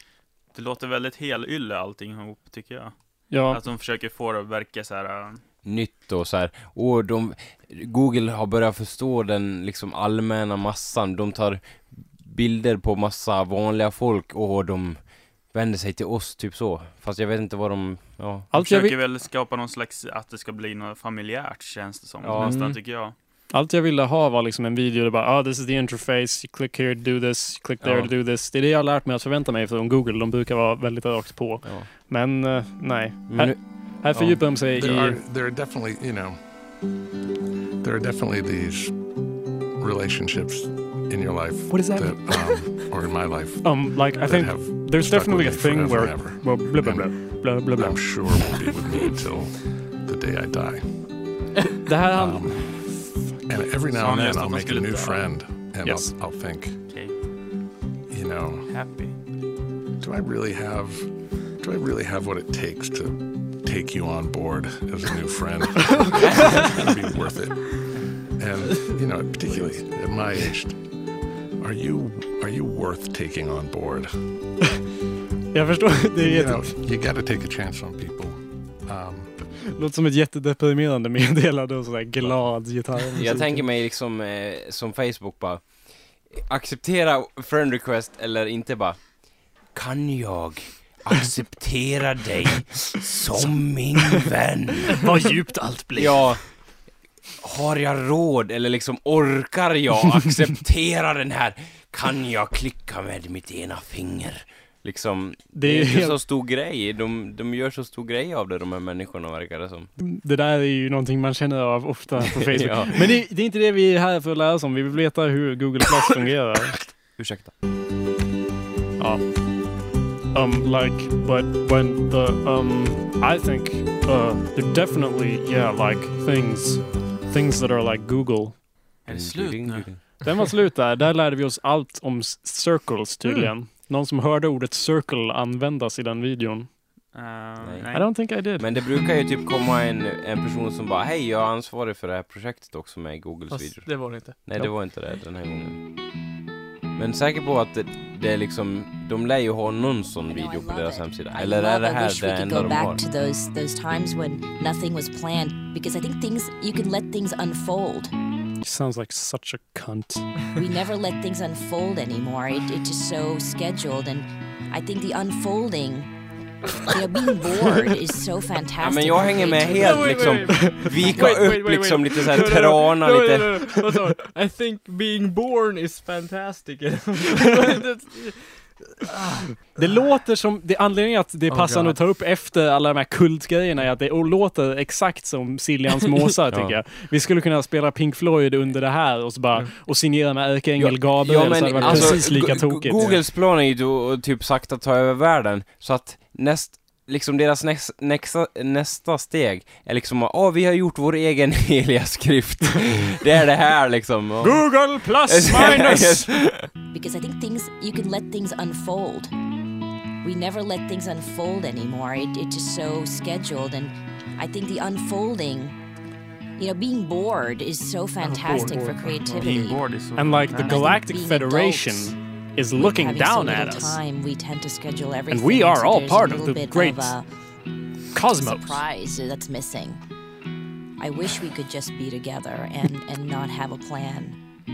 Det låter väldigt helylle allting ihop, tycker jag. Ja. Att de försöker få det att verka så här. äh, nytt och så här. Och de, Google har börjat förstå den liksom allmänna massan. De tar bilder på massa vanliga folk och de vänder sig till oss, typ så. Fast jag vet inte vad de, ja. De försöker väl skapa någon slags, att det ska bli något familjärt känns det som. Ja. Nästan Mm. tycker jag. Allt jag ville ha var liksom en video där bara ah, this is the interface, you click here to do this, you click there Ja. to do this. Det är det jag har lärt mig att förvänta mig från Google. De brukar vara väldigt rakt på. Ja. Men eh, nej. Men Här, här fördjupar de sig There i... are there are definitely you know there are definitely these relationships in your life. What does that um, or in my life? Um, like I that think have there's stuck definitely a with me thing forever where well, blah blah blah blah blah blah. I'm sure will be with me until the day I die. Det här. Um, and every now and then I'll make a new dö. friend, and Yes. I'll, I'll think, Okej. you know, Happy. do I really have do I really have what it takes to take you on board as a new friend? it's gonna be worth it. And you know, particularly at my age, are you are you worth taking on board? Jag förstår. Det är You jätte... know, you got to take a chance on people. Um, låter som ett jättedeprimerande meddelande och sådär glad gitarr. Jag tänker mig liksom eh, som Facebook bara acceptera friend request eller inte bara kan jag acceptera dig som min vän? Vad djupt allt blir. Ja. Har jag råd eller liksom orkar jag acceptera den här? Kan jag klicka med mitt ena finger? Liksom, det, Det är är inte helt- så stor grej. De, de gör så stor grej av det, de här människorna verkar det som. Det där är ju någonting man känner av ofta på Facebook. Ja. Men det, det är inte det vi är här för att lära oss om. Vi vill veta hur Google Plus fungerar. Ursäkta. Ja. Um, like, but when the, um, I think, uh, they're definitely, yeah, like things, things that are like Google. Är det slut nu? Den var slut där. Där lärde vi oss allt om circles tydligen. Mm. Någon som hörde ordet circle användas i den videon. Uh, I don't think I did. Men det brukar ju typ komma en, en person som bara Hej, jag är ansvarig för det här projektet också med Googles Fast videor. det var det inte. Nej, Ja. det var inte det den här gången. Men säker på att det, det är liksom, de lär ju ha någon sån video på deras hemsida. Eller är det här det enda de back har? to those those times when nothing was planned because I think things you can let things unfold. Sounds like such a cunt. we never let things unfold anymore. It, it's just so scheduled, and I think the unfolding, you know, being bored is so fantastic. Ja, men jag for hänger med creativity. helt liksom, vika upp liksom lite såhär trana No, no, lite. no, no. Vad sa? I think being born is fantastic. Det låter som, det anledningen att det är Oh passande God. att ta upp efter alla de här kultgrejerna är att det låter exakt som Siljans måsar Ja. tycker jag. Vi skulle kunna spela Pink Floyd under det här och så bara, och signera med Ärkeängel Gabriel så hade det varit precis lika tokigt. Googles plan är ju att typ sakta ta över världen, så att näst, liksom deras nästa, nästa, nästa steg är liksom att oh, vi har gjort vår egen heliga skrift. det är det här liksom. Och- Google plus minus! Because I think things, you can let things unfold. We never let things unfold anymore. It, it's just so scheduled. And I think the unfolding, you know, being bored is so fantastic for creativity. Being bored is so And like the Galactic Federation adults, is looking having so down at us. Time, we tend to schedule everything. And we are so all part a of little the bit great of a cosmos. surprise that's missing. I wish we could just be together and, and not have a plan.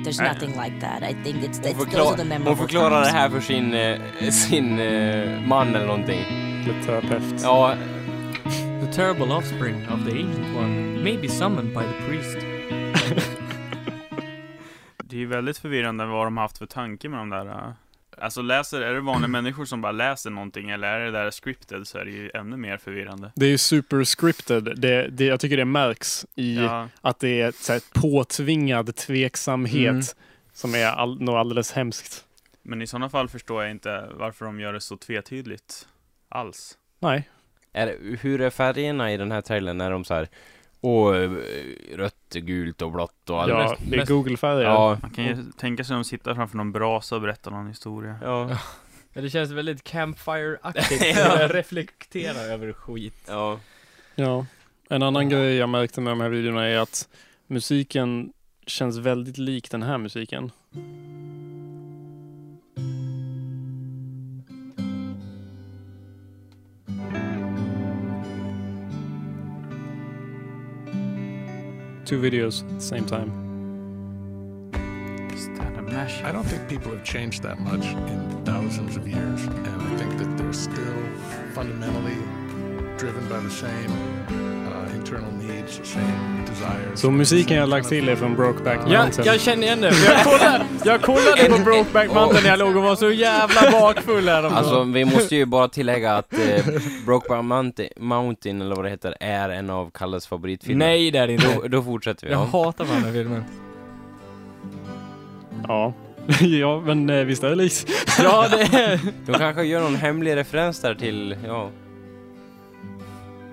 There's Nej. nothing like that. I think it's, Hon, it's those are the förklar, memorable hon förklarar det här för sin, eh, sin eh, man eller någonting. Terapeut. Ja, The terrible offspring of the ancient one may be summoned by the priest. Det är ju väldigt förvirrande vad de har haft för tanke med de där äh, Alltså läser, är det vanliga människor som bara läser någonting eller är det där scripted så är det ju ännu mer förvirrande. Det är ju super scripted. Det, det, jag tycker det märks i Ja. att det är så här, påtvingad tveksamhet Mm. som är all, något alldeles hemskt. Men i sådana fall förstår jag inte varför de gör det så tvetydligt alls. Nej. är, det- hur är färgerna i den här trailern? Är de så här och eh, rött, gult och blått och allt? Ja, det är Google-färger. Ja. Man kan ju tänka sig att de sitter framför någon brasa och berättar någon historia. Ja. Ja, det känns väldigt campfire-aktigt. Ja. ja. Reflektera över skit. Ja. Ja. En annan grej jag märkte med de här videorna är att musiken känns väldigt lik den här musiken. Two videos at the same time. I don't think people have changed that much in thousands of years, and I think that they're still fundamentally driven by the same Så musiken jag lagt till är från Brokeback Ja, Mountain. jag känner igen det. Jag kollade, jag kollade på Brokeback Mountain när jag låg och var så jävla bakfull här Alltså vi måste ju bara tillägga att eh, Brokeback Mountain, Mountain, eller vad det heter, är en av Kalles favoritfilmer. Nej, det är det inte. Då, då fortsätter vi. Jag ja. hatar den här filmen. Ja. ja, men eh, visst är det likt? Ja, det är... De kanske gör någon hemlig referens där till, ja.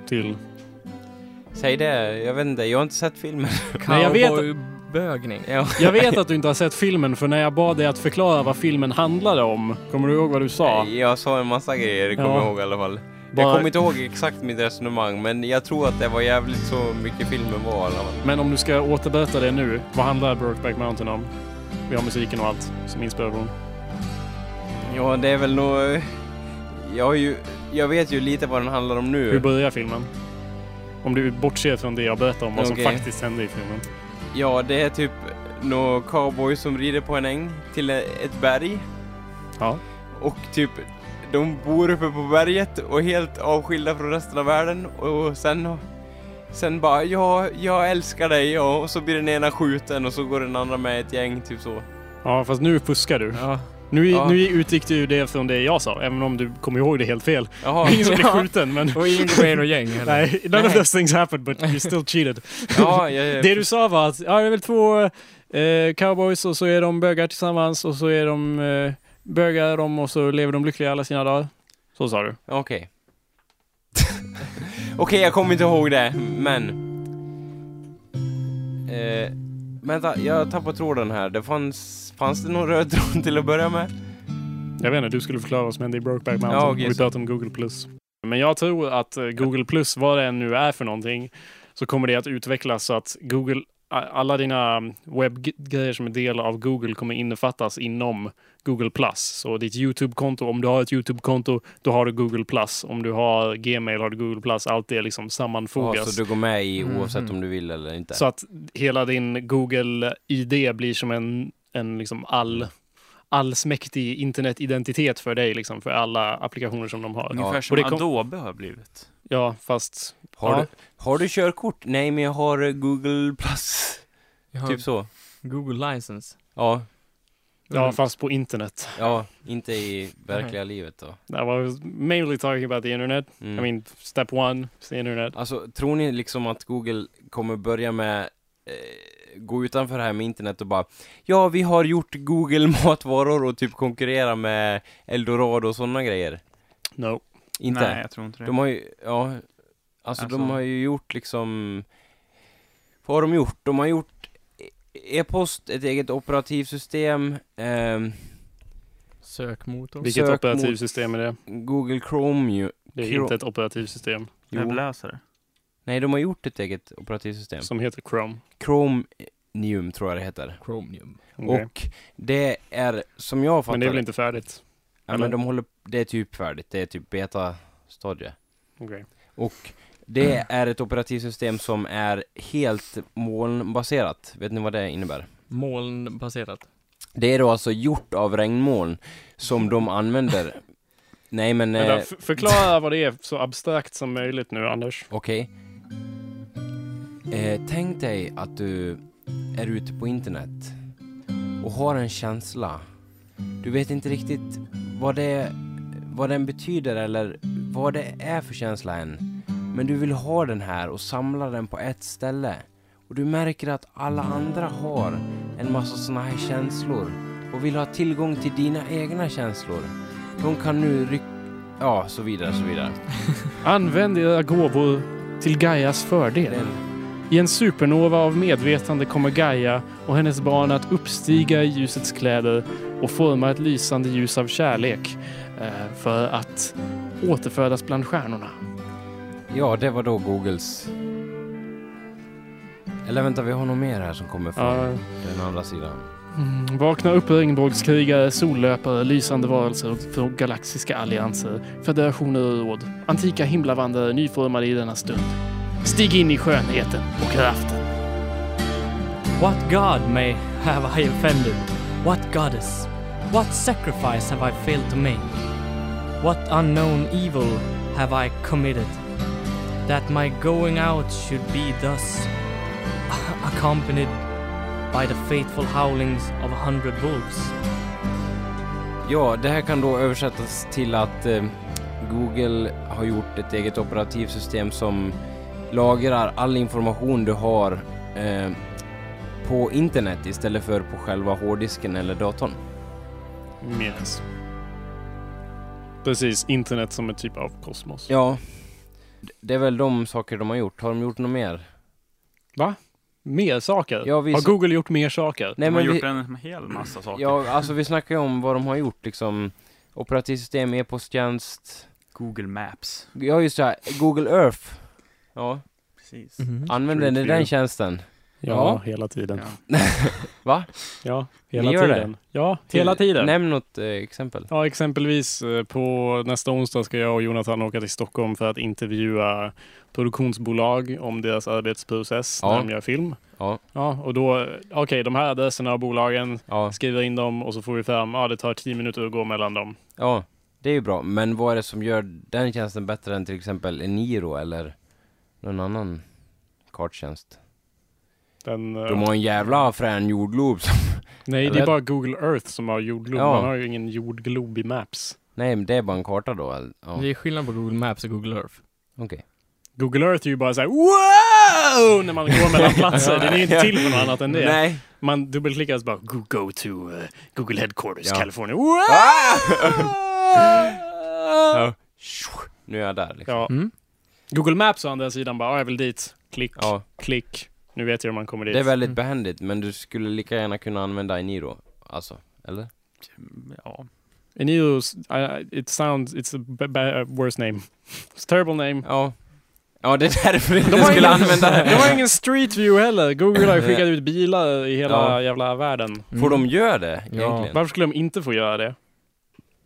Till? Säg det, jag vet inte, jag har inte sett filmen. Nej, jag vet-. Ja. Jag vet att du inte har sett filmen, för när jag bad dig att förklara vad filmen handlade om, kommer du ihåg vad du sa? Jag sa en massa grejer, kommer Ja. jag ihåg i alla fall. Bara- Jag kommer inte ihåg exakt mitt resonemang, men jag tror att det var jävligt så mycket filmen var i alla fall. Men om du ska återberätta det nu, vad handlar Brokeback Mountain om? Vi har musiken och allt som inspiration. Ja, det är väl nog... Jag har ju... Jag vet ju lite vad den handlar om nu. Hur börjar filmen? Om du bortser från det jag berättar om vad som Okej. faktiskt hände i filmen. Ja, det är typ några cowboys som rider på en äng till ett berg. Ja. Och typ, de bor uppe på berget och är helt avskilda från resten av världen. Och sen, sen bara, ja, jag älskar dig, ja. Och så blir den ena skjuten och så går den andra med ett gäng, typ så. Ja, fast nu fuskar du. Ja. Nu, Ja. nu utgick du ju det från det jag sa, även om du kommer ihåg det helt fel. Jaha. Ingen som Ja. skjuten, men... Och ingen går med i något gäng heller. Nej, none of Nej. those things happened, but you still cheated. Ja, jag, jag, Det du sa var att, ja det är väl två eh, cowboys och så är de bögar tillsammans och så är de eh, bögar de och så lever de lyckliga alla sina dagar. Så sa du. Okej. Okej, jag kommer inte ihåg det, men... Eh, vänta, jag tappade tråden här. Det fanns... Fanns det någon röd tråd till att börja med? Jag vet inte, du skulle förklara vad som hände i Brokeback Mountain. Ja, och vi pratade om Google+. Plus. Men jag tror att eh, Google+, Plus, vad det än nu är för någonting, så kommer det att utvecklas så att Google, alla dina webbgrejer som är del av Google kommer innefattas inom Google+. Plus. Så ditt YouTube-konto, om du har ett YouTube-konto, då har du Google+. Plus. Om du har Gmail har du Google+. Plus. Allt det liksom Ja, sammanfogas. så du går med i Mhm. oavsett om du vill eller inte? Så att hela din Google-ID blir som en, en liksom all, allsmäktig internetidentitet för dig, liksom, för alla applikationer som de har. Ungefär som det kom- Adobe har blivit. Ja, fast... Har, ja. du, har du körkort? Nej, men jag har Google Plus. Jag har Typ så. Google License. Ja. Ja, fast på internet. Ja, inte i verkliga livet då. I was mainly talking about the internet. Mm. I mean, step one is the internet. Alltså, tror ni liksom att Google kommer börja med eh, gå utanför det här med internet och bara Ja, vi har gjort Google matvaror och typ konkurrera med Eldorado och sådana grejer? No. Inte? Nej, jag tror inte det. De har ju, ja, alltså, de Alltså- har ju gjort liksom Vad har de gjort? De har gjort e-post, ett eget operativsystem, ehm, Sökmotor. Vilket Sökmot- operativsystem är det? Google Chrome ju. Det är Chrome- inte ett operativsystem. Jo. Webbläsare. Nej, de har gjort ett eget operativsystem. Som heter Chrome. Chromium tror jag det heter. Chromium. Okej. Och det är, som jag fattar Men det är väl inte färdigt? Ja, eller? men de håller, det är typ färdigt. Det är typ beta-stadie. Okej. Och det är ett operativsystem som är helt molnbaserat. Vet ni vad det innebär? Molnbaserat. Det är då alltså gjort av regnmoln som de använder. Nej men... Vänta, Eh, förklara vad det är så abstrakt som möjligt nu, Anders. Okej. Eh, tänk dig att du är ute på internet och har en känsla. Du vet inte riktigt vad, det, vad den betyder eller vad det är för känsla än. Men du vill ha den här och samla den på ett ställe. Och du märker att alla andra har en massa såna här känslor och vill ha tillgång till dina egna känslor. De kan nu rycka... Ja, så vidare, så vidare. Använd era gåvor till Gaias fördel. I en supernova av medvetande kommer Gaia och hennes barn att uppstiga i ljusets kläder och forma ett lysande ljus av kärlek eh, för att återfödas bland stjärnorna. Ja, det var då Googles... Eller vänta, vi har nog mer här som kommer från Ja. den andra sidan. Mm, vakna upp regnbågskrigare, sollöpare, lysande varelser från galaxiska allianser, federationer och råd. Antika himlavandrare nyformade i denna stund. Stig in i skönheten och kraften. What god may have I offended? What goddess? What sacrifice have I failed to make? What unknown evil have I committed? That my going out should be thus accompanied by the faithful howlings of a hundred wolves. Ja, det här kan då översättas till att eh, Google har gjort ett eget operativsystem som lagrar all information du har eh, på internet istället för på själva hårddisken eller datorn. Yes. Precis, internet som en typ av kosmos. Ja, det är väl de saker de har gjort. Har de gjort något mer? Va? Mer saker? Ja, vi Har så- Google gjort mer saker? Nej, De har men vi- gjort en hel massa saker. Ja, alltså vi snackar ju om vad de har gjort liksom. Operativsystem, e-posttjänst. Google Maps. Ja, just det. Här. Google Earth. Ja. Precis. Mhm. Använder ni den tjänsten? Ja, hela tiden. Va? Ja, Ni hela gör tiden. det? Ja, Till- hela tiden. Nämn något eh, exempel. Ja, exempelvis eh, på nästa onsdag ska jag och Jonathan åka till Stockholm för att intervjua produktionsbolag om deras arbetsprocess Ja. när de gör film. Ja. Ja, och då, eh, okej, de här adresserna av bolagen, Ja. skriver in dem och så får vi fram, ja det tar tio minuter att gå mellan dem. Ja, det är ju bra. Men vad är det som gör den tjänsten bättre än till exempel Eniro eller någon annan karttjänst? Den, eh, De har en jävla frän jordglob som... Nej, det är bara Google Earth som har jordglob. Ja. Man har ju ingen jordglob i Maps. Nej, men det är bara en karta då. Ja. Det är skillnad på Google Maps och Google Earth. Okej. Google Earth är ju bara såhär wow! När man går mellan platser. Den är ju inte till för något annat än det. Nej. Man dubbelklickar så bara go, go to uh, Google Headquarters Ja. California. Ja. Nu är jag där liksom. Ja. Mm. Google Maps å andra sidan bara, ja, jag vill dit. Klick, Ja. klick. Nu vet jag hur man kommer dit. Det är väldigt behändigt, men du skulle lika gärna kunna använda Eniro. Alltså, eller? Ja. Eneos, uh, it sounds, it's a b- b- worse name. It's a terrible name. Ja. Ja, det är därför du De inte skulle ingen, använda det. de har ingen street view heller. Google har ju skickat ut bilar i hela Ja. jävla världen. Får de göra det Ja. egentligen? Varför skulle de inte få göra det?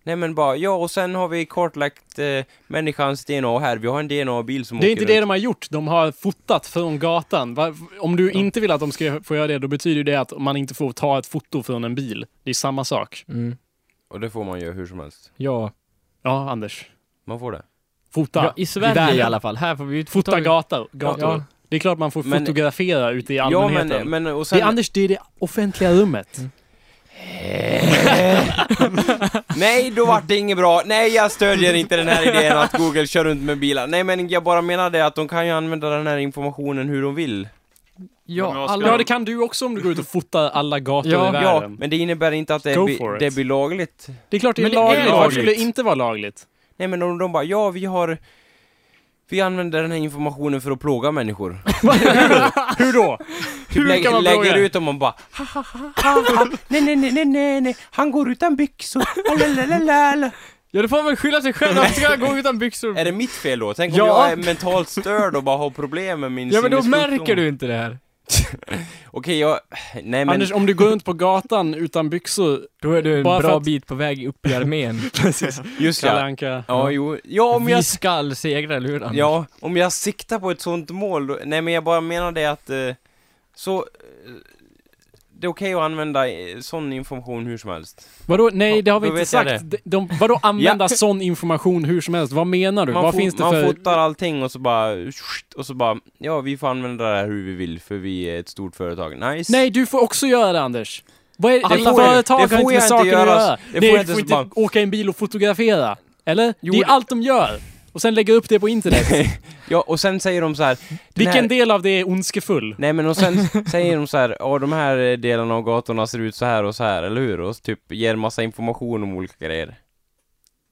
Nej men bara, ja och sen har vi kartlagt eh, människans DNA här. Vi har en DNA-bil som Det är inte det runt. de har gjort. De har fotat från gatan. Va- Om du inte vill att de ska få göra det, då betyder det att man inte får ta ett foto från en bil. Det är samma sak. Mm. Och det får man göra hur som helst. Ja. Ja, Anders. Man får det. Fota. ja. I Sverige världen. i alla fall. Här får vi Fota gator. gator. Ja. Det är klart man får Men- fotografera ute i Ja allmänheten. men, men och Det sen... är Anders, det är det offentliga rummet. Nej! Nej, då vart det inget bra. Nej, jag stödjer inte den här idén att Google kör runt med bilar. Nej, men jag bara menar det att de kan ju använda den här informationen hur de vill. Ja, Ja, det kan du också om du går ut och fotar alla gator Ja, i ja, världen. men det innebär inte att det, blir- det blir lagligt. Det är klart det är Men det är lagligt. Varför skulle det inte vara lagligt? Nej, men de, de bara, ja, vi har... Vi använder den här informationen för att plåga människor. Hur då? Typ Hur lägger, kan man lägger plåga? ut dem och bara ha, ha, ha, ha. Nej, nej, nej, nej, nej, nej, han går utan byxor. Lalalala. Ja, då får man väl skylla sig själv. Varför ska jag gå utan byxor? Är det mitt fel då? Tänk om Ja. jag är mentalt störd och bara har problem med min Ja, men då sinnessjukdom. märker du inte det här. Okej, jag... Nej, men... Anders, om du går runt på gatan utan byxor... Då är du en bra att- bit på väg upp i armén. Precis. Just Kalle ja. Anka. Ja, jo. Ja, om Vi jag... skall segra, eller hur Anders? Ja, om jag siktar på ett sånt mål, då... Nej, men jag bara menar det att... Eh, så... Det är okej att använda eh, sån information hur som helst. Vadå? Nej, det har vi då inte sagt. De, de, vadå använda sån information hur som helst? Vad menar du? Man, Vad finns det man för... fotar allting och så bara... Och så bara... Ja, vi får använda det här hur vi vill, för vi är ett stort företag. Nice. Nej, du får också göra det Anders. Vad är? Alla företag det har inte med saken att göra. Det får jag inte inte åka i en bil och fotografera. Eller? Jo, det är allt de gör. Och sen lägga upp det på internet. Ja, och sen säger de så här. Vilken här- del av det är ondskefull? Nej men och sen säger de så här, ja de här delarna av gatorna ser ut så här och så här, eller hur? Och typ ger massa information om olika grejer.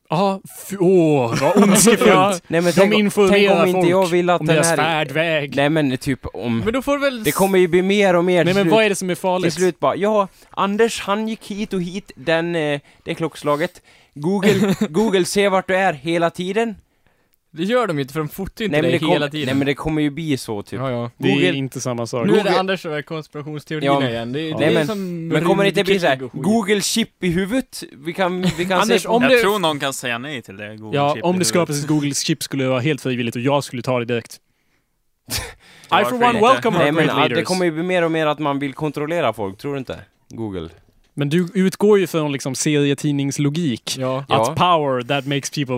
Ja, åh, vad ondskefullt. Ja. Nej, men de tänk- informerar tänk om inte folk jag vill att om den deras här- färdväg. Nej men typ om... Men då får väl... Det kommer ju bli mer och mer Nej men slut. vad är det som är farligt? Till slut bara, ja, Anders han gick hit och hit den, eh, det klockslaget. Google, Google ser vart du är hela tiden. Det gör de ju inte för de fotar ju inte Nej dig det kom, hela tiden. nej men det kommer ju bli så typ. Ja, ja. Det är Google- inte samma sak. Nu är det Google- Anders och konspirationsteorierna Ja, igen. Det, det Nej, är men, som men kommer det inte bli såhär. Google chip i huvudet? Vi kan, vi kan Anders, se om Jag det- tror någon kan säga nej till det. Google Ja, chip om det skapas ett Google chip skulle det vara helt frivilligt och jag skulle ta det direkt. Ja, I for one welcome Nej our men great ja, leaders. det kommer ju bli mer och mer att man vill kontrollera folk, tror du inte? Google. Men du utgår ju från liksom serietidningslogik. Ja. Att Ja. power that makes people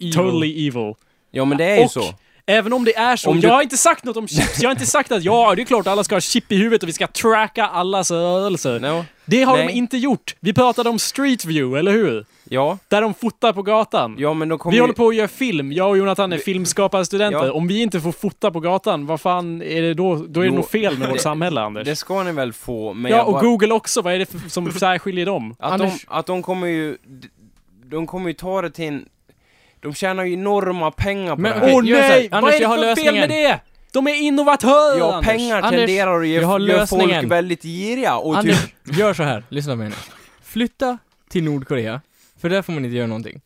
Evil. totally evil. Ja men det är ju Och så. Även om det är så. Om jag du- har inte sagt något om chips. Jag har inte sagt att ja, det är klart alla ska ha chip i huvudet och vi ska tracka allas rörelser. No. Det har de Nej. inte gjort. Vi pratade om Street View, eller hur? Ja. Där de fotar på gatan. Ja men då kommer Vi ju... håller på att göra film. Jag och Jonathan är filmskaparstudenter. Ja. Om vi inte får fota på gatan, vad fan är det då? Då är det Jo, nog fel med vårt det- samhälle, Anders. Det ska ni väl få, men ja, och bara- Google också. Vad är det för, som särskiljer dem? Att, Anders- de, att de kommer ju... De kommer ju ta det till en... De tjänar ju enorma pengar på Men det Åh här. okej, gör så här. nej! Anders, vad är jag har det för fel med det? De är innovatörer, Ja, Anders. pengar Anders, tenderar att ge, jag har gör folk väldigt giriga och Anders, typ... gör så här. Lyssna på mig nu. Flytta till Nordkorea. För där får man inte göra någonting.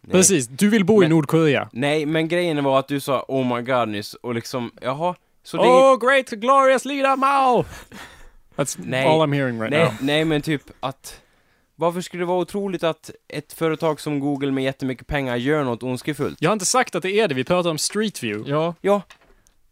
Nej. Precis, du vill bo i Men- Nordkorea. Nej, men grejen var att du sa oh my god nyss och liksom, jaha, så det Oh, great glorious leader Mao! That's Nej. all I'm hearing right nej, now. nej men typ att varför skulle det vara otroligt att ett företag som Google med jättemycket pengar gör något ondskefullt? Jag har inte sagt att det är det, vi pratar om Street View. Ja. Ja,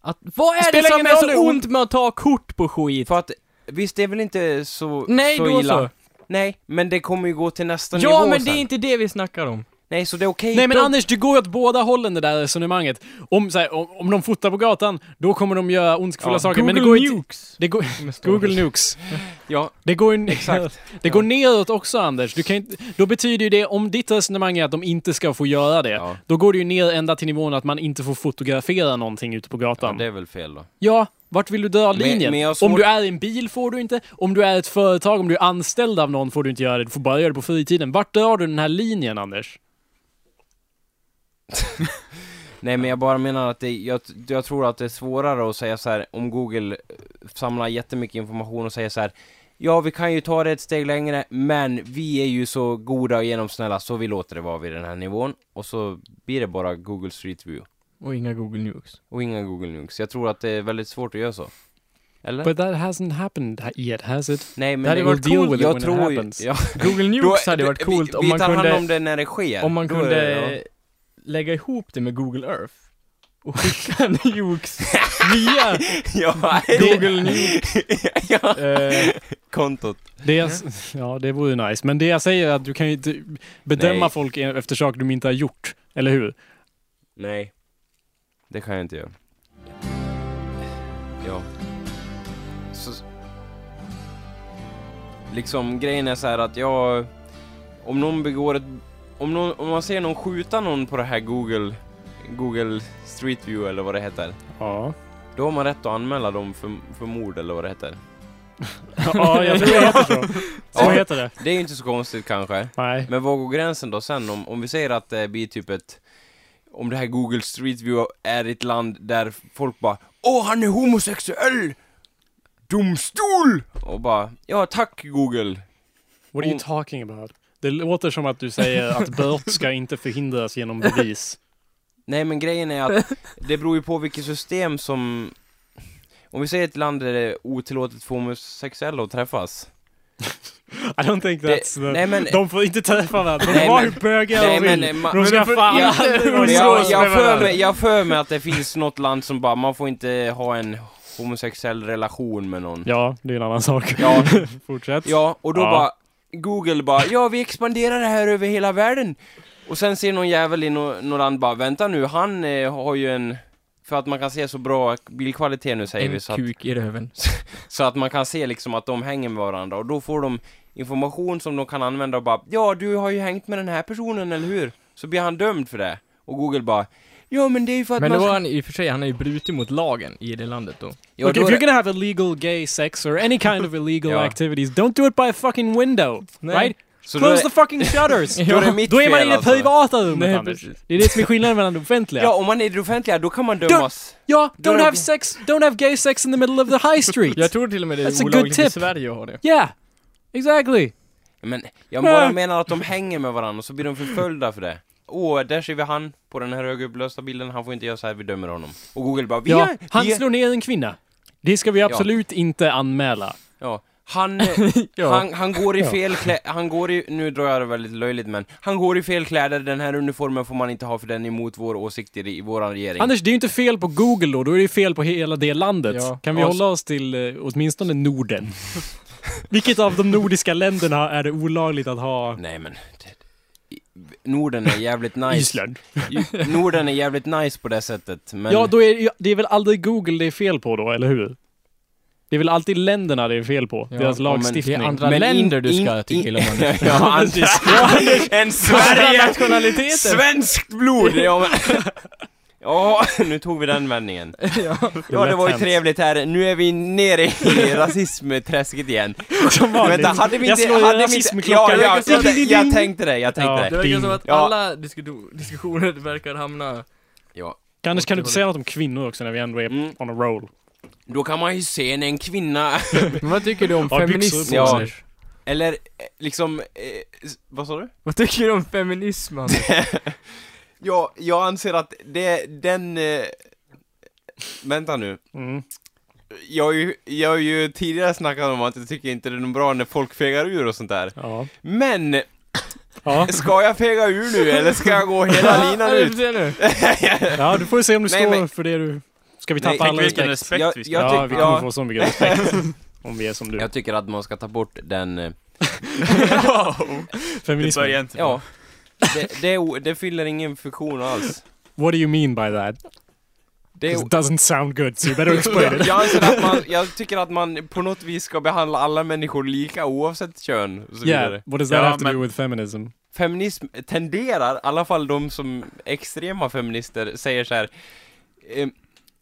Att, vad är spelar det som är så ont med att ta kort på skit? för att visst det är väl inte så, Nej, så då illa? så. Nej, men det kommer ju gå till nästa nivå Ja, men det sen. är inte det vi snackar om. Nej, så det är okej. Nej men Då- Anders, du går åt båda hållen det där resonemanget. Om, så här, om, om de fotar på gatan, då kommer de göra ondskefulla Ja, saker. men det Google går inte... Nukes. Det går, Google Nukes. Ja, Det går. Exakt. Det går neråt också Anders. Du kan inte, då betyder ju det, om ditt resonemang är att de inte ska få göra det, Ja. då går det ju ner ända till nivån att man inte får fotografera någonting ute på ja, gatan. det är väl fel då. Ja, vart vill du dra Men- linjen? men har svårt- Om du är i en bil får du inte, om du är ett företag, om du är anställd av någon får du inte göra det, du får bara göra det på fritiden. Vart drar du den här linjen Anders? Nej men jag bara menar att det, jag, jag tror att det är svårare att säga så här om Google eh, samlar jättemycket information och säger så här Ja, vi kan ju ta det ett steg längre, men vi är ju så goda och genomsnälla så vi låter det vara vid den här nivån. Och så blir det bara Google Street View. Och inga Google Nukes. Och inga Google Nukes. Jag tror att det är väldigt svårt att göra så. Eller? But that hasn't happened yet, has it? Nej men Det hade varit coolt jag tror ju, ja, Google Nukes hade varit coolt vi, om man vi tar hand kunde... om det när det sker. Om man kunde det- lägga ihop det med Google Earth och skicka nukes via ja, Google Nuke. ja. Eh, kontot. Det jag, ja, det vore nice. Men det jag säger är att du kan ju inte bedöma Nej. folk efter saker de inte har gjort. Eller hur? Nej. Det kan jag inte göra. Ja. Så... liksom grejen är så här att jag... Om någon begår ett... Om, någon, om man ser någon skjuta någon på det här Google... Google Street View eller vad det heter. Ja. Då har man rätt att anmäla dem för, för mord eller vad det heter. Ja, jag tror det heter så. Så heter det. Det är ju inte så konstigt kanske. Nej. Men var går gränsen då sen om, om vi säger att det blir typ ett... Om det här Google Street View är ett land där folk bara Åh, han är homosexuell! Domstol! Och bara Ja, tack Google! What are you talking about? Det låter som att du säger att böt ska inte förhindras genom bevis. Nej men grejen är att det beror ju på vilket system som... Om vi säger ett land där det är otillåtet för homosexuella att träffas. I don't think Det- that's the... nej, men- De får inte träffa varandra. De men- hur bögar nej, de vill. men, de ska men fan umgås jag, jag, med för mig, jag för mig att det finns något land som bara, man får inte ha en homosexuell relation med någon. Ja, det är en annan sak. Ja. Fortsätt. Ja, och då Ja. bara, Google bara, ja vi expanderar det här över hela världen. Och sen ser någon jävel i nå- något land bara, vänta nu, han eh, har ju en, för att man kan se så bra bildkvalitet nu säger vi En så att, kuk i röven. så att man kan se liksom att de hänger med varandra och då får de information som de kan använda och bara, ja du har ju hängt med den här personen, eller hur? Så blir han dömd för det. Och Google bara, ja men det är ju för att Men man... då har han i och för sig, han har ju brutit mot lagen i det landet då. Ja, Look, då if you're gonna have illegal gay sex or any kind of illegal Ja. activities, don't do it by a fucking window. Nej. Right? Så Close the fucking shutters! Då är mitt Då är man i det alltså. privata rummet Nej, Anders. Det är det som är skillnaden mellan det offentliga. Ja, om man är i det offentliga, då kan man dömas. Ja, don't have sex, don't have gay sex in the middle of the high street. Jag tror till och med det är olagligt i. Sverige att ha det. Yeah, exactly. Men jag bara menar att de hänger med varandra och så blir de förföljda för det. Åh, där ser vi han på den här högupplösta bilden, han får inte göra så här, vi dömer honom. Och Google bara, vi Ja, är, han vi är, slår ner en kvinna. Det ska vi absolut inte anmäla. Ja, han, eh, Ja. han, han går i fel kläder, han går i, nu drar jag det väldigt löjligt men, han går i fel kläder, den här uniformen får man inte ha för den är emot våra åsikter i, i våran regering. Anders, det är ju inte fel på Google då, då är det fel på hela det landet. Ja. Kan vi Ja, hålla oss till eh, åtminstone Norden? Vilket av de nordiska länderna är det olagligt att ha? Nej men, Norden är jävligt nice. Island. Norden är jävligt nice på det sättet, men... Ja, då är ja, det är väl aldrig Google det är fel på då, eller hur? Det är väl alltid länderna det är fel på, Ja, deras ja, men lagstiftning. det är andra Men in- länder du ska in- till in- om ja, andra, en Sverige! Svenskt blod! Ja, men, ja, nu tog vi den vändningen. Ja, det var ju trevligt här. Nu är vi nere i rasismträsket igen. Som vanligt. Vänta, hade vi Jag inte... slår i Hade vi inte rasismklockan. ja, jag, jag ding. tänkte det, jag tänkte Ja, det. Det verkar som att Ja. alla disku- diskussioner verkar hamna... Ja. Anders, kan du inte säga något om kvinnor också när vi ändå är Mm. on a roll? Då kan man ju se när en kvinna, Men vad tycker du om Har byxor feminism? på Ja. Eller eh, liksom, eh, s- vad sa du? Vad tycker du om feminism Anders? Ja, jag anser att det, den... Eh, vänta nu. Mm. Jag har, ju, jag har ju tidigare snackat om att jag tycker inte det är något bra när folk fegar ur och sånt där. Ja. Men, Ja. ska jag fega ur nu eller ska jag gå hela linan Ja, ut? ja, du får se om du Nej, står men- för det du... Ska vi tappa all respekt? respekt Jag- vi ska jag Ja, vi kommer ja. få så mycket respekt. om vi är som du. Jag tycker att man ska ta bort den... eh, Det Feminism. börjar inte Ja. Det, det, det fyller ingen funktion alls. What do you mean by that? Det it doesn't sound good, so you better explain it. jag, att man, jag tycker att man på något vis ska behandla alla människor lika oavsett kön och så Yeah, vidare. what does that Ja, have to do men- with feminism? Feminism tenderar, i alla fall de som extrema feminister säger så här. Eh,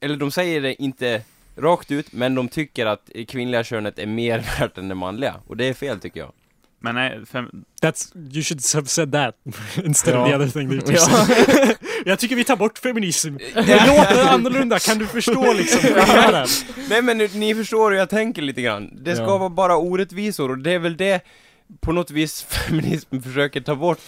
eller de säger det inte rakt ut, men de tycker att det kvinnliga könet är mer värt än det manliga. Och det är fel tycker jag. Men nej, fem, That's, you should have said that instead of Ja. the other thing that you Ja. said. Jag tycker vi tar bort feminism. Det låter annorlunda, kan du förstå liksom? Nej men nu- ni förstår hur jag tänker lite grann. Det ska Ja. vara bara orättvisor och det är väl det på något vis feminismen försöker ta bort.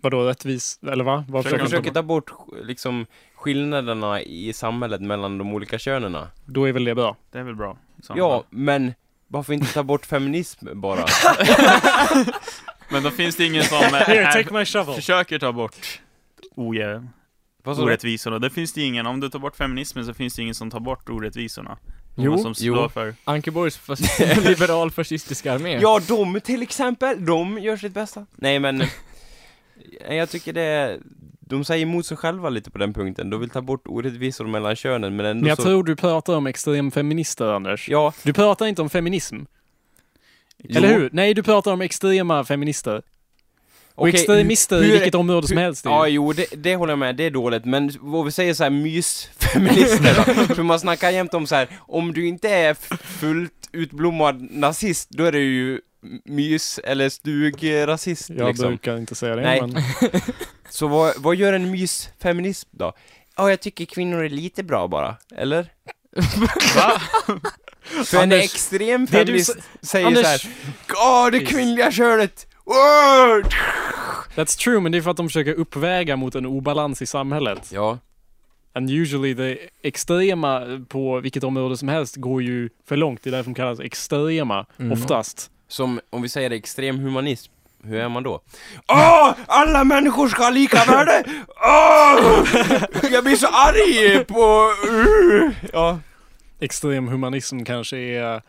Vadå rättvis, eller va? Vad Försöker, försöker försöker ta bort liksom skillnaderna i samhället mellan de olika könen. Då är väl det bra? det är väl bra. Ja, men varför inte ta bort feminism bara? Men då finns det ingen som eh, Here, take my shovel. försöker ta bort du? orättvisorna. Det finns det ingen. Om du tar bort feminismen så finns det ingen som tar bort orättvisorna. Jo, Någon som slår jo. för... Ankeborgs liberal fascistiska armé. Ja, de till exempel, de gör sitt bästa. Nej men, jag tycker det är, de säger emot sig själva lite på den punkten. De vill ta bort orättvisor mellan könen men ändå Men jag så... tror du pratar om extremfeminister, Anders. Ja, Du pratar inte om feminism. Eller hur? Nej, du pratar om extrema feminister. Och Okej, extremister i hur- vilket område som hur- helst. är Ja, ju. jo, det, det håller jag med, det är dåligt. Men vad vi säger så här mysfeminister då. För man snackar jämt om så här, om du inte är fullt utblommad nazist, då är du ju mys eller stugrasist Jag liksom. brukar inte säga det, Nej. men... Så vad, vad gör en mysfeminism då? Ja, jag tycker kvinnor är lite bra bara, eller? Va? För en Anders, extrem det du feminist säger Anders- så här, Åh, det kvinnliga könet! Åh! That's true, men det är för att de försöker uppväga mot en obalans i samhället. Ja. And usually the extrema på vilket område som helst går ju för långt. Det är därför de kallas extrema, Mm. oftast. Som, om vi säger extrem humanism, hur är man då? Åh! Alla människor ska ha lika värde! Åh! Jag blir så arg på... Ja. Extrem humanism kanske är,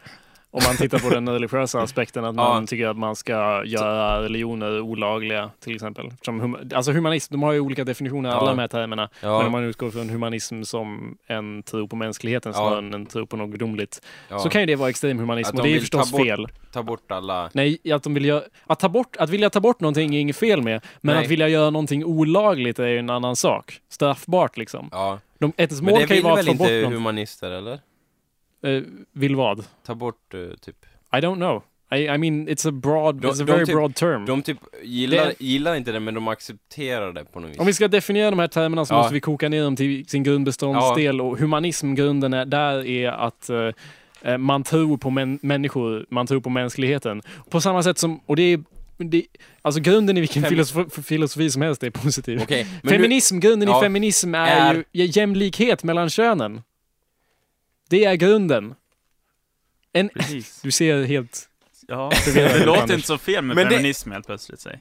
om man tittar på den religiösa aspekten, att man Ja. tycker att man ska göra religioner olagliga, till exempel. Som alltså humanism, de har ju olika definitioner, alla Ja. de här termerna. Ja. Men om man utgår från humanism som en tro på mänskligheten Ja. snarare än en tro på något gudomligt, så kan ju det vara extrem humanism. Att Och de det är vill förstås ta bort, fel. Ta bort alla... Nej, att de vill göra, att ta bort, att vilja ta bort någonting är inget fel med. Men Nej. att vilja göra någonting olagligt är ju en annan sak. Straffbart liksom. Ja. De, ett Men mål det kan ju vill vara att väl få bort inte någon, humanister, eller? Eh, vill vad? Ta bort, eh, typ... I don't know. I, I mean, it's a broad, De- it's a very typ- broad term. De typ gillar, Det- gillar inte det, men de accepterar det på något vis. Om vi ska definiera de här termerna så Ja. måste vi koka ner dem till sin grundbeståndsdel och humanism, grunden är, där är att eh, man tror på män, människor, man tror på mänskligheten. På samma sätt som, och det är det, alltså grunden i vilken Fem- filosofi, filosofi som helst är positiv. Men feminism, grunden Ja, i feminism är, är- ju jämlikhet mellan könen. Det är grunden. En, Precis. du ser helt... Ja, förvirrad det låter inte så fel med Men det- feminism helt plötsligt. Säg.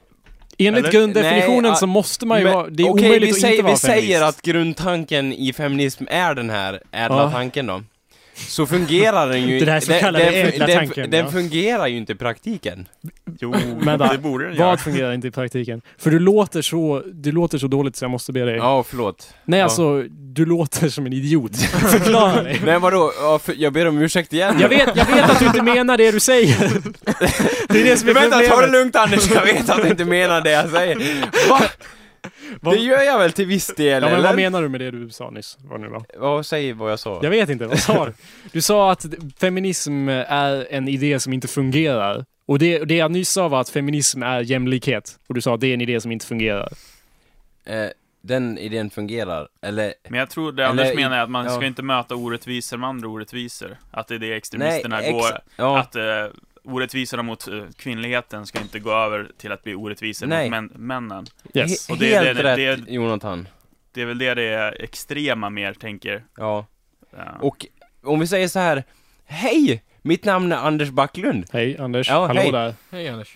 Enligt Eller? grunddefinitionen Nej, så måste man ju Men, vara... Det är okej, omöjligt vi att säger, inte vara Vi säger feminist. att grundtanken i feminism är den här ädla Ja. tanken då. Så fungerar den ju Det där så den- kallade den, den, tanken, Den ja. fungerar ju inte i praktiken. Jo, Men det borde den göra. vad fungerar inte i praktiken? För du låter så, du låter så dåligt så jag måste be dig. Ja, förlåt. Nej Ja. alltså, du låter som en idiot. Förklara dig. Nej vadå, ja, för, jag ber om ursäkt igen. Jag vet, jag vet att du inte menar det du säger. Det är det som är Men vänta, ta det lugnt Anders, jag vet att du inte menar det jag säger. Va? Vad- Det gör jag väl till viss del, Ja men eller? vad menar du med det du sa nyss? Vad nu var? Vad säger vad jag sa? Jag vet inte, vad sa du? Du sa att feminism är en idé som inte fungerar. Och det, det jag nyss sa var att feminism är jämlikhet. Och du sa att det är en idé som inte fungerar. Eh, den idén fungerar, eller? Men jag tror det Eller Anders menar är att man ja. ska inte möta orättvisor med andra orättvisor. Att det är det extremisterna Nej, ex- går... ja. Att eh, orättvisorna mot eh, kvinnligheten ska inte gå över till att bli orättvisor Nej. mot män, männen. Yes. Och det är Helt det- rätt, det- Jonathan. Det är väl det det är extrema mer, tänker. Ja. Ja. Och om vi säger så här, Hej! Mitt namn är Anders Backlund. Hej Anders, Ja, hallå hej. där. Hej Anders.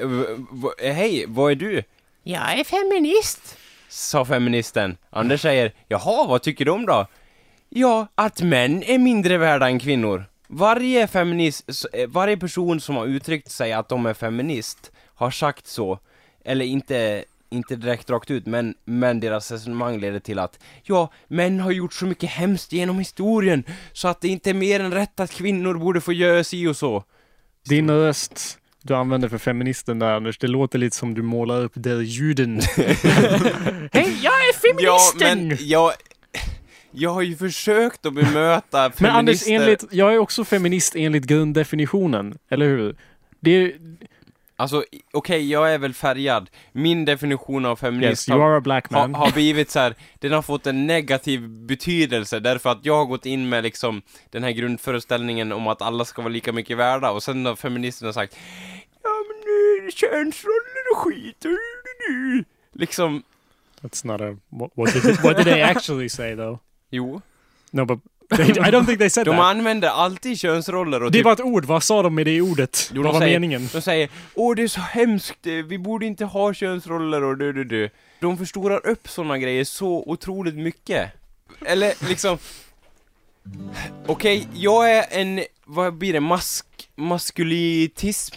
Hej, vad är du? Jag är feminist, sa feministen. Anders säger, jaha, vad tycker du om då? Ja, att män är mindre värda än kvinnor. Varje feminist, eh, varje person som har uttryckt sig att de är feminist har sagt så, eller inte, inte direkt rakt ut, men, men deras resonemang leder till att ja, män har gjort så mycket hemskt genom historien, så att det inte är mer än rätt att kvinnor borde få göra si och så. Din röst du använder för feministen där Anders, det låter lite som du målar upp der Juden. Hej, jag är Ja, feministen! men jag... Jag har ju försökt att bemöta Men Anders, feminister... enligt, jag är också feminist enligt grunddefinitionen, eller hur? Det är, Alltså, okej, jag är väl färgad. Min definition av feminist yes, har, man. har blivit så här. den har fått en negativ betydelse därför att jag har gått in med liksom den här grundföreställningen om att alla ska vara lika mycket värda och sen har feministerna sagt Ja men nu är det könsroller och skit, liksom, That's not a, what, what, did, what did they actually say though? Jo. No but, they, I don't think they said De that. använder alltid könsroller och Det typ, var ett ord, vad sa de med det ordet? Jo, vad de var säger, meningen? De säger Åh det är så hemskt, eh, vi borde inte ha könsroller och du du du De förstorar upp såna grejer så otroligt mycket Eller liksom Okej, jag är en, vad blir det, mask, maskulitism?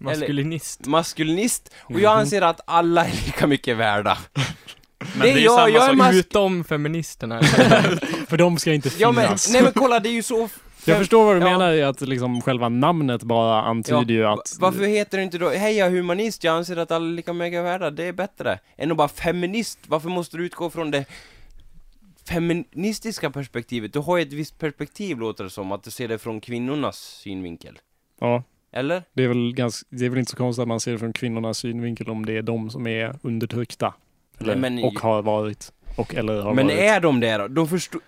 Maskulinist. Maskulinist, och Mhm. jag anser att alla är lika mycket värda Men Det är det är jag, samma jag är sak mas- Utom feministerna. För de ska inte Ja men, finnas. nej men kolla det är ju så Jag förstår vad du Ja. menar i att liksom själva namnet bara antyder ju att... va- Varför heter det inte då, hej jag är humanist, jag anser att alla är lika mycket värda, det är bättre. Än att bara feminist, varför måste du utgå från det feministiska perspektivet? Du har ju ett visst perspektiv låter det som, att du ser det från kvinnornas synvinkel. Ja. Eller? Det är, väl ganska, det är väl inte så konstigt att man ser det från kvinnornas synvinkel om det är de som är undertryckta. Eller, Nej, men- och har varit. Och eller har Men varit. är de det då? De förstår...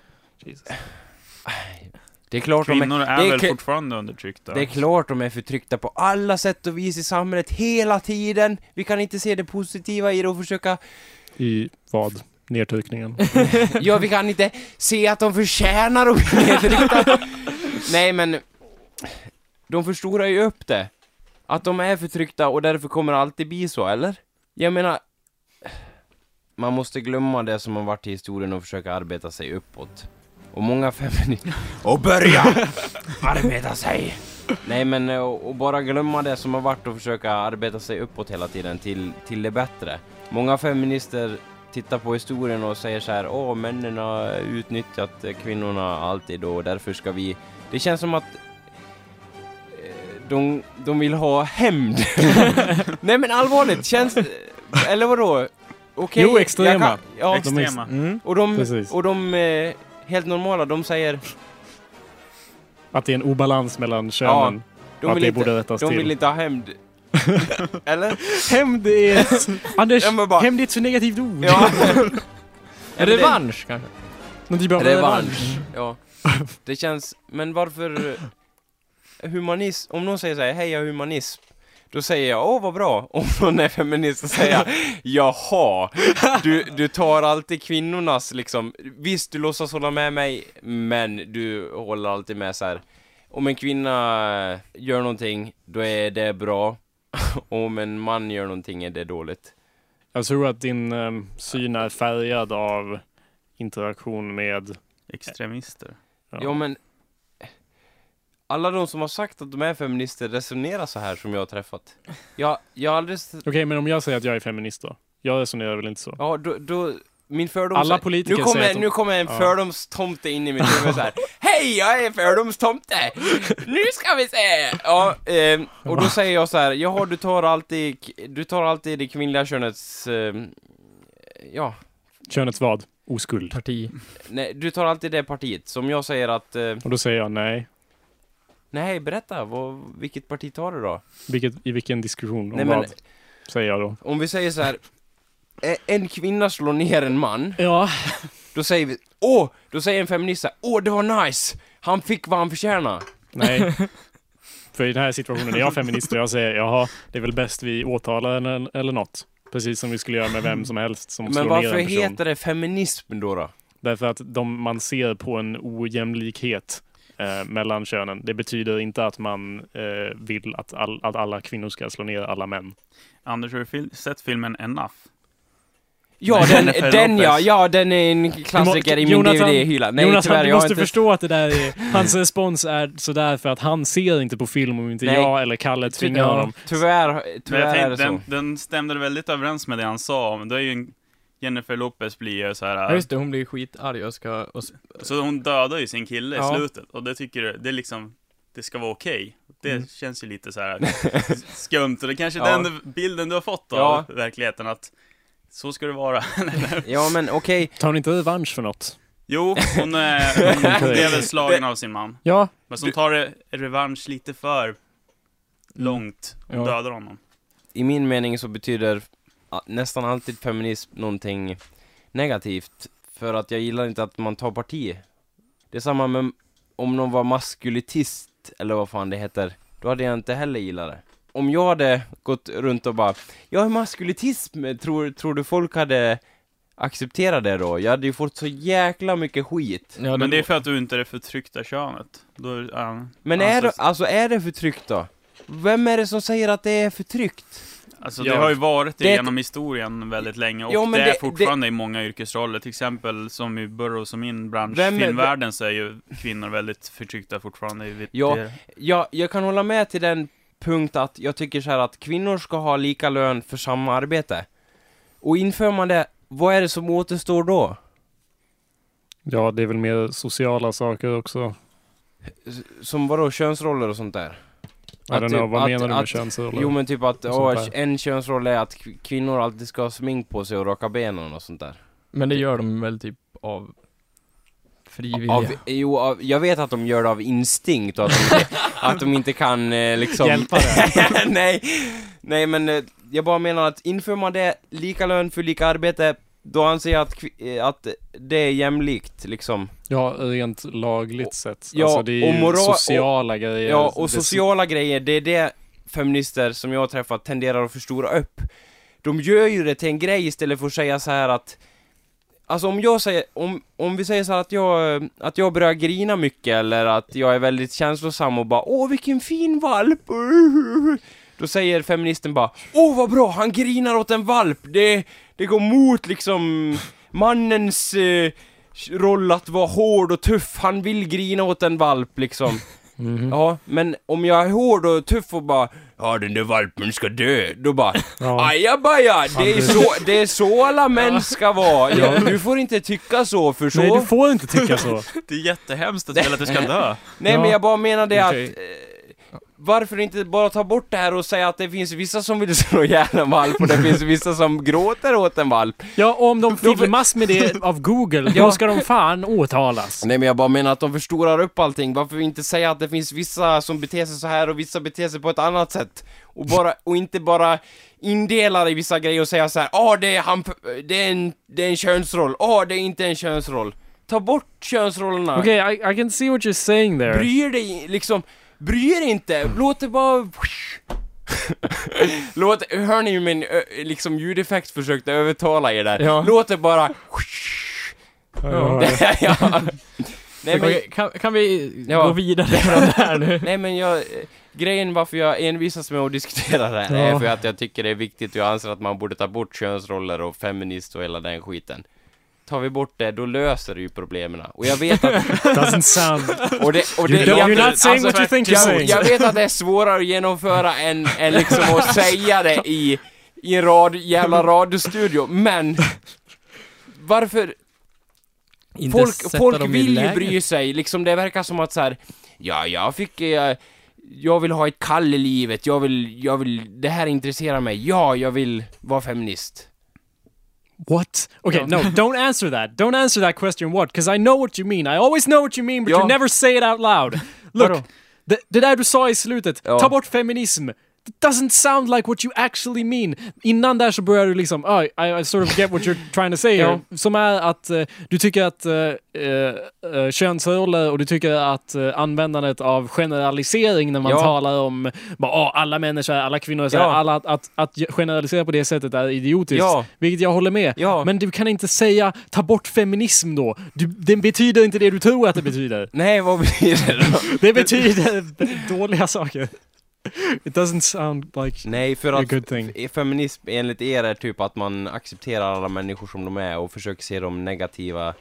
Det är klart Kvinnor de är, det är väl kl- fortfarande undertryckta? Det är klart de är förtryckta på alla sätt och vis i samhället hela tiden. Vi kan inte se det positiva i det och försöka... I vad? Nedtryckningen? ja, vi kan inte se att de förtjänar att bli nedtryckta. Nej, men... De förstorar ju upp det. Att de är förtryckta och därför kommer det alltid bli så, eller? Jag menar... Man måste glömma det som har varit i historien och försöka arbeta sig uppåt. Och många feminister... Och börja arbeta sig! Nej men eh, och, och bara glömma det som har varit och försöka arbeta sig uppåt hela tiden till, till det bättre. Många feminister tittar på historien och säger så här, åh männen har utnyttjat eh, kvinnorna alltid och därför ska vi... Det känns som att eh, de, de vill ha hämnd. Nej men allvarligt, känns... Eller vadå? Okej, Jo, jag extrema. kan- ja, Extrema. Mm. Och de, Precis. och de eh, helt normala, de säger... Att det är en obalans mellan könen. de och att vill det inte, borde rättas de till. vill inte ha hämnd. Eller? Hämnd är... Anders, Ja, men bara- hämnd är ett så negativt ord. Ja. En revansch kanske? Men det är bara Revansch. Ja. Det känns, men varför eh, humanism, om någon säger så här, hej jag är humanism, då säger jag, åh vad bra. Om någon är feminist så säger jag, jaha, du, du tar alltid kvinnornas liksom, visst du låtsas hålla med mig, men du håller alltid med så här. om en kvinna gör någonting, då är det bra. Och om en man gör någonting är det dåligt. Jag tror att din um, syn är färgad av interaktion med... Extremister. Ja. men alla de som har sagt att de är feminister resonerar så här som jag har träffat. Jag, jag har aldrig... Okej, men om jag säger att jag är feminist då? Jag resonerar väl inte så? Ja, då, då min fördom... Alla politiker nu kommer, säger att de- nu kommer en Ja. fördomstomte in i mitt huvud så här. Hej, jag är fördomstomte! Nu ska vi se! Ja, ehm, och då säger jag så här, jaha, du tar alltid, du tar alltid det kvinnliga könets, ehm, ja, Könets vad? Oskuld. Parti. nej, du tar alltid det partiet. Som jag säger att, eh, Och då säger jag nej. Nej, berätta, vad, vilket parti tar du då? Vilket, I vilken diskussion? Om Nej, men- vad? Säger jag då. Om vi säger så här. "E- En kvinna slår ner en man. Ja. Då säger vi, åh! Då säger en feminist så här, åh det var nice! Han fick vad han förtjänar. Nej. För i den här situationen är jag feminist och jag säger jaha, det är väl bäst vi åtalar henne eller något. Precis som vi skulle göra med vem som helst som Men slår ner varför en person. heter det feminism då då? Därför att de, man ser på en ojämlikhet eh, mellan könen. Det betyder inte att man eh, vill att, all, att alla kvinnor ska slå ner alla män. Anders, har du fil- sett filmen Enough? Ja, den, den ja, ja den är en klassiker i min DVD-hylla. Nej Jonathan, tyvärr, du måste inte... förstå att det där är, hans respons är sådär för att han ser inte på film om inte Nej. jag eller Kalle tvingar honom. Tyvärr, tyvärr jag är det tänkte, så. den, den stämde väldigt överens med det han sa då är ju en Jennifer Lopez blir ju så här. Ja just det, hon blir skitarg och ska... Och, Så hon dödar ju sin kille Ja. i slutet, och det tycker du, det är liksom, det ska vara okej. Det Mm. känns ju lite så här skumt, och det är kanske Ja. den bilden du har fått av Ja. verkligen, att så ska det vara. Ja men okej. Tar hon inte revansch för något? Jo, hon, är, hon blev väl slagen av sin man. Ja. Men som tar re- revansch lite för långt och Ja. dödar honom. I min mening så betyder nästan alltid feminism någonting negativt. För att jag gillar inte att man tar parti. Det är samma med om någon var maskulitist, eller vad fan det heter. Då hade jag inte heller gillat det. Om jag hade gått runt och bara Jag är maskulitism, tror, tror du folk hade accepterat det då? Jag hade ju fått så jäkla mycket skit. Men det är för att du inte är det förtryckta könet. Då, ja, Men är anses- alltså är det förtryckt då? Vem är det som säger att det är förtryckt? Alltså Ja. det har ju varit det, Det- genom historien väldigt länge och Jo, det, det- är fortfarande i många yrkesroller. Till exempel som i Burroughs och min bransch, Vem är- filmvärlden, så är ju kvinnor väldigt förtryckta fortfarande. Ja, det- ja, jag kan hålla med till den punkt att jag tycker så här att kvinnor ska ha lika lön för samma arbete. Och inför man det, vad är det som återstår då? Ja, det är väl mer sociala saker också. Som vadå, könsroller och sånt där? I don't know, vad menar du med könsroller? Jo men typ att, åh, en könsroll är att kvinnor alltid ska ha smink på sig och raka benen och sånt där. Men det gör de väl typ av frivilliga? Av, jo, av, jag vet att de gör det av instinkt och att de inte, att de inte kan eh, liksom... Hjälpa det. nej, nej men eh, jag bara menar att inför man det, lika lön för lika arbete, då anser jag att, eh, att det är jämlikt liksom. Ja, rent lagligt sett. Ja, alltså det är och ju sociala och, grejer. Ja, och Det- sociala grejer, det är det feminister som jag har träffat tenderar att förstora upp. De gör ju det till en grej istället för att säga så här att Alltså om jag säger, om, om vi säger så här att jag, att jag börjar grina mycket eller att jag är väldigt känslosam och bara Åh vilken fin valp! Då säger feministen bara Åh vad bra, han grinar åt en valp! Det, det går mot liksom mannens eh, roll att vara hård och tuff, han vill grina åt en valp liksom. Ja, men om jag är hård och tuff och bara Ja den där valpen ska dö, då bara Ajabaja, det är så, det är så alla män ska vara! Ja, Ja. du får inte tycka så, för så... Nej, du får inte tycka så. Det är jättehemskt att du vill att du ska dö. Nej men jag bara menar det Okej. att eh, varför inte bara ta bort det här och säga att det finns vissa som vill slå ihjäl en valp och det finns vissa som gråter åt en valp? Ja, om de filmas med det av Google, Ja. då ska de fan åtalas. Nej men jag bara menar att de förstorar upp allting, varför inte säga att det finns vissa som beter sig så här och vissa beter sig på ett annat sätt? Och, bara, och inte bara indela i vissa grejer och säga så här, ah det är han, det är en, det är en könsroll, ah det är inte en könsroll. Ta bort könsrollerna. Okej, I, I can see what you're saying there. Bryr dig liksom, bryr dig inte, låt det bara... Låt, hör ni hur min liksom ljudeffekt försökte övertala er där? Ja. Låt det bara... Ja. ja. Nej men, Okej, kan, kan vi Ja. gå vidare från det här nu? nej men jag, grejen varför jag envisas med att diskutera det här är för att jag tycker det är viktigt och jag anser att man borde ta bort könsroller och feminist och hela den skiten. Tar vi bort det, då löser det ju problemen. Och jag vet att... Doesn't sound... Och det, och det, You jag- you're not saying what you think you're jag, saying. Jag vet att det är svårare att genomföra än, än liksom att säga det i, i en rad, jävla radiostudio, men varför Inte Folk, folk vill ju bry sig, liksom det verkar som att så här. ja, jag fick, eh, jag vill ha ett kall i livet, jag vill, jag vill, det här intresserar mig, ja, jag vill vara feminist. What? Okay, no, don't answer that. Don't answer that question what, because I know what you mean. I always know what you mean, but Ja. you never say it out loud. Look, det, det där du sa i slutet, Ja. ta bort feminism. It doesn't sound like what you actually mean. Innan där så börjar du liksom, oh, I, I sort of get what you're trying to say here. Som är att eh, du tycker att uh, uh, könsroller och du tycker att eh, användandet av generalisering när man Ja. talar om bara, oh, alla människor, alla kvinnor, Ja. alla, att, att, att generalisera på det sättet är idiotiskt. Ja. Vilket jag håller med. Ja. Men du kan inte säga ta bort feminism då. Du, det betyder inte det du tror att det betyder. Nej, vad betyder det då? Det betyder dåliga saker. It doesn't sound like Nej, för a att good thing. feminism enligt er är typ att man accepterar alla människor som de är och försöker se de negativa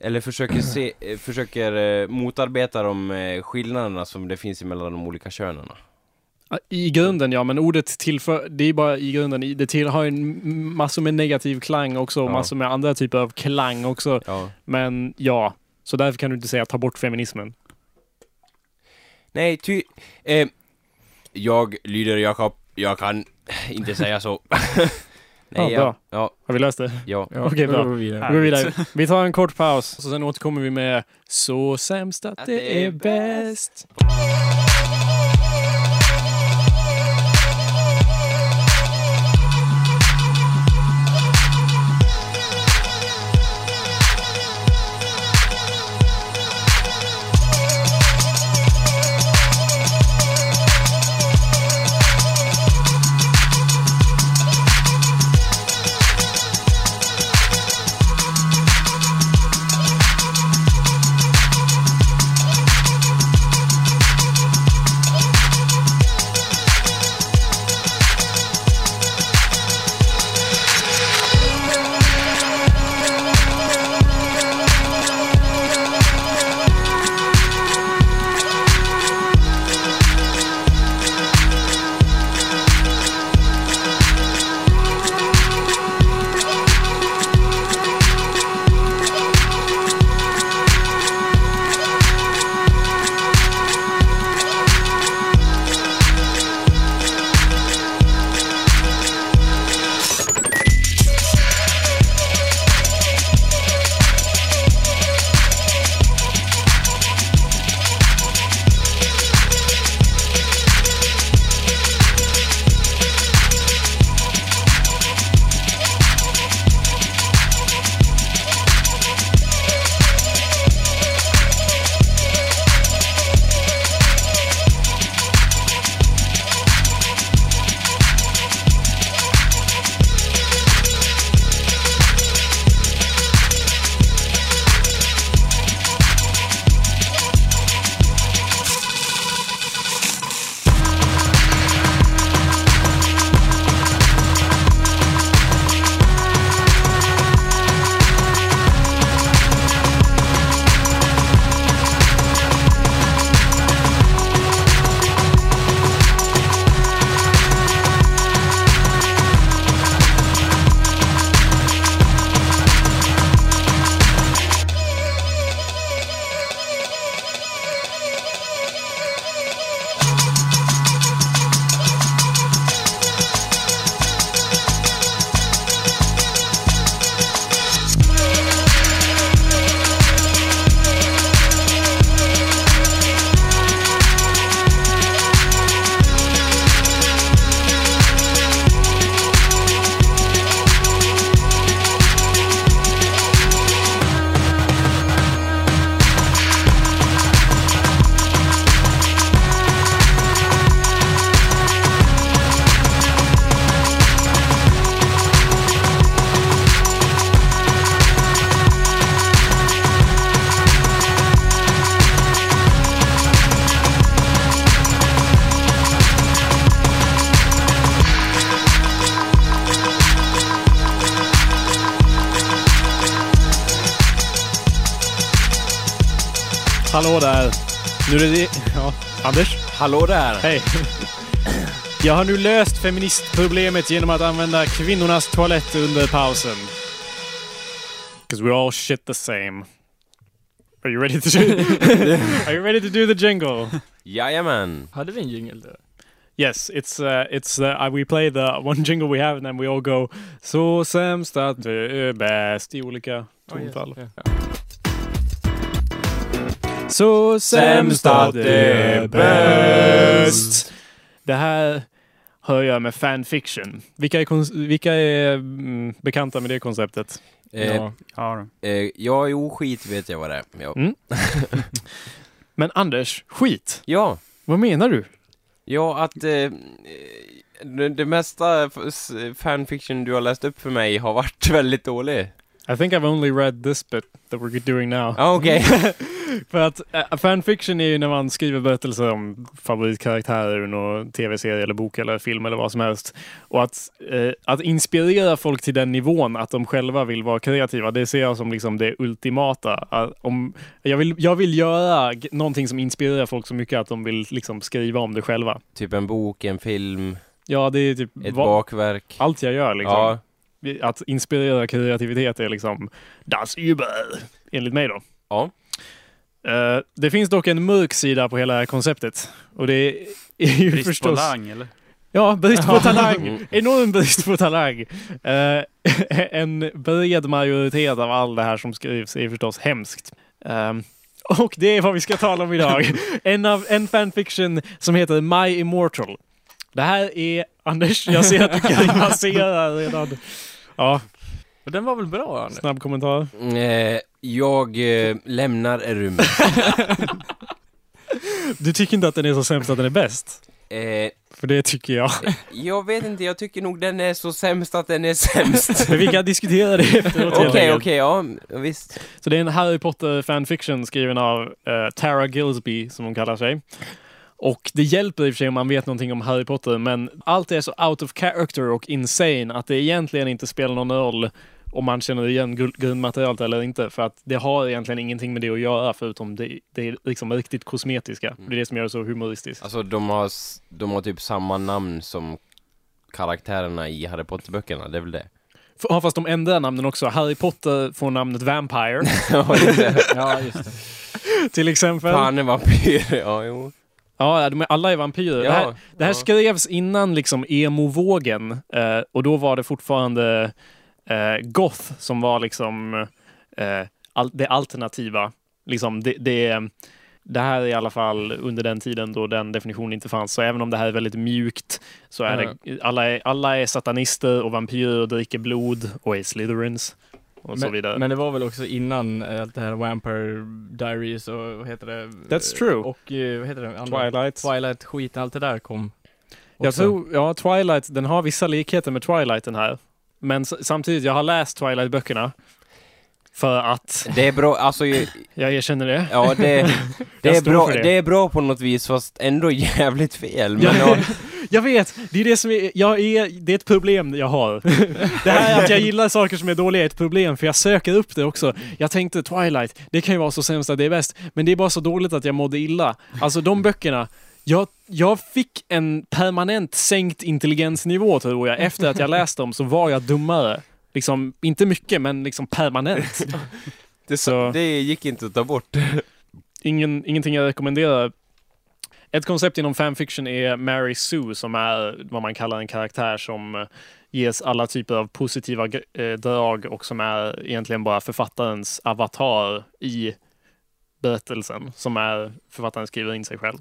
eller försöker se, eh, försöker eh, motarbeta de eh, skillnaderna som det finns mellan de olika könen. I grunden ja, men ordet tillför, det är bara i grunden, det till, har ju en massor med negativ klang också och Ja. massor med andra typer av klang också. Ja. Men ja, så därför kan du inte säga ta bort feminismen. Nej, ty... Eh, jag lyder Jakob, jag kan inte säga så. Ja, bra. Ja. Har vi löst det? Ja. Okej, bra. då går vi vidare. Går vidare. Vi tar en kort paus och sen återkommer vi med Så sämst att det är bäst. Hallå Nu är det... Ja, Anders? Hallå där! Hej! Jag har nu löst feministproblemet genom att använda kvinnornas toalett under pausen. Because we're all shit the same. Are you ready to do... Are you ready to do the jingle? Jajamän! Hade vi en jingle där? Yes, it's uh, it's uh, we play the one jingle we have and then we all go så sämst att det är bäst i olika tonfall. Så sämst att det är bäst. Det här hör jag med fanfiction. Vilka är, vilka är mm, bekanta med det konceptet? Eh, Ja, eh, ja, jo, skit vet jag vad det är. Ja. Mm. Men Anders, skit? Ja. Vad menar du? Ja, att eh, det, det mesta fanfiction du har läst upp för mig har varit väldigt dålig. I think I've only read this bit that we're doing now. Ah, okej. För att uh, fanfiction är ju när man skriver berättelser om favoritkaraktärer ur någon tv-serie eller bok eller film eller vad som helst. Och att, eh, att inspirera folk till den nivån att de själva vill vara kreativa, det ser jag som liksom det ultimata. Att om, jag, vill, jag vill göra någonting som inspirerar folk så mycket att de vill liksom skriva om det själva. Typ en bok, en film, Ja, det är typ ett vad- bakverk. allt jag gör liksom. Ja. Att inspirera kreativitet är liksom das Übel, enligt mig då. Ja. Eh, det finns dock en mörk sida på hela konceptet. Och det är ju Brist förstås... på lang, eller? Ja, brist på talang. Enorm brist på talang. Eh, en bred majoritet av all det här som skrivs är förstås hemskt. Ehm, och det är vad vi ska tala om idag. en, av, en fanfiction som heter My Immortal. Det här är, Anders, jag ser att du grimaserar redan. Ja. Och den var väl bra, Anders? Snabb kommentar. Eh, jag eh, lämnar rummet. Du tycker inte att den är så sämst att den är bäst? Eh, För det tycker jag. jag vet inte, jag tycker nog den är så sämst att den är sämst. Men vi kan diskutera det efteråt helt Okej, enkelt. okej, ja, visst. Så det är en Harry Potter fanfiction skriven av eh, Tara Gilsby som hon kallar sig. Och det hjälper i och för sig om man vet någonting om Harry Potter, men allt är så out of character och insane att det egentligen inte spelar någon roll om man känner igen grundmaterialet eller inte, för att det har egentligen ingenting med det att göra förutom det, det är liksom riktigt kosmetiska. Det är det som gör det så humoristiskt. Alltså de har, de har typ samma namn som karaktärerna i Harry Potter-böckerna, det är väl det? Ja, fast de ändrar namnen också. Harry Potter får namnet Vampire. Ja, just det. Ja, just det. Till exempel. Fan, en vampyr, ja jo. Ja, de är, alla är vampyrer. Ja, det här, det här ja. skrevs innan liksom emo-vågen eh, och då var det fortfarande eh, goth som var liksom eh, al- det alternativa. Liksom det, det, det här är i alla fall under den tiden då den definitionen inte fanns. Så även om det här är väldigt mjukt så är det alla är, alla är satanister och vampyrer och dricker blod och är slytherins och så vidare. Men, men det var väl också innan eh, allt det här Vampire Diaries och vad heter det? That's true. Och eh, vad heter det? andra? Twilight. Twilight-skiten, allt det där kom. Jag tror, ja, Twilight, den har vissa likheter med Twilight den här. Men samtidigt, jag har läst Twilight-böckerna. För att... Det är bra, alltså Jag erkänner det. Ja, det, det, Jag är bra, det. det. är bra på något vis, fast ändå jävligt fel. Men Ja, ja, jag vet, det är det som är, jag är, det är ett problem jag har. Det här att jag gillar saker som är dåliga är ett problem, för jag söker upp det också. Jag tänkte Twilight, det kan ju vara så sämst att det är bäst, men det är bara så dåligt att jag mådde illa. Alltså de böckerna, jag, jag fick en permanent sänkt intelligensnivå tror jag. Efter att jag läste dem så var jag dummare. Liksom, inte mycket, men liksom permanent. det, Så- det gick inte att ta bort. Ingen, ingenting jag rekommenderar. Ett koncept inom fanfiction är Mary Sue som är vad man kallar en karaktär som eh, ges alla typer av positiva eh, drag och som är egentligen bara författarens avatar i berättelsen som är författaren skriver in sig själv.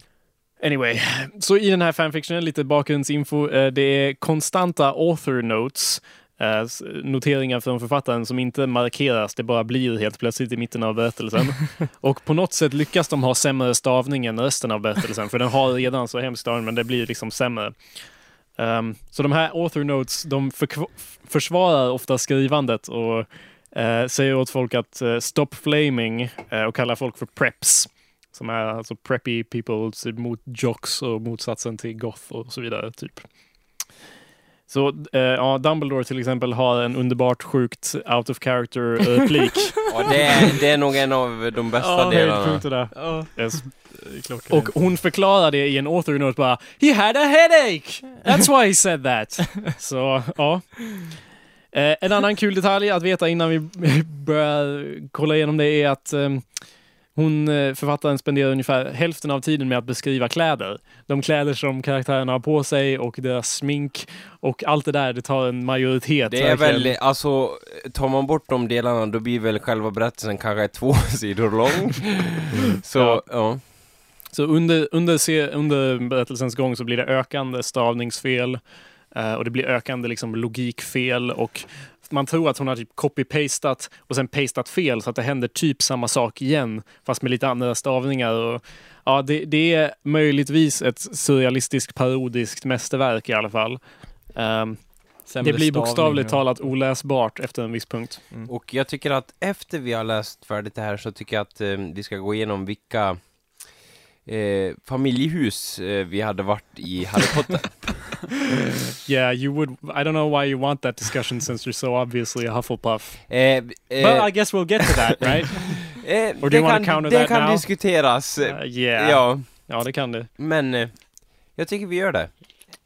Anyway, så i den här fanfictionen, lite bakgrundsinfo. eh, Det är konstanta author notes, eh, noteringar från författaren som inte markeras, det bara blir helt plötsligt i mitten av berättelsen. Och på något sätt lyckas de ha sämre stavning än resten av berättelsen, för den har redan så hemskt stavning, men det blir liksom sämre. Ehm, så de här author notes, de försvarar ofta skrivandet och eh, säger åt folk att eh, stop flaming eh, och kallar folk för preps. Som är alltså preppy people typ mot jocks och motsatsen till goth och så vidare. typ. Så eh, ja, Dumbledore till exempel har en underbart sjukt out of character-replik. Ja, det, är, det är nog en av de bästa delarna. Höjdpunkterna. Ja, Yes. Och hon förklarar det i en author note bara He had a headache! That's why he said that. Så, ja. Eh, en annan kul detalj att veta innan vi börjar kolla igenom det är att eh, hon, eh, författaren, spenderar ungefär hälften av tiden med att beskriva kläder. De kläder som karaktärerna har på sig och deras smink och allt det där, det tar en majoritet. Det är verkligen. väl, alltså, tar man bort de delarna då blir väl själva berättelsen kanske två sidor lång. Så, Ja. ja. Så under, under, under berättelsens gång så blir det ökande stavningsfel eh, och det blir ökande liksom, logikfel och man tror att hon har typ copy-pastat och sen pastat fel så att det händer typ samma sak igen fast med lite andra stavningar. Och, ja, det, det är möjligtvis ett surrealistiskt parodiskt mästerverk i alla fall. Sämre det blir bokstavligt talat oläsbart efter en viss punkt. Och jag tycker att efter vi har läst färdigt det här så tycker jag att eh, vi ska gå igenom vilka eh, familjehus eh, vi hade varit i Harry Potter. Yeah, you would. I don't know why you want that discussion since you're so obviously a Hufflepuff. Eh, eh, But I guess we'll get to that, right? eh, Or do det you want to kan, counter det that kan now? diskuteras. Uh, yeah. Ja, Ja, det kan det. men eh, jag tycker vi gör det.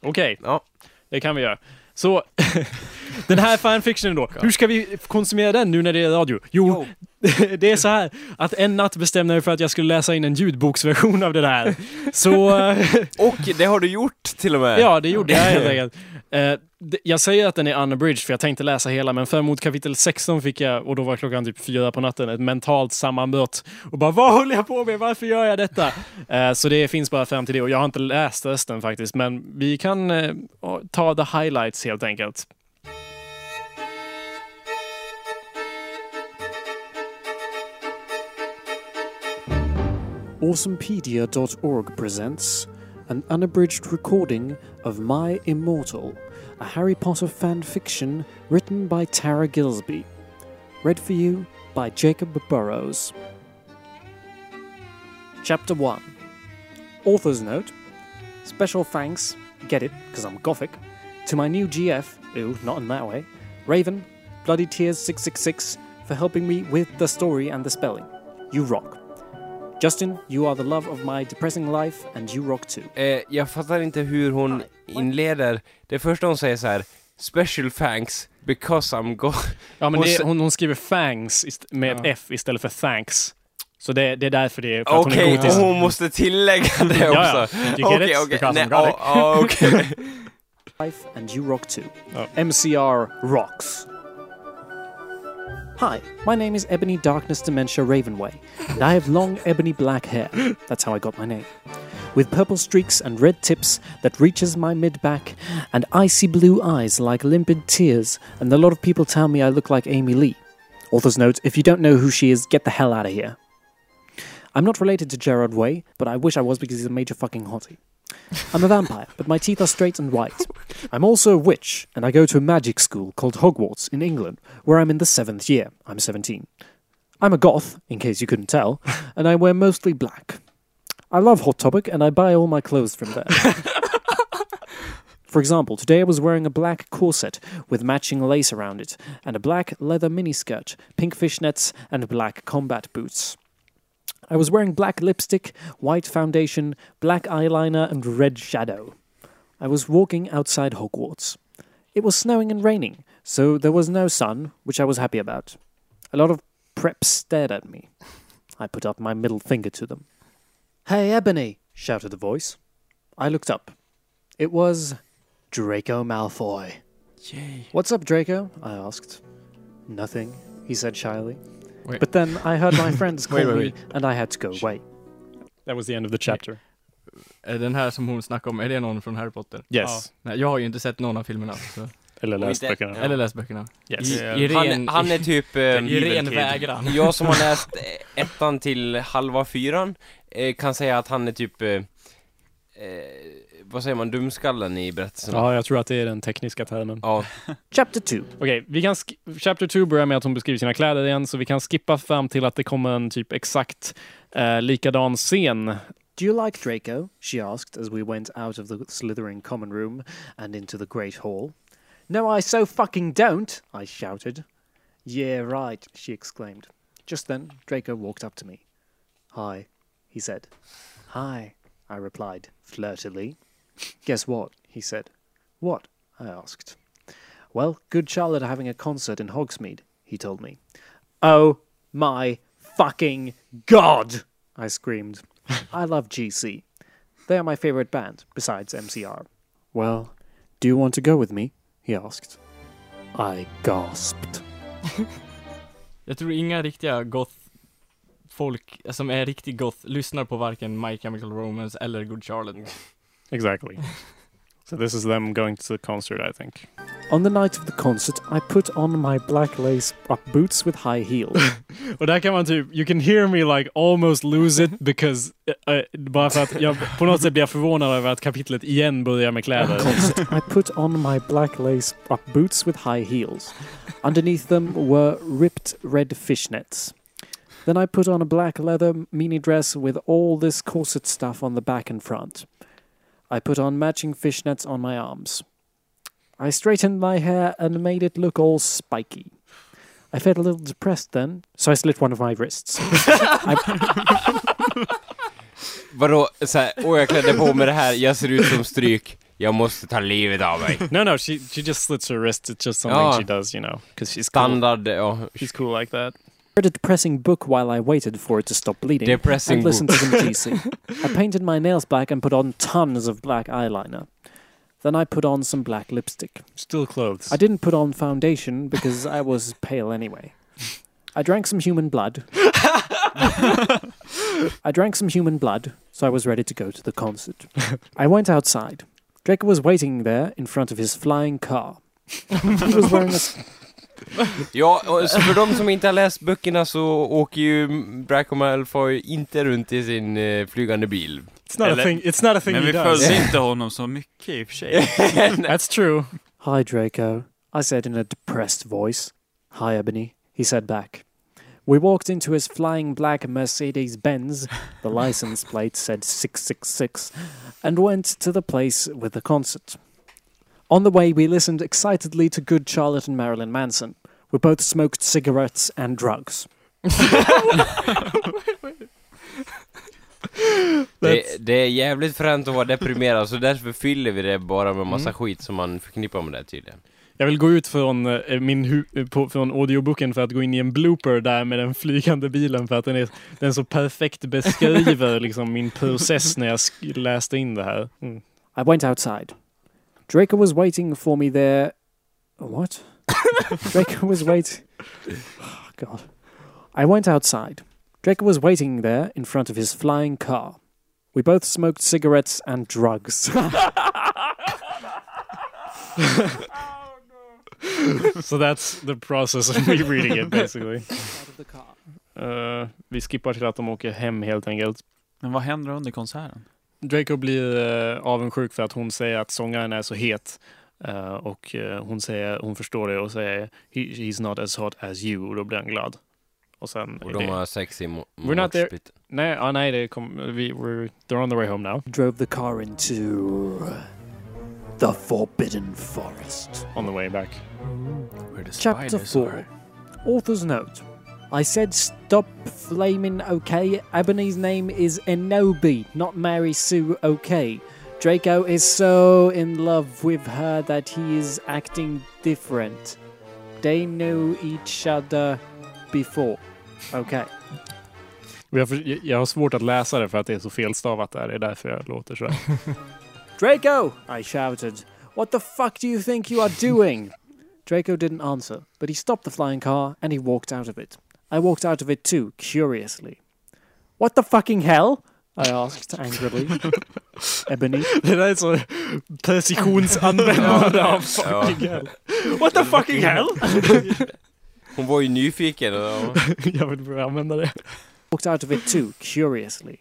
Okej, Ja. det kan vi göra. Så, den här fanfictionen då, hur ska vi konsumera den nu när det är radio? Jo, det är så här att en natt bestämde jag mig för att jag skulle läsa in en ljudboksversion av det där. Så, eh, Och det har du gjort till och med. ja, det gjorde jag helt enkelt. Eh, Jag säger att den är unabridged för jag tänkte läsa hela, men fram mot kapitel 16 fick jag, och då var klockan typ fyra på natten, ett mentalt sammanbrott. Och bara, vad håller jag på med? Varför gör jag detta? Eh, Så det finns bara fram till det, och jag har inte läst resten faktiskt, men vi kan ta the highlights helt enkelt. Awesomepedia.org presents an unabridged recording of My Immortal, a Harry Potter fan fiction written by Tara Gilsby. Read for you by Jacob Burrows. Chapter 1 Author's Note Special thanks, get it, because I'm gothic, to my new GF, ooh, not in that way, Raven, Bloody Tears 666, for helping me with the story and the spelling. You rock. Justin, you are the love of my depressing life, and you rock too. Eh, jag fattar inte hur hon inleder. Det första hon säger så här. Special thanks because I'm go... Ja, men Hon det, hon, hon skriver thanks ist- med ett Ja. F istället för thanks. Så det, det är därför det är, för att hon Okej, är gotisk. och hon måste tillägga det Ja, också. ja. You get Okej, it? okej. Because Nej, I'm gothic. ja, ja, okej. life and you rock too. MCR rocks. Hi, my name is Ebony Darkness Dementia Ravenway, and I have long ebony black hair. That's how I got my name. With purple streaks and red tips that reaches my mid back, and icy blue eyes like limpid tears, and a lot of people tell me I look like Amy Lee. Author's note if you don't know who she is, get the hell out of here. I'm not related to Gerard Way, but I wish I was because he's a major fucking hottie. I'm a vampire, but my teeth are straight and white. I'm also a witch, and I go to a magic school called Hogwarts in England, where I'm in the seventh year. I'm 17. I'm a goth, in case you couldn't tell, and I wear mostly black. I love Hot Topic, and I buy all my clothes from there. For example, today I was wearing a black corset with matching lace around it, and a black leather miniskirt, pink fishnets, and black combat boots. I was wearing black lipstick, white foundation, black eyeliner, and red shadow. I was walking outside Hogwarts. It was snowing and raining, so there was no sun, which I was happy about. A lot of preps stared at me. I put up my middle finger to them. Hey, Ebony! shouted a voice. I looked up. It was Draco Malfoy. Yay. What's up, Draco? I asked. Nothing, he said shyly. Wait. But then I heard my friends call Wait, wait, me, and I had to go away. That was the end of the chapter. Är den här som hon snackar om, är det någon från Harry Potter? Yes. Ja. Nej, jag har ju inte sett någon av filmerna. Så. Eller läst böckerna. ja. Eller läst böckerna. Yes. I, i han, ren, han är typ... Eh, i ren vägran. Jag som har läst ettan till halva fyran eh, kan säga att han är typ... Eh, eh, vad säger man? Dumskallen i berättelsen. Ja, jag tror att det är den tekniska termen. Ja. Chapter 2. Okej, vi kan Chapter 2 börjar med att hon beskriver sina kläder igen, så vi kan skippa fram till att det kommer en typ exakt eh, likadan scen. Do you like Draco? She asked as we went out of the Slytherin common room and into the Great Hall. No, I so fucking don't, I shouted. Yeah, right, she exclaimed. Just then, Draco walked up to me. Hi, he said. Hi, I replied, flirtily. Guess what? he said. What? I asked. Well, Good Charlotte are having a concert in Hogsmeade, he told me. Oh my fucking god! I screamed. I love GC. They are my favorite band, besides MCR. Well, do you want to go with me? he asked. I gasped. Jag tror inga riktiga goth folk eh, som är riktigt goth lyssnar på varken My Chemical Romance eller Good Charlotte. Exactly. so this is them going to the concert, I think. On the night of the concert, I put on my black lace up boots with high heels. Och där kan man typ, you can hear me like almost lose it because, uh, uh, bara för att jag på något sätt blir förvånad över att kapitlet igen börjar med kläder. concert, I put on my black lace up boots with high heels. Underneath them were ripped red fishnets. Then I put on a black leather mini dress with all this corset stuff on the back and front. I put on matching fishnets on my arms. I straightened my hair and made it look all spiky. I felt a little depressed then, so I slit one of my wrists. I, Vadå, såhär, åh jag klädde på mig det här, jag ser ut som stryk, jag måste ta livet av mig. no, no, she she just slits her wrist. It's just something Ja. she does, you know, because she's Standard, ja. She's cool like that. Read a depressing book while I waited for it to stop bleeding. Depressing and listened book. to some GC. I painted my nails black and put on tons of black eyeliner. Then I put on some black lipstick. Still clothes. I didn't put on foundation because I was pale anyway. I drank some human blood. I drank some human blood, so I was ready to go to the concert. I went outside. Draco was waiting there in front of his flying car. he was wearing a Ja, och så för de som inte har läst böckerna så åker ju Draco Malfoy inte runt i sin eh, flygande bil. It's not a thing- it's not a thing Men he vi does. följde inte honom så mycket i och för sig. That's true. Hi, Draco, I said in a depressed voice. Hi, Ebony, he said back. We walked into his flying black Mercedes Benz, the license plate said 666, and went to the place with the concert. On the way, we listened excitedly to good Charlotte and Marilyn Manson. We both smoked cigarettes and drugs. Det, det är jävligt fränt att vara deprimerad så därför fyller vi det bara med massa Mm. skit som man förknippar med det tydligen. Jag vill gå ut från, eh, min hu- på, från audioboken för att gå in i en blooper där med den flygande bilen för att den, är, den så perfekt beskriver liksom min process när jag sk- läste in det här. Mm. I went outside. Draco was waiting for me there. What? Draco was waiting. Oh, God. I went outside. Draco was waiting there in front of his flying car. We both smoked cigarettes and drugs. so that's the process of me reading it basically. Uh, vi skippar till att de åker hem helt enkelt. Men vad händer under konserten? Draco blir uh, avundsjuk för att hon säger att sångaren är så het. Eh, och eh, hon, säger, hon förstår det och säger He, he's not as hot as you och då blir han glad. Och sen Och de det- har sex i We're not there. moshpit. Nej, ah, nej det kom, vi, we're, they're on the way home now. Drove the car into the forbidden forest. On the way back. Where the Chapter spiders 4 are. Author's note. I said stop flaming okay. Ebony's name is Enobi, not Mary Sue okay. Draco is so in love with her that he is acting different. They knew each other before. Okay. Jag, för- jag har svårt att läsa det för att det är så felstavat där. Det är därför jag låter så här. Draco! I shouted. What the fuck do you think you are doing? Draco didn't answer, but he stopped the flying car and he walked out of it. I walked out of it too, curiously. What the fucking hell? I asked angrily. Ebony. Det där är så precisionsanvändande av fucking oh. hell. What the fucking hell? Hon var ju nyfiken och... jag vill börja använda det. Walked out of it too, curiously.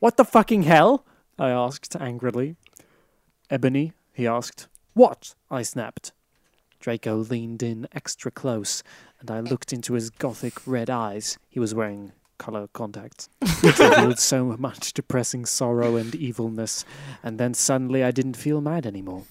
What the fucking hell? I asked angrily. Ebony, he asked. What? I snapped. Draco leaned in extra close, and I looked into his gothic red eyes. He was wearing color contacts, which revealed so much depressing sorrow and evilness. And then suddenly I didn't feel mad anymore.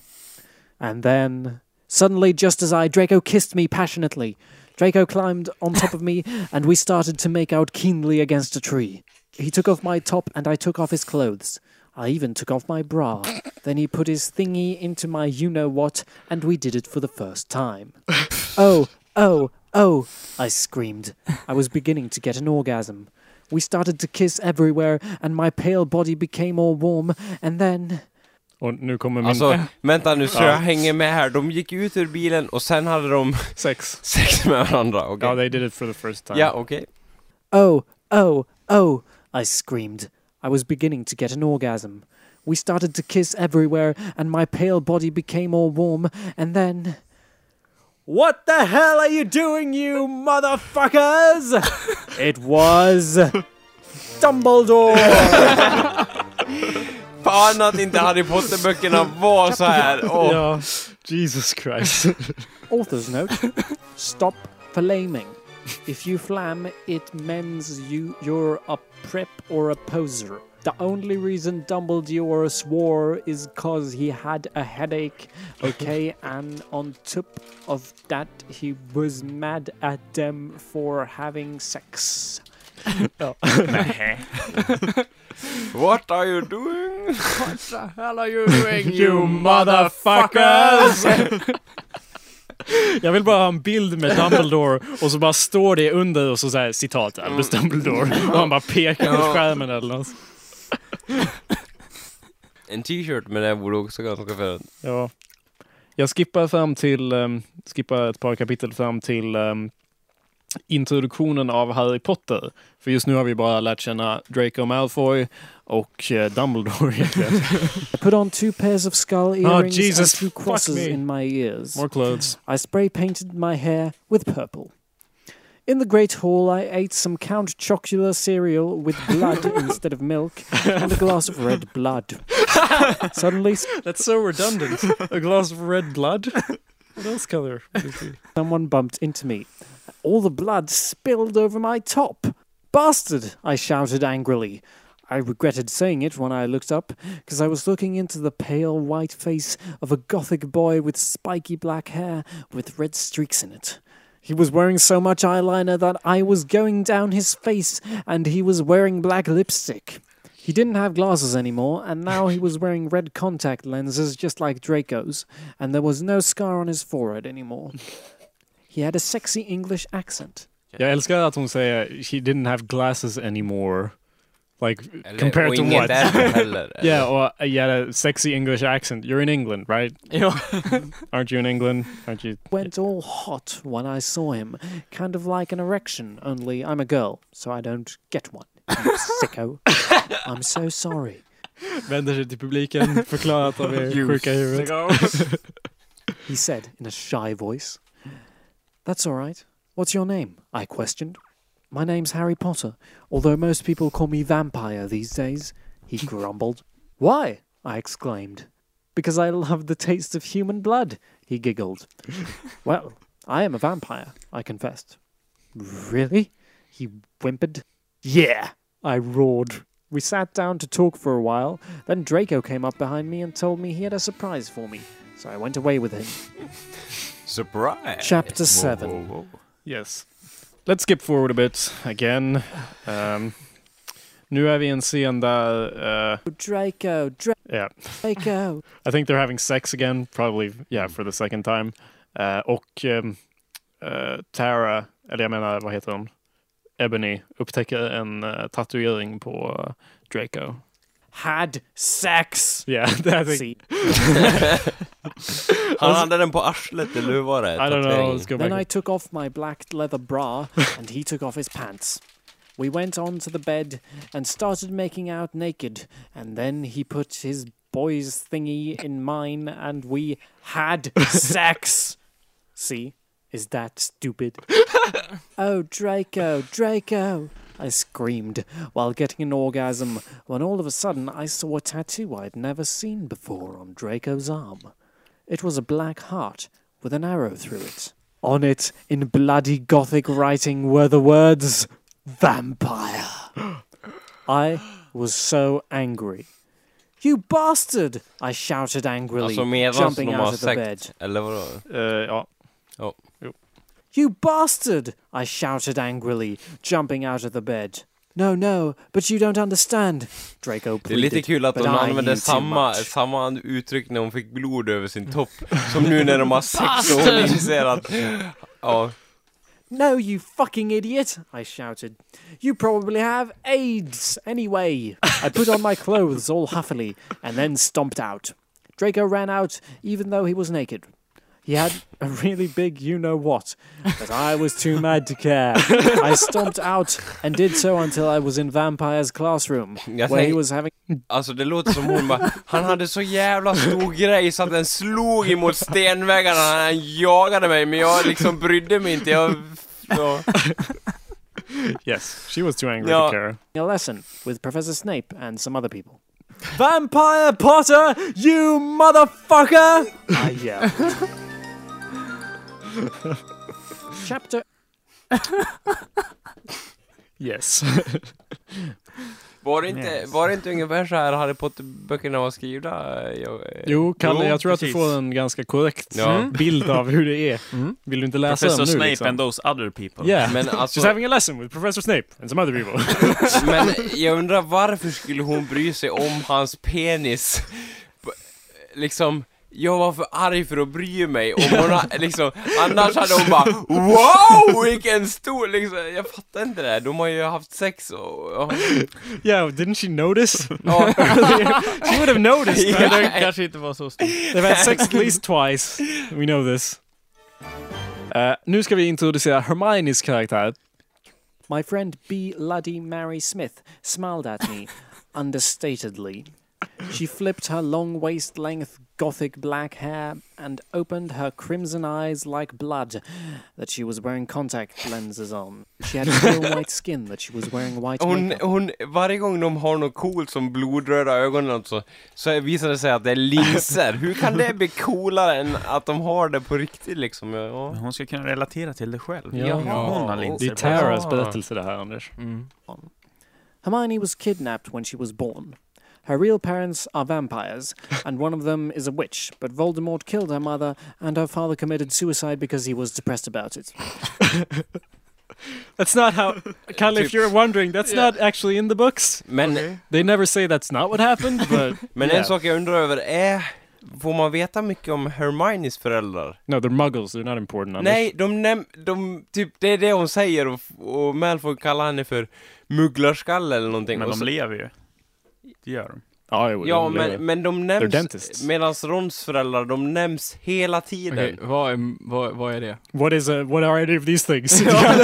And then Suddenly, just as I, Draco kissed me passionately. Draco climbed on top of me, and we started to make out keenly against a tree. He took off my top, and I took off his clothes. I even took off my bra. then he put his thingy into my you know what, and we did it for the first time. oh, oh, oh, I screamed. I was beginning to get an orgasm. We started to kiss everywhere, and my pale body became all warm, and then. Och nu kommer min... Alltså, vänta nu så Ja. jag hänger med här. De gick ut ur bilen och sen hade de sex, sex med varandra. okej. Ja, they did it for the first time. Ja, okej. Oh, oh, oh, I screamed. I was beginning to get an orgasm. We started to kiss everywhere, and my pale body became all warm, and then. What the hell are you doing, you motherfuckers? it was. Dumbledore! Fan att inte Harry Potter-böckerna var så er här. Åh. Ja, Jesus Christ. Author's note Stop flaming. If you flam, it means you, you're a prep or a poser. The only reason Dumbledore swore is cause he had a headache, okay? and on top of that, he was mad at them for having sex. Ja. What are you doing? What the hell are you doing you motherfuckers? Jag vill bara ha en bild med Dumbledore och så bara står det under och så säger citat Albus Dumbledore och han bara pekar mot skärmen eller något. En t-shirt med det vore också ganska fint. Ja. Jag skippar fram till, um, skippar ett par kapitel fram till um, introduktionen av Harry Potter. För just nu har vi bara lärt känna Draco Malfoy och eh, Dumbledore egentligen. I put on two pairs of skull Oh, earrings Jesus, and two crosses in my ears. More clothes. I spray painted my hair with purple. In the great hall, I ate some Count Chocula cereal with blood instead of milk and a glass of red blood. Suddenly, That's so redundant. A glass of red blood? What else color? would it be? someone bumped into me. All the blood spilled over my top. Bastard! I shouted angrily. I regretted saying it when I looked up, because I was looking into the pale white face of a gothic boy with spiky black hair with red streaks in it. He was wearing so much eyeliner that I was going down his face, and he was wearing black lipstick. He didn't have glasses anymore, and now he was wearing red contact lenses just like Draco's, and there was no scar on his forehead anymore. He had a sexy English accent. Jag älskar att hon she didn't have glasses anymore. Like Eller- compared to what? heller, yeah, or uh, had a sexy English accent. You're in England, right? Ja. Aren't you in England? Aren't you? Went all hot when I saw him, kind of like an erection, only I'm a girl, so I don't get one. You sicko. I'm so sorry. Vänder sig till publiken, förklarar att de är You sjuka i huvudet. He said in a shy voice. That's all right. What's your name? I questioned. My name's Harry Potter, although most people call me Vampire these days, he grumbled. Why? I exclaimed. Because I love the taste of human blood, he giggled. well, I am a vampire, I confessed. Really? He whimpered. Yeah, I roared. We sat down to talk for a while, then Draco came up behind me and told me he had a surprise for me, so I went away with him. Surprise! Chapter Whoa, 7. whoa, whoa. Yes. Let's skip forward a bit again. Um, nu är vi i en scen där... Uh, Draco, Dra- yeah. Draco. I think they're having sex again, probably, yeah, for the second time. Uh, och um, uh, Tara, eller jag menar, vad heter hon? Ebony upptäcker en uh, tatuering på Draco. Had sex. Yeah, I think... See. Han hade den på arslet, eller hur var det? I don't know, let's go Then back. I took off my black leather bra and he took off his pants. We went on to the bed and started making out naked, and then he put his boy's thingy in mine and we had sex. See? Is that stupid? oh, Draco, Draco! I screamed while getting an orgasm when all of a sudden I saw a tattoo I'd never seen before on Draco's arm. It was a black heart with an arrow through it. On it, in bloody Gothic writing, were the words Vampire. I was so angry. You bastard! I shouted angrily, Alltså medans jumping out of the sekt, bed. eller vadå? Eh, ja. Ja. You bastard! I shouted angrily, jumping out of the bed. No, no, but you don't understand, Draco pleaded. Det är lite kul att but hon I använde knew too samma, samma uttryck när hon fick blod över sin topp Som nu när de har sex och hon inser att Ja, No, you fucking idiot! I shouted. You probably have AIDS anyway. I put on my clothes all huffily and then stomped out. Draco ran out even though he was naked. He had a really big you know what, but I was too mad to care. I stomped out and did so until I was in Vampire's classroom, Jag where he was having. Alltså det låter som hon bara, han hade så jävla stor grej så att den slog emot stenväggarna, han jagade mig men jag liksom brydde mig inte, jag... Ja. Yes, she was too angry Ja. to care. a lesson with Professor Snape and some other people. Vampire Potter, you motherfucker! Ah, I yelled. Chapter Yes. Var det inte, Yes. var det inte ungefär så här Harry Potter-böckerna var skrivna? Jag, Jo, Kalle, jag tror att du precis. får en ganska korrekt Ja. mm, bild av hur det är. Vill du inte läsa Professor dem nu Snape liksom? and those other people. Yeah, Men alltså- she's having a lesson with Professor Snape and some other people. Men jag undrar varför skulle hon bry sig om hans penis? Liksom, jag var för arg för att bry mig om hon ha, liksom, annars hade hon bara Wow vilken stor liksom, jag fattar inte det, de har ju haft sex och... och yeah, didn't she notice? Ja. she would have noticed. Den they- kanske inte var så stor. They've had sex at least twice. We know this. Eh, nu ska vi introducera Hermiones karaktär. My friend B. Luddy Mary Smith smiled at me understatedly. She flipped her long waist length gothic black hair and opened her crimson eyes like blood that she was wearing contact lenses on. She had pure white skin that she was wearing white Hon, makeup. hon, varje gång de har något coolt som blodröda ögon och så, så visar det sig att det är linser. Hur kan det bli coolare än att de har det på riktigt liksom? Ja. Hon ska kunna relatera till det själv. Ja. Hon har Det linser är på Taras berättelse det här, Anders. Hermione was kidnapped when she was born. Her real parents are vampires, and one of them is a witch, but Voldemort killed her mother, and her father committed suicide because he was depressed about it. That's not how... Kalle, if Typ- you're wondering, that's Yeah. not actually in the books. Men, They never say that's not what happened, but... men yeah. en sak jag undrar över är, får man veta mycket om Hermiones föräldrar? No, they're muggles. They're not important, Anders. Nej, de näm... De, typ, det är det hon säger och, och Malfoy kallar henne för mugglarskalle eller någonting. Men och de så, lever ju. Det gör de. Ja, jo, Ja, de lever. men, men de nämns, medan Rons föräldrar, de nämns hela tiden. Okej, vad, är, vad, vad är det? What is a, what are any of these things? Ja,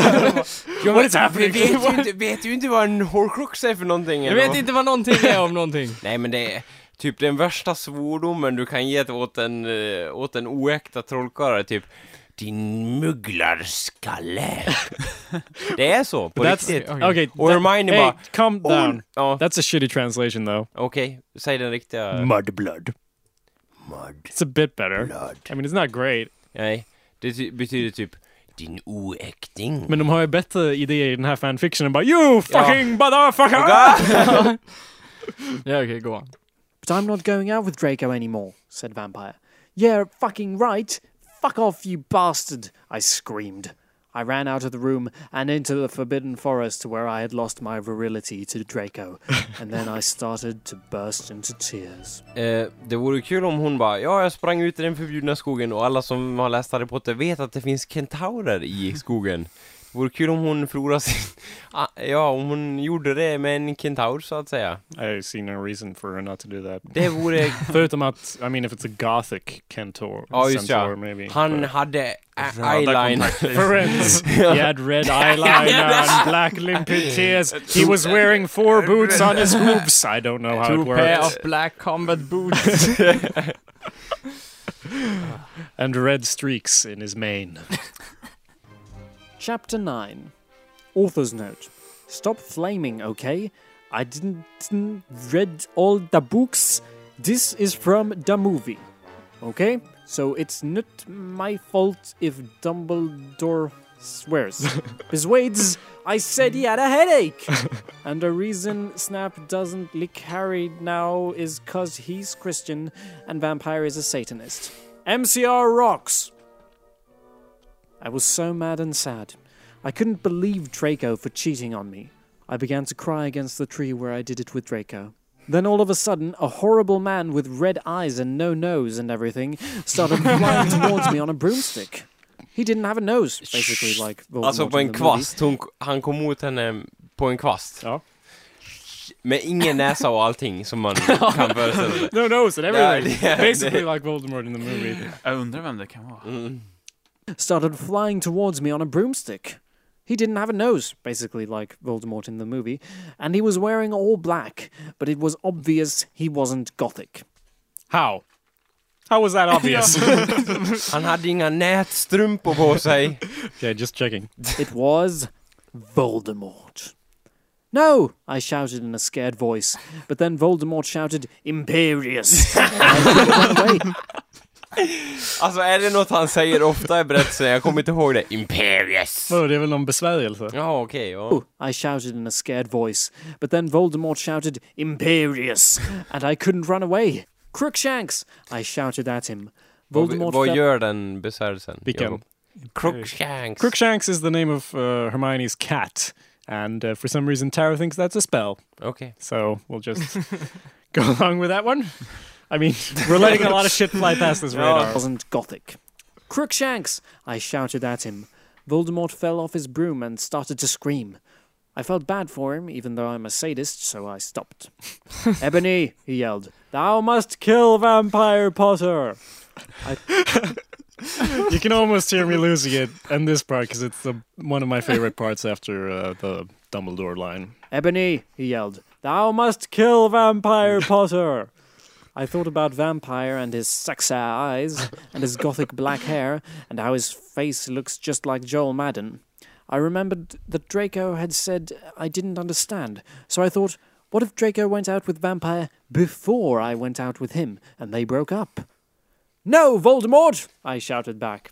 What is happening? Vet ju inte, vet ju inte vad en horcrux är för någonting Jag vet inte vad någonting är om någonting. Nej men det är typ den värsta svordomen du kan ge åt en, eh, åt en oäkta trollkarl typ Din mugglarskalle. Det är så, på That's, riktigt. okay. Och Hermione hey, bara... calm "Oh, down. Ja, That's a shitty translation though. okej. Säg den riktiga... Mudblood. Mud. It's a bit better. Blood. I mean, it's not great. Nej, det ty- betyder typ Din oäkting. Men de har ju bättre idéer i den här fanfictionen. Bara You fucking motherfucker! Oh ja, okej, gå on. But I'm not going out with Draco anymore, said Vampire. Yeah, fucking right. Fuck off, you bastard, I screamed. I ran out of the room and into the forbidden forest to where I had lost my virility to Draco, and then I started to burst into tears. Eh, det vore kul om hon bara, ja jag sprang ut i den förbjudna skogen och alla som har läst Harry Potter vet att det finns kentaurer i skogen. Vore kul om hon förlorade sin... Ah, ja, om hon gjorde det med en kentaur så att säga. I see no reason for her not to do that. Det vore... Förutom att, I mean if it's a gothic kentor, Ja just ja. maybe. Han but- hade eyeliner. Friends. He had red eyeliner and black limpid tears. He was wearing four boots on his hooves. I don't know how Two it pair works. of black combat boots. And red streaks in his mane. Chapter 9 Author's Note Stop flaming, okay? I didn't, read all the books. This is from the movie. Okay? So it's not my fault if Dumbledore swears, persuades. I said he had a headache. and the reason Snap doesn't lick Harry now is cause he's Christian and Vampire is a Satanist. MCR rocks. I was so mad and sad. I couldn't believe Draco for cheating on me. I began to cry against the tree where I did it with Draco. Then all of a sudden, a horrible man with red eyes and no nose and everything started flying towards me on a broomstick. He didn't have a nose, basically, like Voldemort Alltså på in en the movie. kvast, hon, han kom mot henne på en kvast. Ja. Med ingen näsa och allting som man kan föreställa sig. No nose and everything. Ja, det- Basically like Voldemort in the movie. Jag undrar vem det kan vara. Mm. Started flying towards me on a broomstick. He didn't have a nose, basically like Voldemort in the movie, and he was wearing all black, but it was obvious he wasn't gothic. How? How was that obvious? Han hade inga nätstrumpor på sig. okay, just checking. It was Voldemort. No! I shouted in a scared voice, but then Voldemort shouted, Imperious! Alltså är det något han säger ofta i berättelsen? Jag kommer inte ihåg det. Imperius! Vadå, det är väl någon besvärjelse? Ja, okej. ja. Oh, I shouted in a scared voice, but then Voldemort shouted, Imperious! And I couldn't run away. Crookshanks! I shouted at him. Vad, Voldemort vad fell- gör den besvärjelsen? Vilken? Jakob? Crookshanks. Crookshanks is the name of uh, Hermione's cat. And uh, for some reason, Tara thinks that's a spell. Okay. So we'll just go along with that one. I mean, we're letting a lot of shit fly past this radar. wasn't gothic. Crookshanks! I shouted at him. Voldemort fell off his broom and started to scream. I felt bad for him, even though I'm a sadist, so I stopped. Ebony, he yelled, thou must kill Vampire Potter! I, you can almost hear me losing it in this part because it's the, one of my favorite parts after uh, the Dumbledore line. Ebony, he yelled, thou must kill Vampire Potter! I thought about Vampire and his sexy eyes, and his gothic black hair, and how his face looks just like Joel Madden. I remembered that Draco had said I didn't understand, so I thought, what if Draco went out with Vampire before I went out with him, and they broke up? No, Voldemort! I shouted back.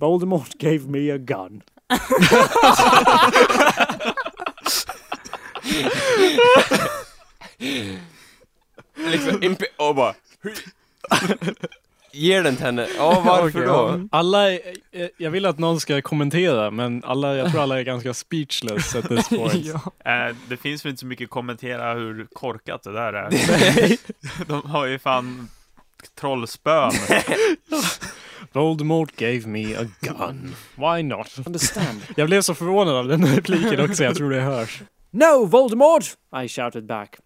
Voldemort gave me a gun. liksom, imp- och bara... Ger den till henne. Ja, varför då? Alla, är- eh, jag vill att någon ska kommentera, men alla, jag tror alla är ganska speechless at this point. Eh, det finns väl inte så mycket att kommentera hur korkat det där är. De har ju fan trollspön. Voldemort gave me a gun. Why not? Understand. Jag blev så förvånad av den repliken också, jag tror det hörs. No, Voldemort! I shouted back.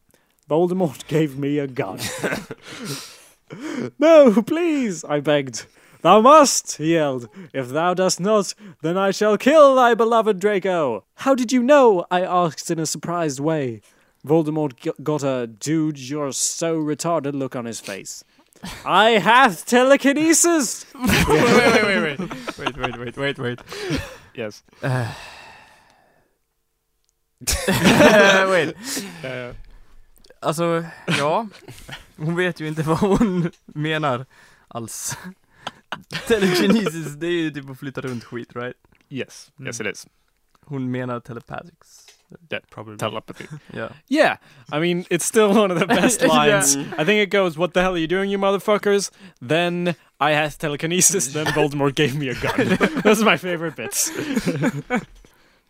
Voldemort gave me a gun. no, please, I begged. Thou must, he yelled. If thou dost not, then I shall kill thy beloved Draco. How did you know? I asked in a surprised way. Voldemort g- got a dude, you're so retarded look on his face. I hath telekinesis! wait, wait, wait, wait, wait, wait, wait, wait, wait. Yes. Uh. wait. Uh, Alltså, ja. Hon vet ju inte vad hon menar alls. Telekinesis, det är ju typ att flytta runt skit, right? yes, yes it is. Hon menar telepathics. Yeah, probably telepathy. Yeah. Yeah, I mean, it's still one of the best Yeah. lines. I think it goes, What the hell are you doing, you motherfuckers? Then I had telekinesis, then Voldemort gave me a gun. Those are my favorite bits.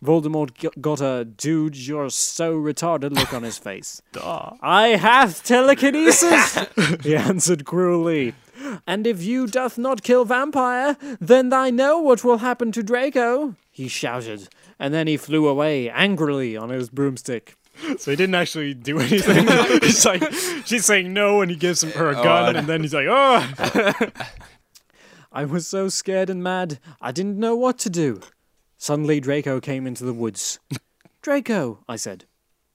Voldemort got a dude, you're so retarded look on his face. Duh. I hath telekinesis, he answered cruelly. And if you doth not kill vampire, then I know what will happen to Draco, he shouted, and then he flew away angrily on his broomstick. So he didn't actually do anything. he's like, she's saying no, and he gives him her a Oh, gun, I- and then he's like, oh. I was so scared and mad, I didn't know what to do. Suddenly, Draco came into the woods. Draco, I said.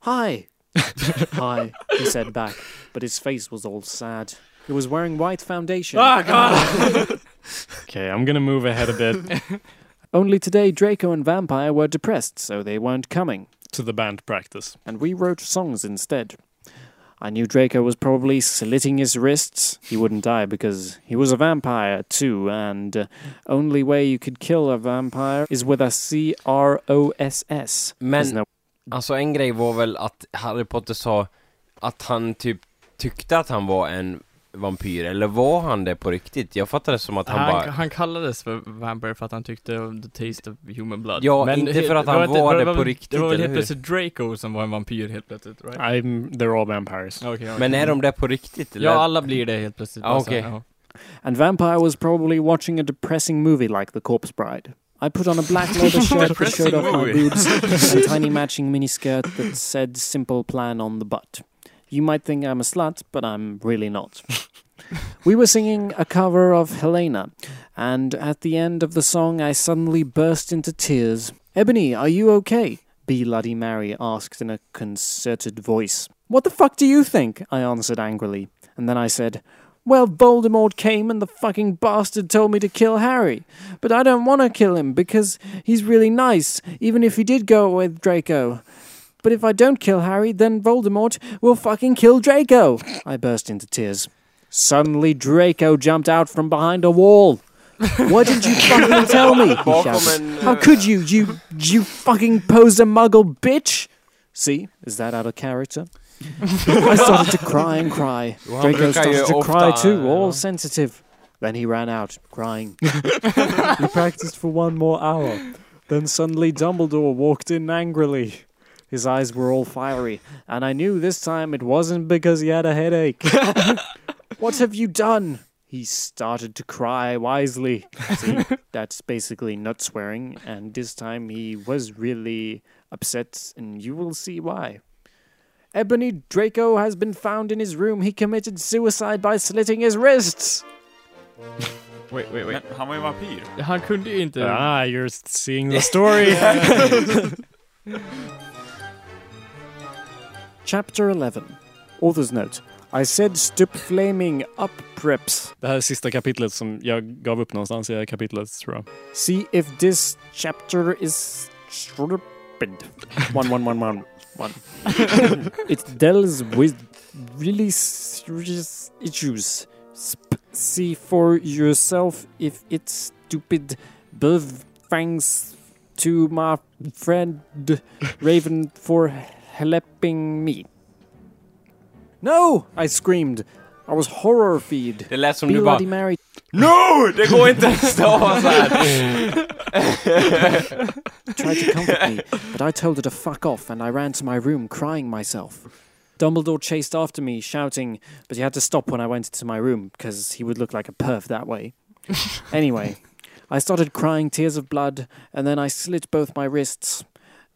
Hi. Hi, he said back, but his face was all sad. He was wearing white foundation. Ah, God! okay, I'm gonna move ahead a bit Only today, Draco and Vampire were depressed, so they weren't coming. to the band practice. And we wrote songs instead. I knew Draco was probably slitting his wrists. He wouldn't die because he was a vampire too, and uh, only way you could kill a vampire is with a C R O S S. Men- no Alltså en grej var väl att Harry Potter sa att han typ tyckte att han var en vampyr, eller var han det på riktigt? Jag fattade det som att han, Han, bara... han kallades för vampire för att han tyckte om the taste of human blood. Ja, inte för att han inte- var det väl- på riktigt, Det var väl helt plötsligt Draco som var en vampyr helt plötsligt, right? I'm, they're all vampires. Okej, okej. Men är de det på riktigt? Eller? Ja, alla blir det helt plötsligt. Ja, bara så här, okej. ja. And Vampire was probably watching a depressing movie like The Corpse Bride. I put on a black leather shirt that showed off my boobs and tiny matching miniskirt that said simple plan on the butt. You might think I'm a slut, but I'm really not. we were singing a cover of Helena, and at the end of the song I suddenly burst into tears. Ebony, are you okay? B. Bloody Mary asked in a concerted voice. What the fuck do you think? I answered angrily, and then I said, well, Voldemort came and the fucking bastard told me to kill Harry. But I don't want to kill him because he's really nice, even if he did go with Draco. But if I don't kill Harry, then Voldemort will fucking kill Draco. I burst into tears. Suddenly, Draco jumped out from behind a wall. Why didn't you fucking tell me? He shouted. How eh, could you? You you fucking posed a muggle bitch. See, is that out of character? I started to cry and cry. Draco started to cry too, all sensitive. Then he ran out, crying. he practiced for one more hour. Then suddenly Dumbledore walked in angrily. His eyes were all fiery, and I knew this time it wasn't because he had a headache. what have you done? He started to cry wisely. See, that's basically not swearing, and this time he was really upset, and you will see why. Ebony Draco has been found in his room. He committed suicide by slitting his wrists. Wait, wait, wait. Men han var ju vampyr. Han kunde ju inte... Ah, you're seeing the story. Chapter 11. Author's note. I said stop flaming up preps. Det här är sista kapitlet som jag gav upp någonstans i kapitlet tror jag. See if this chapter is stupid. One, one, one, one, one. it deals with really serious issues. Sp- see for yourself if it's stupid. Both thanks to my friend Raven for helping me. No! I screamed. I was horror feed. Det lät som Be du bara... Bloody Mary. No! Det går inte att stava så här. tried to comfort me, but I told her to fuck off and I ran to my room crying myself. Dumbledore chased after me, shouting, but he had to stop when I went into my room because he would look like a perv that way. anyway, I started crying tears of blood and then I slit both my wrists.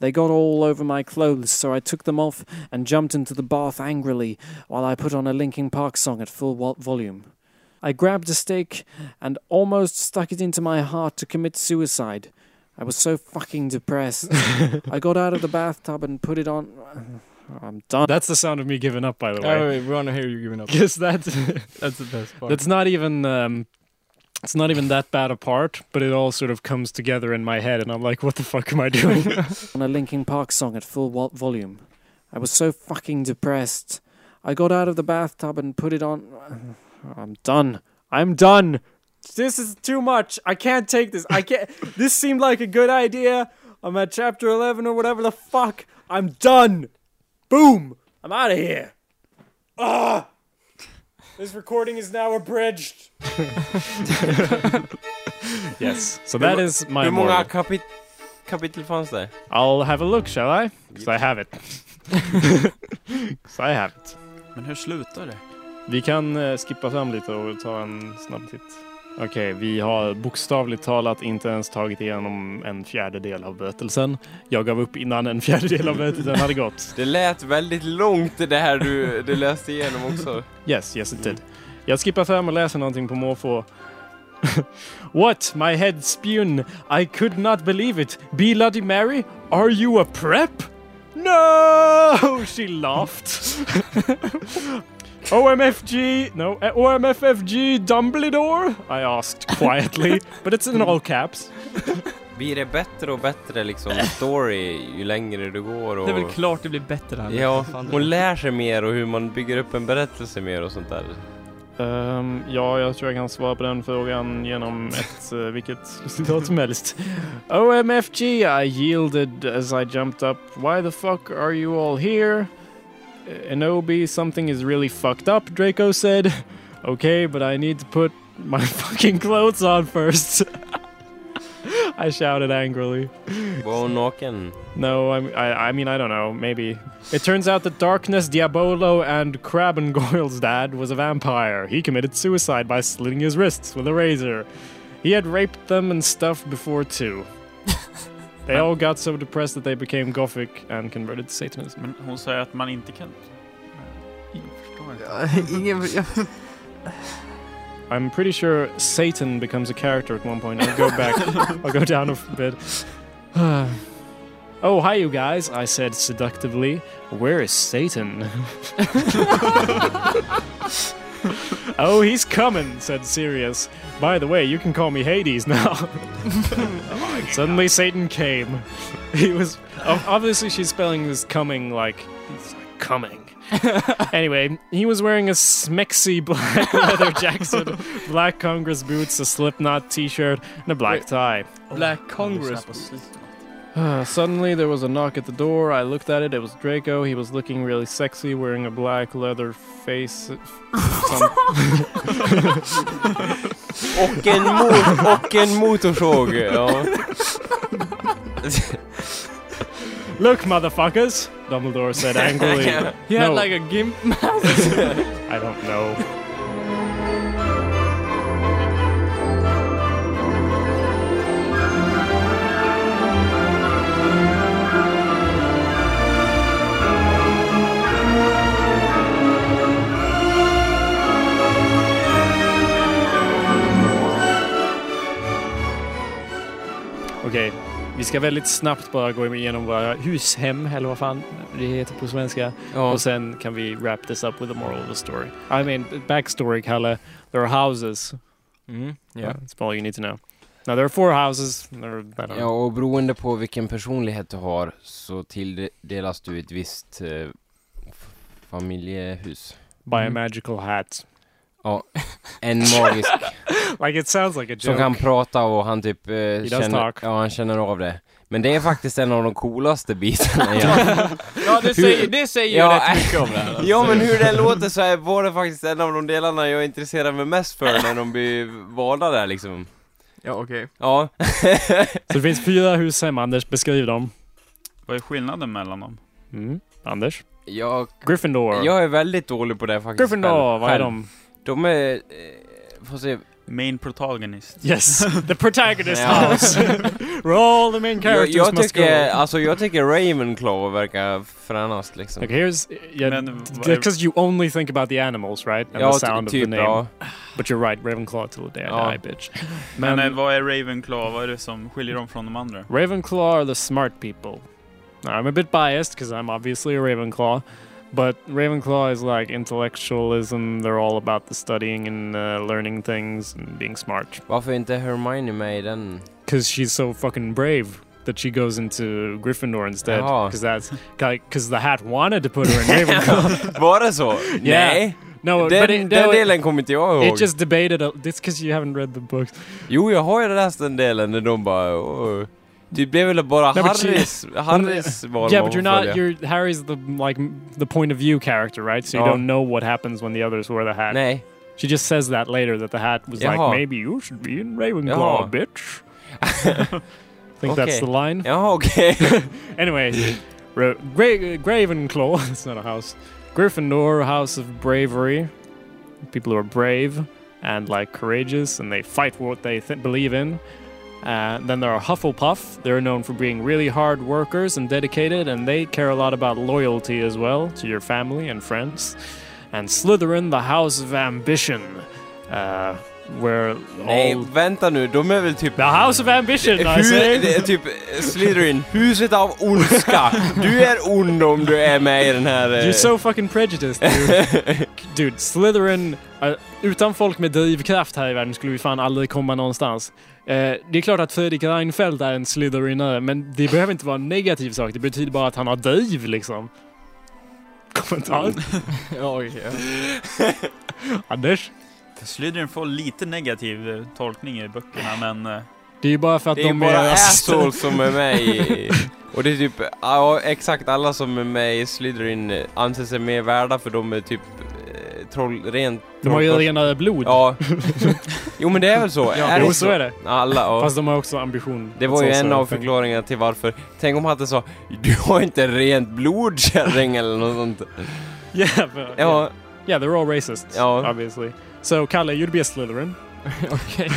They got all over my clothes, so I took them off and jumped into the bath angrily while I put on a Linkin Park song at full vo- volume. I grabbed a stake and almost stuck it into my heart to commit suicide. I was so fucking depressed. I got out of the bathtub and put it on. I'm done. That's the sound of me giving up, by the Oh, way. wait, we wanna hear you giving up. Because that's That's the best part. that's not even, um, it's not even that bad a part, but it all sort of comes together in my head, and I'm like, what the fuck am I doing? on a Linkin Park song at full vo- volume. I was so fucking depressed. I got out of the bathtub and put it on. I'm done. I'm done. This is too much. I can't take this. I can't. this seemed like a good idea. I'm at chapter 11 or whatever the fuck. I'm done. Boom. I'm out of here. Ah. This recording is now abridged. yes. So Hur that må- is my Hur många moral. kapit kapitel fanns det? I'll have a look, shall I? Because I have it. so I have it. Men hur slutar det? Vi kan eh, skippa fram lite och ta en snabb titt. Okej, vi har bokstavligt talat inte ens tagit igenom en fjärdedel av berättelsen. Jag gav upp innan en fjärdedel av berättelsen hade gått. Det lät väldigt långt det här du, du läste igenom också. Yes, yes it did. Jag skippar fram och läser någonting på måfå. What? My head spun. I could not believe it. Be Bloody Mary? Are you a prep? No! She laughed. OMFG, no, uh, OMFFG Dumbledore? I asked quietly, but it's in all caps. Blir det bättre och bättre liksom story ju längre det går och... Det är väl klart det blir bättre här. Ja, hon lär sig mer och hur man bygger upp en berättelse mer och sånt där. Ehm, ja, jag tror jag kan svara på den frågan genom ett, uh, vilket citat som helst. OMFG, I yielded as I jumped up. Why the fuck are you all here? Uh, Anobi, something is really fucked up, Draco said. Okay, but I need to put my fucking clothes on first. I shouted angrily. Var hon naken? No, I, I, I mean, I don't know. Maybe. It turns out that Darkness, Diabolo, and Crab and Goyle's dad was a vampire. He committed suicide by slitting his wrists with a razor. He had raped them and stuff before, too. They all got so depressed that they became gothic and converted to Satanism. Men hon säger att man inte kan... Eh, Jag förstår inte. Ingen... I'm pretty sure Satan becomes a character at one point. I'll go back. I'll go down a bit. oh, hi, you guys, I said seductively. Where is Satan? oh, he's coming, said Sirius. By the way, you can call me Hades now. Suddenly, Satan came. He was. Obviously, she's spelling this coming like. He's like coming. anyway, he was wearing a smexy black leather jacket, black Congress boots, a Slipknot t-shirt, and a black tie. Black Congress. Uh, suddenly, there was a knock at the door. I looked at it. It was Draco. He was looking really sexy, wearing a black leather face. Some- Och en, mot och en motorsåg, ja. Look, motherfuckers! Dumbledore said angrily. He had No, like a gimp mask. I don't know. Okej, vi ska väldigt snabbt bara gå igenom våra hushem, eller vad fan det heter på svenska. Ja. Och sen kan vi wrap this up with the moral of the story. I mean, backstory, Kalle. There are houses. Mm, yeah. That's all you need to know. Now there are four houses. Are, Ja, och beroende på vilken personlighet du har så tilldelas du ett visst eh, familjehus. Buy a Mm. magical hat. Ja, en magisk like it sounds like a joke. som kan prata och han typ eh, känner, talk. ja, han känner av det. Men det är faktiskt en av de coolaste bitarna. Ja, Ja, det säger, det säger ju rätt mycket om det här. alltså. ja men hur det låter så är, var det faktiskt en av de delarna jag intresserar mig mest för när de blir valda där liksom. Ja, okej. Ja. Så det finns fyra hushem, Anders. Beskriv dem. Vad är skillnaden mellan dem? Mm. Anders? Jag, Gryffindor. jag är väldigt dålig på det faktiskt. Gryffindor, själv- vad är de? De är, eh, får se. Main protagonist. Yes, the protagonist house. All the main Jag, characters jag must tycker, go. alltså jag tycker Ravenclaw verkar fränast liksom. Okay, here's yeah, because you only think about the animals, right? And Ja, the sound of typ, the name. ja. But you're right, Ravenclaw till the day I Ja. die, bitch. Men, Men eh, vad är Ravenclaw? Vad är det som skiljer dem från de andra? Ravenclaw are the smart people. Now, I'm a bit biased because I'm obviously a Ravenclaw, but Ravenclaw is like intellectualism. They're all about the studying and uh, learning things and being smart. Varför är inte Hermione med den? Because she's so fucking brave that she goes into Gryffindor instead. Jaha. Because that's because the hat wanted to put her in Ravenclaw. Var det så? Yeah. Nej! No, den, but it, den no, delen kommer inte jag ihåg. It just debated. A, it's because you haven't read the books. Jo, jag har ju läst den delen när de bara... Åh. Det blev väl bara No, she- Harrys, Harrys val yeah, but you're not. You're Harry's the like the point of view character, right? So you Ja. don't know what happens when the others wear the hat. Nej. She just says that later that the hat was Jaha. like maybe you should be in Ravenclaw, Jaha. bitch. I think that's the line. Ja, okej. anyway, Ra- Gra- Gravenclaw. it's not a house. Gryffindor, house of bravery. People who are brave and like courageous, and they fight for what they th- believe in. Uh, then there are Hufflepuff. They're known for being really hard workers and dedicated, and they care a lot about loyalty as well to your family and friends. And Slytherin, the house of ambition, uh, where Nej, all vänta nu. De är väl typ... the house of ambition. I say. det är typ Slytherin, huset av ondska. Du är ond om du är med i den här... eh, You're so fucking prejudiced, dude. dude, Slytherin Eh, utan folk med drivkraft här i världen skulle vi fan aldrig komma någonstans. Eh, det är klart att Fredrik Reinfeldt är en Slytherinare, men det behöver inte vara en negativ sak. Det betyder bara att han har driv liksom. Kommentar? Oj, Anders? Slytherin får lite negativ eh, tolkning i böckerna, men... eh, Det är ju bara för att Det är de bara är assholes som är med i... Och det är typ, ja exakt alla som är med i Slytherin anser sig mer värda för de är typ troll, rent... De har ju renare blod. Ja. Jo men det är väl så? Ja, är jo, det så är det. Alla, ja. Fast de har också ambition. Det var ju så en så av förklaringarna till varför. Tänk om Hatte sa Du har inte rent blod kärring eller något sånt. Yeah, but, Ja. yeah. yeah, they're all racists, Ja. obviously. So, Kalle, you'd be a Slytherin. okay.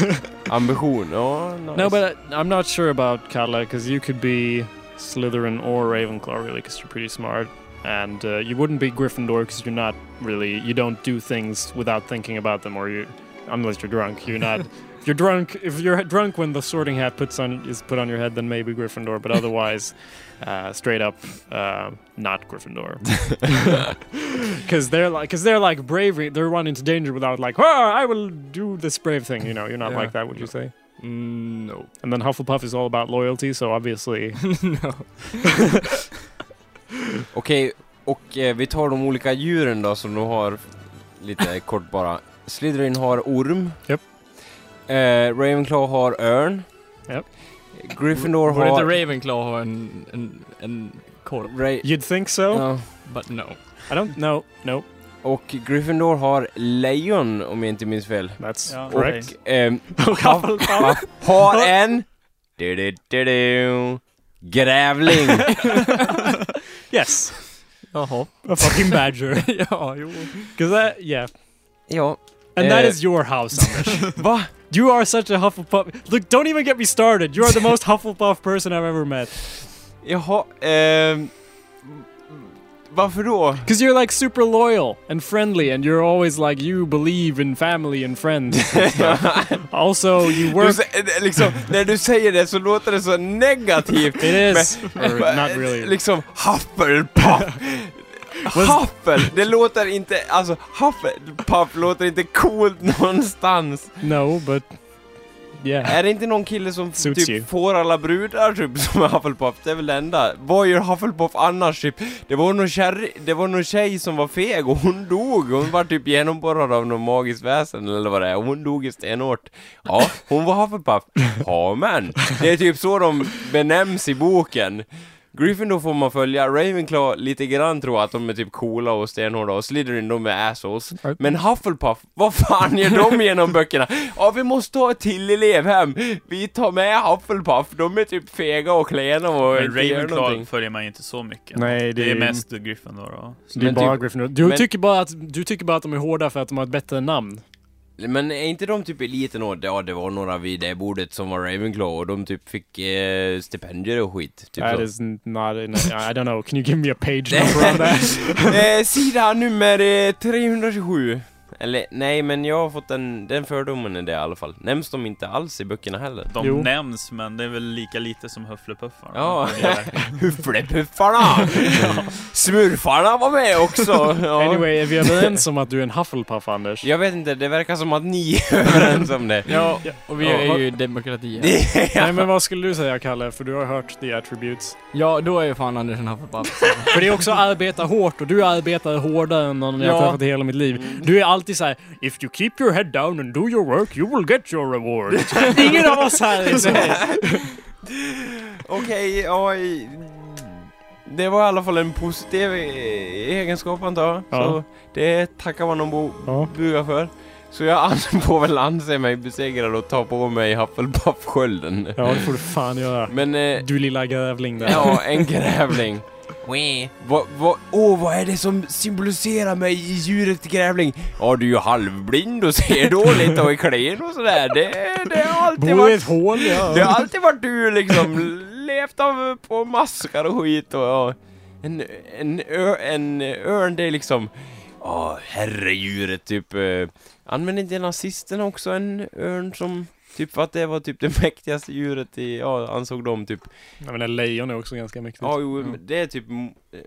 Ambition, ja. Nice. No, but I'm not sure about Kalle because you could be Slytherin or Ravenclaw, really, because you're pretty smart. And uh, you wouldn't be Gryffindor because you're not really, you don't do things without thinking about them, or you, unless you're drunk, you're not. if you're drunk, if you're drunk when the Sorting Hat puts on is put on your head, then maybe Gryffindor. But otherwise, uh, straight up, uh, not Gryffindor. Because they're like, because they're like bravery. They're run into danger without like, oh, I will do this brave thing. You know, you're not Yeah. like that. Would you say? Mm, no. And then Hufflepuff is all about loyalty, so obviously. no. Okej, och eh, vi tar de olika djuren då som de har lite kort bara. Slytherin har orm. Japp. Eh, Ravenclaw har örn. Japp. Gryffindor Borde har... inte Ravenclaw ha en, en, en korp? Ra- You'd think so, Ja. But no. I don't know. No, Och Gryffindor har lejon om jag inte minns fel. that's Ja, correct. Och ehm, Hufflepuff. har en... Du, du, du, du, grävling. Yes, Jaha. a fucking badger. ja, jo. Because that, yeah, ja. and that Eh, is your house, Anders. Va? you are such a Hufflepuff. Look, don't even get me started. You are the most Hufflepuff person I've ever met. Jaha, ehm... Varför då? Because you're like super loyal and friendly, and you're always like you believe in family and friends. and stuff. also, you Du, work. sä- liksom, när du säger det så låter det så negativt. It is, Men- or not really. Liksom, Hufflepuff. Huffel, det låter inte, alltså Hufflepuff låter inte coolt någonstans. No, but yeah. Är det inte någon kille som Suits typ you. får alla brudar typ som är Hufflepuff? Det är väl det enda. Vad gör Hufflepuff annars typ? Det var någon kärri, det var någon tjej som var feg och hon dog. Hon var typ genomborrad av någon magiskt väsen eller vad det är. Hon dog i stenhårt. Ja, hon var Hufflepuff. Ja men, det är typ så de benämns i boken. Gryffindor får man följa, Ravenclaw lite grann tror att de är typ coola och stenhårda och Slytherin de är assholes. Men Hufflepuff, vad fan gör de genom böckerna? Ja, vi måste ha ett till elev hem. Vi tar med Hufflepuff, de är typ fega och klena och Men Ravenclaw följer man ju inte så mycket. Nej, det det är är- mest Gryffindor och... Det är Men bara typ- Gryffindor. Du, men- tycker bara att, du tycker bara att de är hårda för att de har ett bättre namn. Men är inte de typ eliten och ja, det var några vid det bordet som var Ravenclaw och de typ fick eh, stipendier och skit. Typ That så. is not, in I don't know, can you give me a page number on that? eh, sida nummer eh, 327. Eller nej, men jag har fått den, den fördomen är det i alla fall. Nämns de inte alls i böckerna heller? De Jo. nämns, men det är väl lika lite som Hufflepuffarna. Ja, Hufflepuffarna! Smurfarna var med också! Ja. Anyway, är vi överens om att du är en Hufflepuff, Anders? Jag vet inte, det verkar som att ni är överens om det. Ja, och vi Ja, är vad- ju demokrati här. Nej, men vad skulle du säga, Kalle? För du har hört the attributes. Ja, då är ju fan Anders en Hufflepuff. För det är också arbeta hårt och du arbetar hårdare än någon jag har Ja. träffat i hela mitt liv. Du är alltid så här: If you keep your head down and do your work you will get your reward. Ingen av oss här är så. Okej, i- Det var i alla fall en positiv eh, egenskap antar jag. Ja. Så det tackar man bo, Ja. buga för. Så jag får väl anse mig besegrad och ta på mig Hufflepuff-skölden. Ja, det får du fan göra. Men, eh, Du lilla grävling där. ja, en grävling. Vad, vad, åh, vad är det som symboliserar mig i djuret grävling? Ja, du är ju halvblind och ser dåligt och är klen och sådär. Det, det har alltid Bor varit... ett hål, ja. Det har alltid varit du liksom, levt av på maskar och skit och ja. En, en, ö, en örn det är liksom, ja herredjuret typ. Eh, använde inte nazisterna också en örn som, typ för att det var typ det mäktigaste djuret i, ja ansåg de typ. Jag menar, lejon är också ganska mäktigt. Ja jo, men det är typ,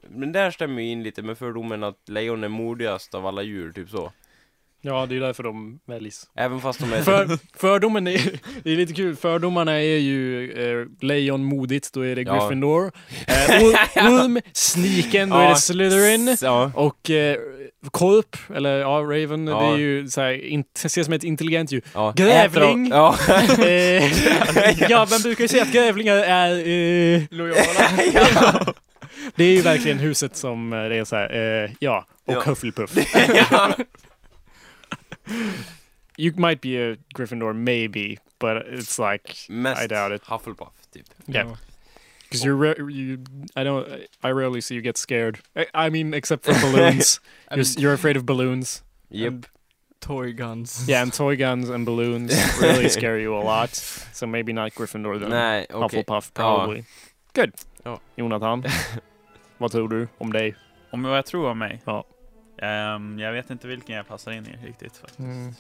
men där stämmer ju in lite med fördomen att lejon är modigast av alla djur, typ så. Ja, det är därför de väljs. Även fast de är... För, fördomen är, det är lite kul, fördomarna är ju eh, lejon modigt, då är det Ja. Gryffindor. Eh, Ul- Ulm, sniken, då är det Slytherin. ja. Och eh, Korp, eller ja, Raven, Ja. det är ju såhär, in, ses som ett intelligent djur. Ja. Grävling! Ja. eh, ja, man brukar ju säga att grävlingar är... Eh, Lojala. Det är ju verkligen huset som eh, det är såhär, eh, ja, och Ja. Hufflepuff. Ja. You might be a Gryffindor, maybe, but it's like Mest I doubt it. Hufflepuff, typ. Yeah, because you're re- you. I don't. I rarely see you get scared. I, I mean, except for balloons. you're, s- you're afraid of balloons. Yep. And toy guns. Yeah, and toy guns and balloons really scare you a lot. So maybe not Gryffindor then. Nej, okej. Hufflepuff Ja. probably. Good. Ja. Jonathan, vad tror du om dig? Om vad jag tror om mig? Ja. Ehm, jag vet inte vilken jag passar in i riktigt faktiskt. Mm.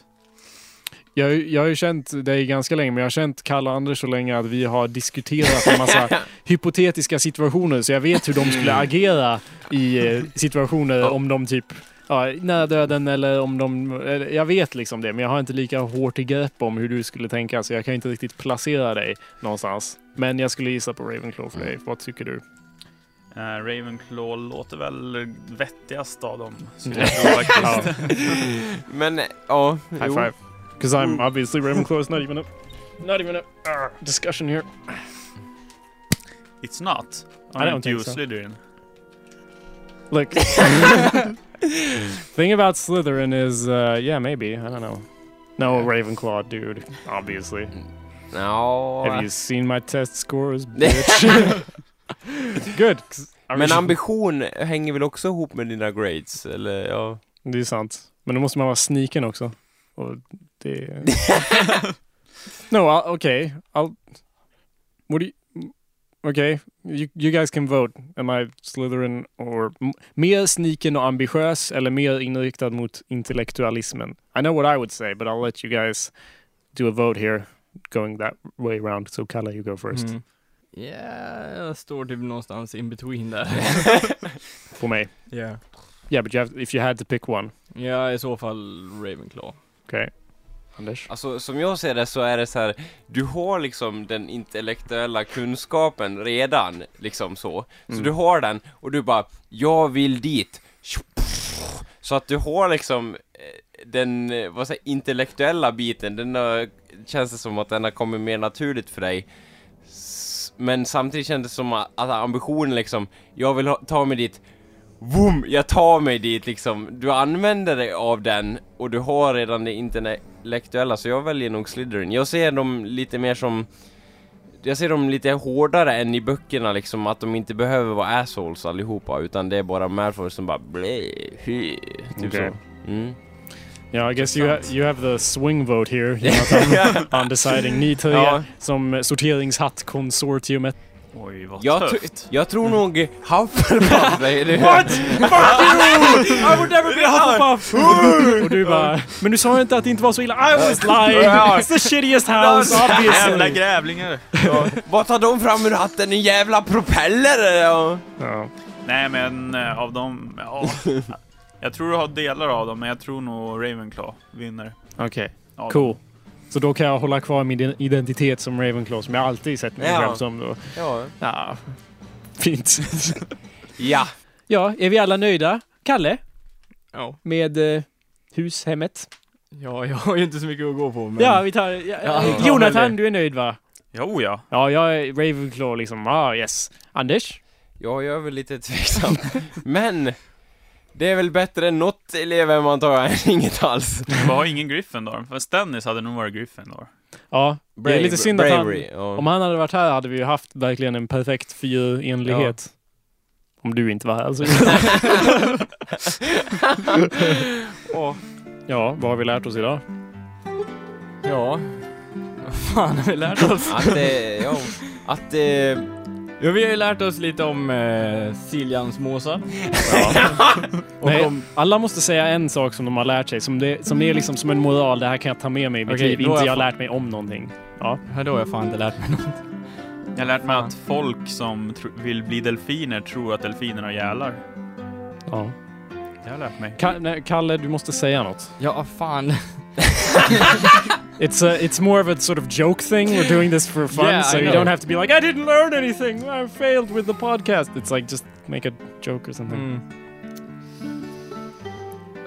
Jag, jag har ju känt dig ganska länge, men jag har känt Kalle och Anders så länge att vi har diskuterat en massa hypotetiska situationer, så jag vet hur de skulle agera i eh, situationer om de typ Ja, nära döden eller om de... Jag vet liksom det, men jag har inte lika hårt i grepp om hur du skulle tänka, så jag kan inte riktigt placera dig någonstans. Men jag skulle gissa på Ravenclaw för dig. Vad tycker du? Eh, Ravenclaw låter väl vettigast av dem, skulle jag tro faktiskt. Men, ja. High jo. five. Because I'm obviously Ravenclaw is not even a... Not even a uh, discussion here. It's not. I don't Aren't you think so. Slytherin? Look. Thing about Slytherin is, uh, yeah, maybe. I don't know. No, Ravenclaw, dude. Obviously. Ja. Have you seen my test scores, bitch? Good. Men ambition hänger väl också ihop med dina grades, eller ja? Det är sant. Men då måste man vara sniken också. Och det... no, I'll, okay. I'll... What do you... Okay, you, you guys can vote. Am I Slytherin or mer sniken och ambitiös eller mer inriktad mot intellektualismen? I know what I would say, but I'll let you guys do a vote here, going that way around. So Kalle, you go first. Mm. Yeah, jag står typ någonstans in between där. På mig. Yeah. Yeah, but you have, if you had to pick one. Ja, i så fall Ravenclaw. Okay. Anders? Alltså som jag ser det så är det så här, du har liksom den intellektuella kunskapen redan, liksom så. Så Mm. du har den och du bara, jag vill dit. Så att du har liksom eh, den, eh, vad säger intellektuella biten, den har, känns det som att den har kommit mer naturligt för dig. Men samtidigt känns det som att ambitionen liksom, jag vill ha, ta mig dit, Boom! Jag tar mig dit liksom. Du använder dig av den och du har redan det intellektuella så jag väljer nog Slytherin. Jag ser dem lite mer som jag ser dem lite hårdare än i böckerna liksom, att de inte behöver vara assholes allihopa utan det är bara Malfoy som bara blä, hy, typ Okej. så. Mm. Yeah, I guess you, ha you have the swing vote here, Jonathan, on deciding. Ni tre Ja. som sorteringshatt-konsortiumet. Oj, vad Jag, tufft. jag tror nog Hufflepuff du. What? Fuck you! I would never be a Hufflepuff! och du bara, men du sa inte att det inte var så illa. I was lying! It's the shittiest house, Jävla obviously! grävlingar! Ja. Vad tar de fram ur hatten? En jävla propeller? Ja. Ja. Nej men eh, av dem, ja. Jag tror du har delar av dem, men jag tror nog Ravenclaw vinner. Okej, Ja, cool. Så då kan jag hålla kvar min iden- identitet som Ravenclaw som jag alltid sett mig Ja. själv som. Då. Ja. Ja, fint. Ja. ja, är vi alla nöjda? Kalle? Ja. Med eh, hushemmet? Ja, jag har ju inte så mycket att gå på men... Ja, vi tar... Ja, Ja, väl Jonathan, du är nöjd va? Jo ja. Ja, jag är Ravenclaw liksom. Ah, yes. Anders? Ja, jag är väl lite tveksam. Men! Det är väl bättre än något elever antar jag än inget alls. Vi har ingen Gryffindor. Fast Dennis hade nog varit Gryffindor. Ja, det är Brave- lite synd att han... bravery, ja. Om han hade varit här hade vi ju haft verkligen en perfekt fyrenlighet. Om du inte var här alltså. Åh. Ja, vad har vi lärt oss idag? Ja. Vad fan har vi lärt oss? Att det, ja, att det... Ja, vi har ju lärt oss lite om eh, Siljans måsar. Och Nej, om- alla måste säga en sak som de har lärt sig. Som det, som det är liksom som en moral. Det här kan jag ta med mig i mitt Okej, liv. då Inte har jag jag har fan- lärt mig om någonting. Ja. Ja, då har jag fan inte lärt mig något. Jag har lärt mig att folk som tro- vill bli delfiner tror att delfiner har gälar. ja. Jag har lärt mig. Ka- nej, Kalle, du måste säga något. Ja, fan. It's a, it's more of a sort of joke thing. We're doing this for fun, Yeah, so you don't have to be like, I didn't learn anything. I failed with the podcast. It's like just make a joke or something. Mm.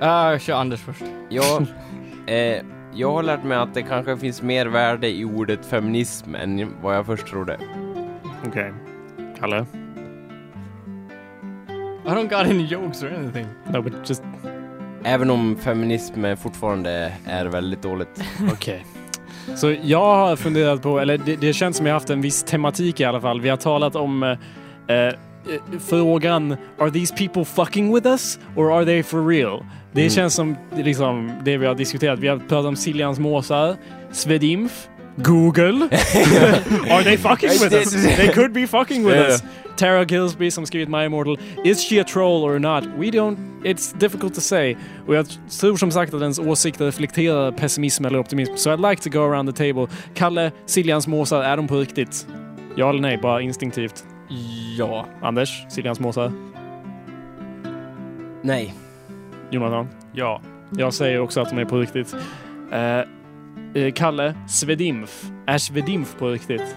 Uh, kör Anders först. Ja, eh, jag har lärt mig att det kanske finns mer värde i ordet feminism än vad jag först trodde. Okej. Kalle? I don't got any jokes or anything. No, but just... Även om feminism fortfarande är väldigt dåligt. Okej. Så jag har funderat på, eller det, det känns som jag haft en viss tematik i alla fall. Vi har talat om eh, eh, frågan Are these people fucking with us? Or are they for real? Det Mm. känns som liksom, det vi har diskuterat. Vi har pratat om Siljans måsar, Svedimf, Google. are they fucking with us? They could be fucking with us. Tara Gillsby som skrivit My Immortal. Is she a troll or not? We don't... It's difficult to say. Och jag tror som sagt att ens åsikter reflekterar pessimism eller optimism. So I'd like to go around the table. Kalle, Siljans måsar, är de på riktigt? Ja eller nej? Bara instinktivt. Ja. Anders, Siljans måsar? Nej. Jonathan? Ja. Jag säger också att de är på riktigt. Eh, Kalle, Svedimf. Är Svedimf på riktigt?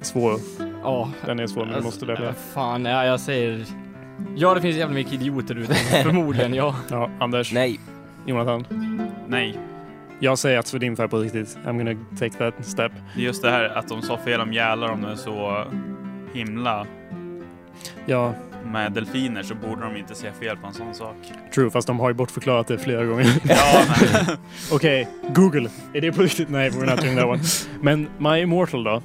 Svår. Ja. Den är svår, men du måste välja. äh, Fan, ja, jag säger... Ja, det finns jävligt mycket idioter ute. Förmodligen, ja. Ja, Anders? Nej. Jonathan? Nej. Jag säger att Svedimf är på riktigt. I'm gonna take that step. Det är just det här att de sa fel om gälar om de är så himla Ja, med delfiner så borde de inte se fel på en sån sak. true. Fast de har ju bortförklarat det flera gånger. Ja, Okej, Google. Är det på riktigt? Nej, we're not doing that one. Men My Immortal då?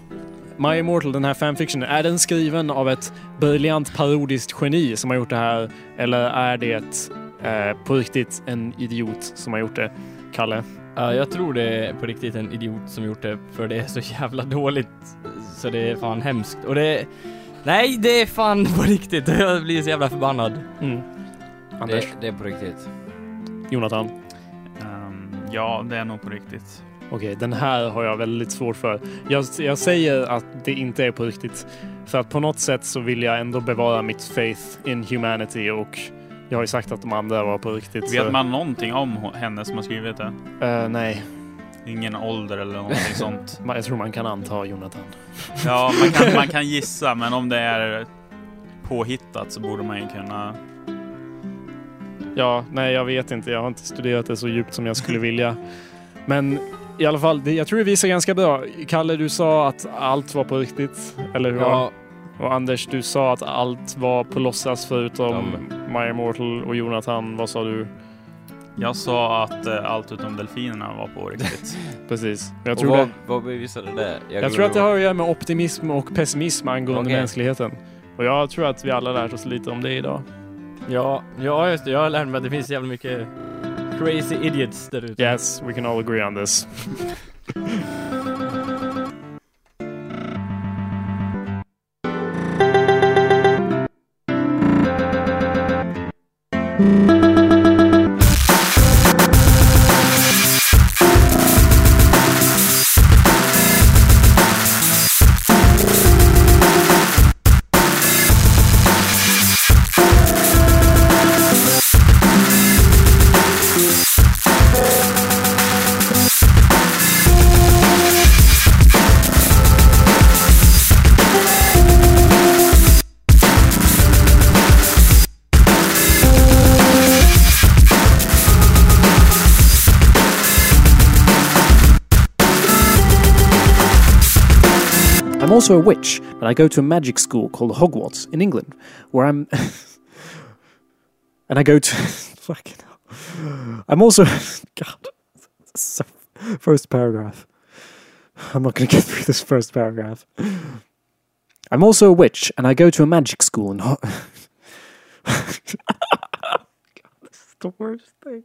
My Immortal, den här fanfictionen, är den skriven av ett briljant parodiskt geni som har gjort det här? Eller är det eh, på riktigt en idiot som har gjort det? Kalle? Ja, jag tror det är på riktigt en idiot som gjort det, för det är så jävla dåligt. Så det är fan hemskt. Och det... Nej, det är fan på riktigt. Jag blir så jävla förbannad. Mm. Anders? Det, det är på riktigt. Jonathan? Ehm, ja, det är nog på riktigt. Okej, den här har jag väldigt svårt för. Jag, jag säger att det inte är på riktigt. För att på något sätt så vill jag ändå bevara mitt faith in humanity och jag har ju sagt att de andra var på riktigt. Vet så- man någonting om henne som har skrivit det? Eh, nej. Ingen ålder eller någonting sånt? Jag tror man kan anta Jonathan. Ja, man kan, man kan gissa, men om det är påhittat så borde man ju kunna... Ja, nej jag vet inte. Jag har inte studerat det så djupt som jag skulle vilja. Men i alla fall, jag tror det visar ganska bra. Kalle, du sa att allt var på riktigt, eller hur? Ja. Och Anders, du sa att allt var på låtsas förutom My Immortal och Jonathan, vad sa du? Jag sa att eh, allt utom delfinerna var på riktigt. Precis. Jag Och tror, vad, det, vad bevisade det? jag glömde tror att det har att göra med optimism och pessimism angående Okej. mänskligheten. Och jag tror att vi alla lärt oss lite om det idag. Ja, ja just det. Jag har lärt mig att det finns jävligt mycket crazy idiots där ute. Yes, we can all agree on this. also a witch, and I go to a magic school called Hogwarts in England, where I'm. and I go to. fucking hell. I'm also. God. So, first paragraph. I'm not going to get through this first paragraph. I'm also a witch, and I go to a magic school in. Ho- God, this is the worst thing.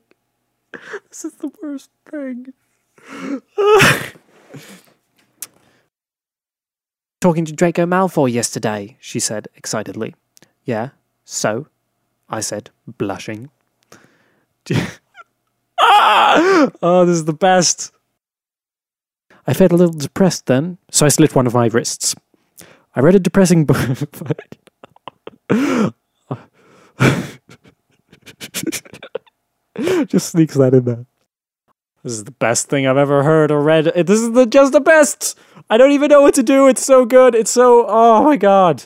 This is the worst thing. Talking to Draco Malfoy yesterday, she said excitedly. Yeah, so? I said, blushing. ah! Oh, this is the best. I felt a little depressed then, so I slit one of my wrists. I read a depressing book. Just sneaks that in there. This is the best thing I've ever heard or read. This is the just the best. I don't even know what to do. It's so good. It's so oh my god.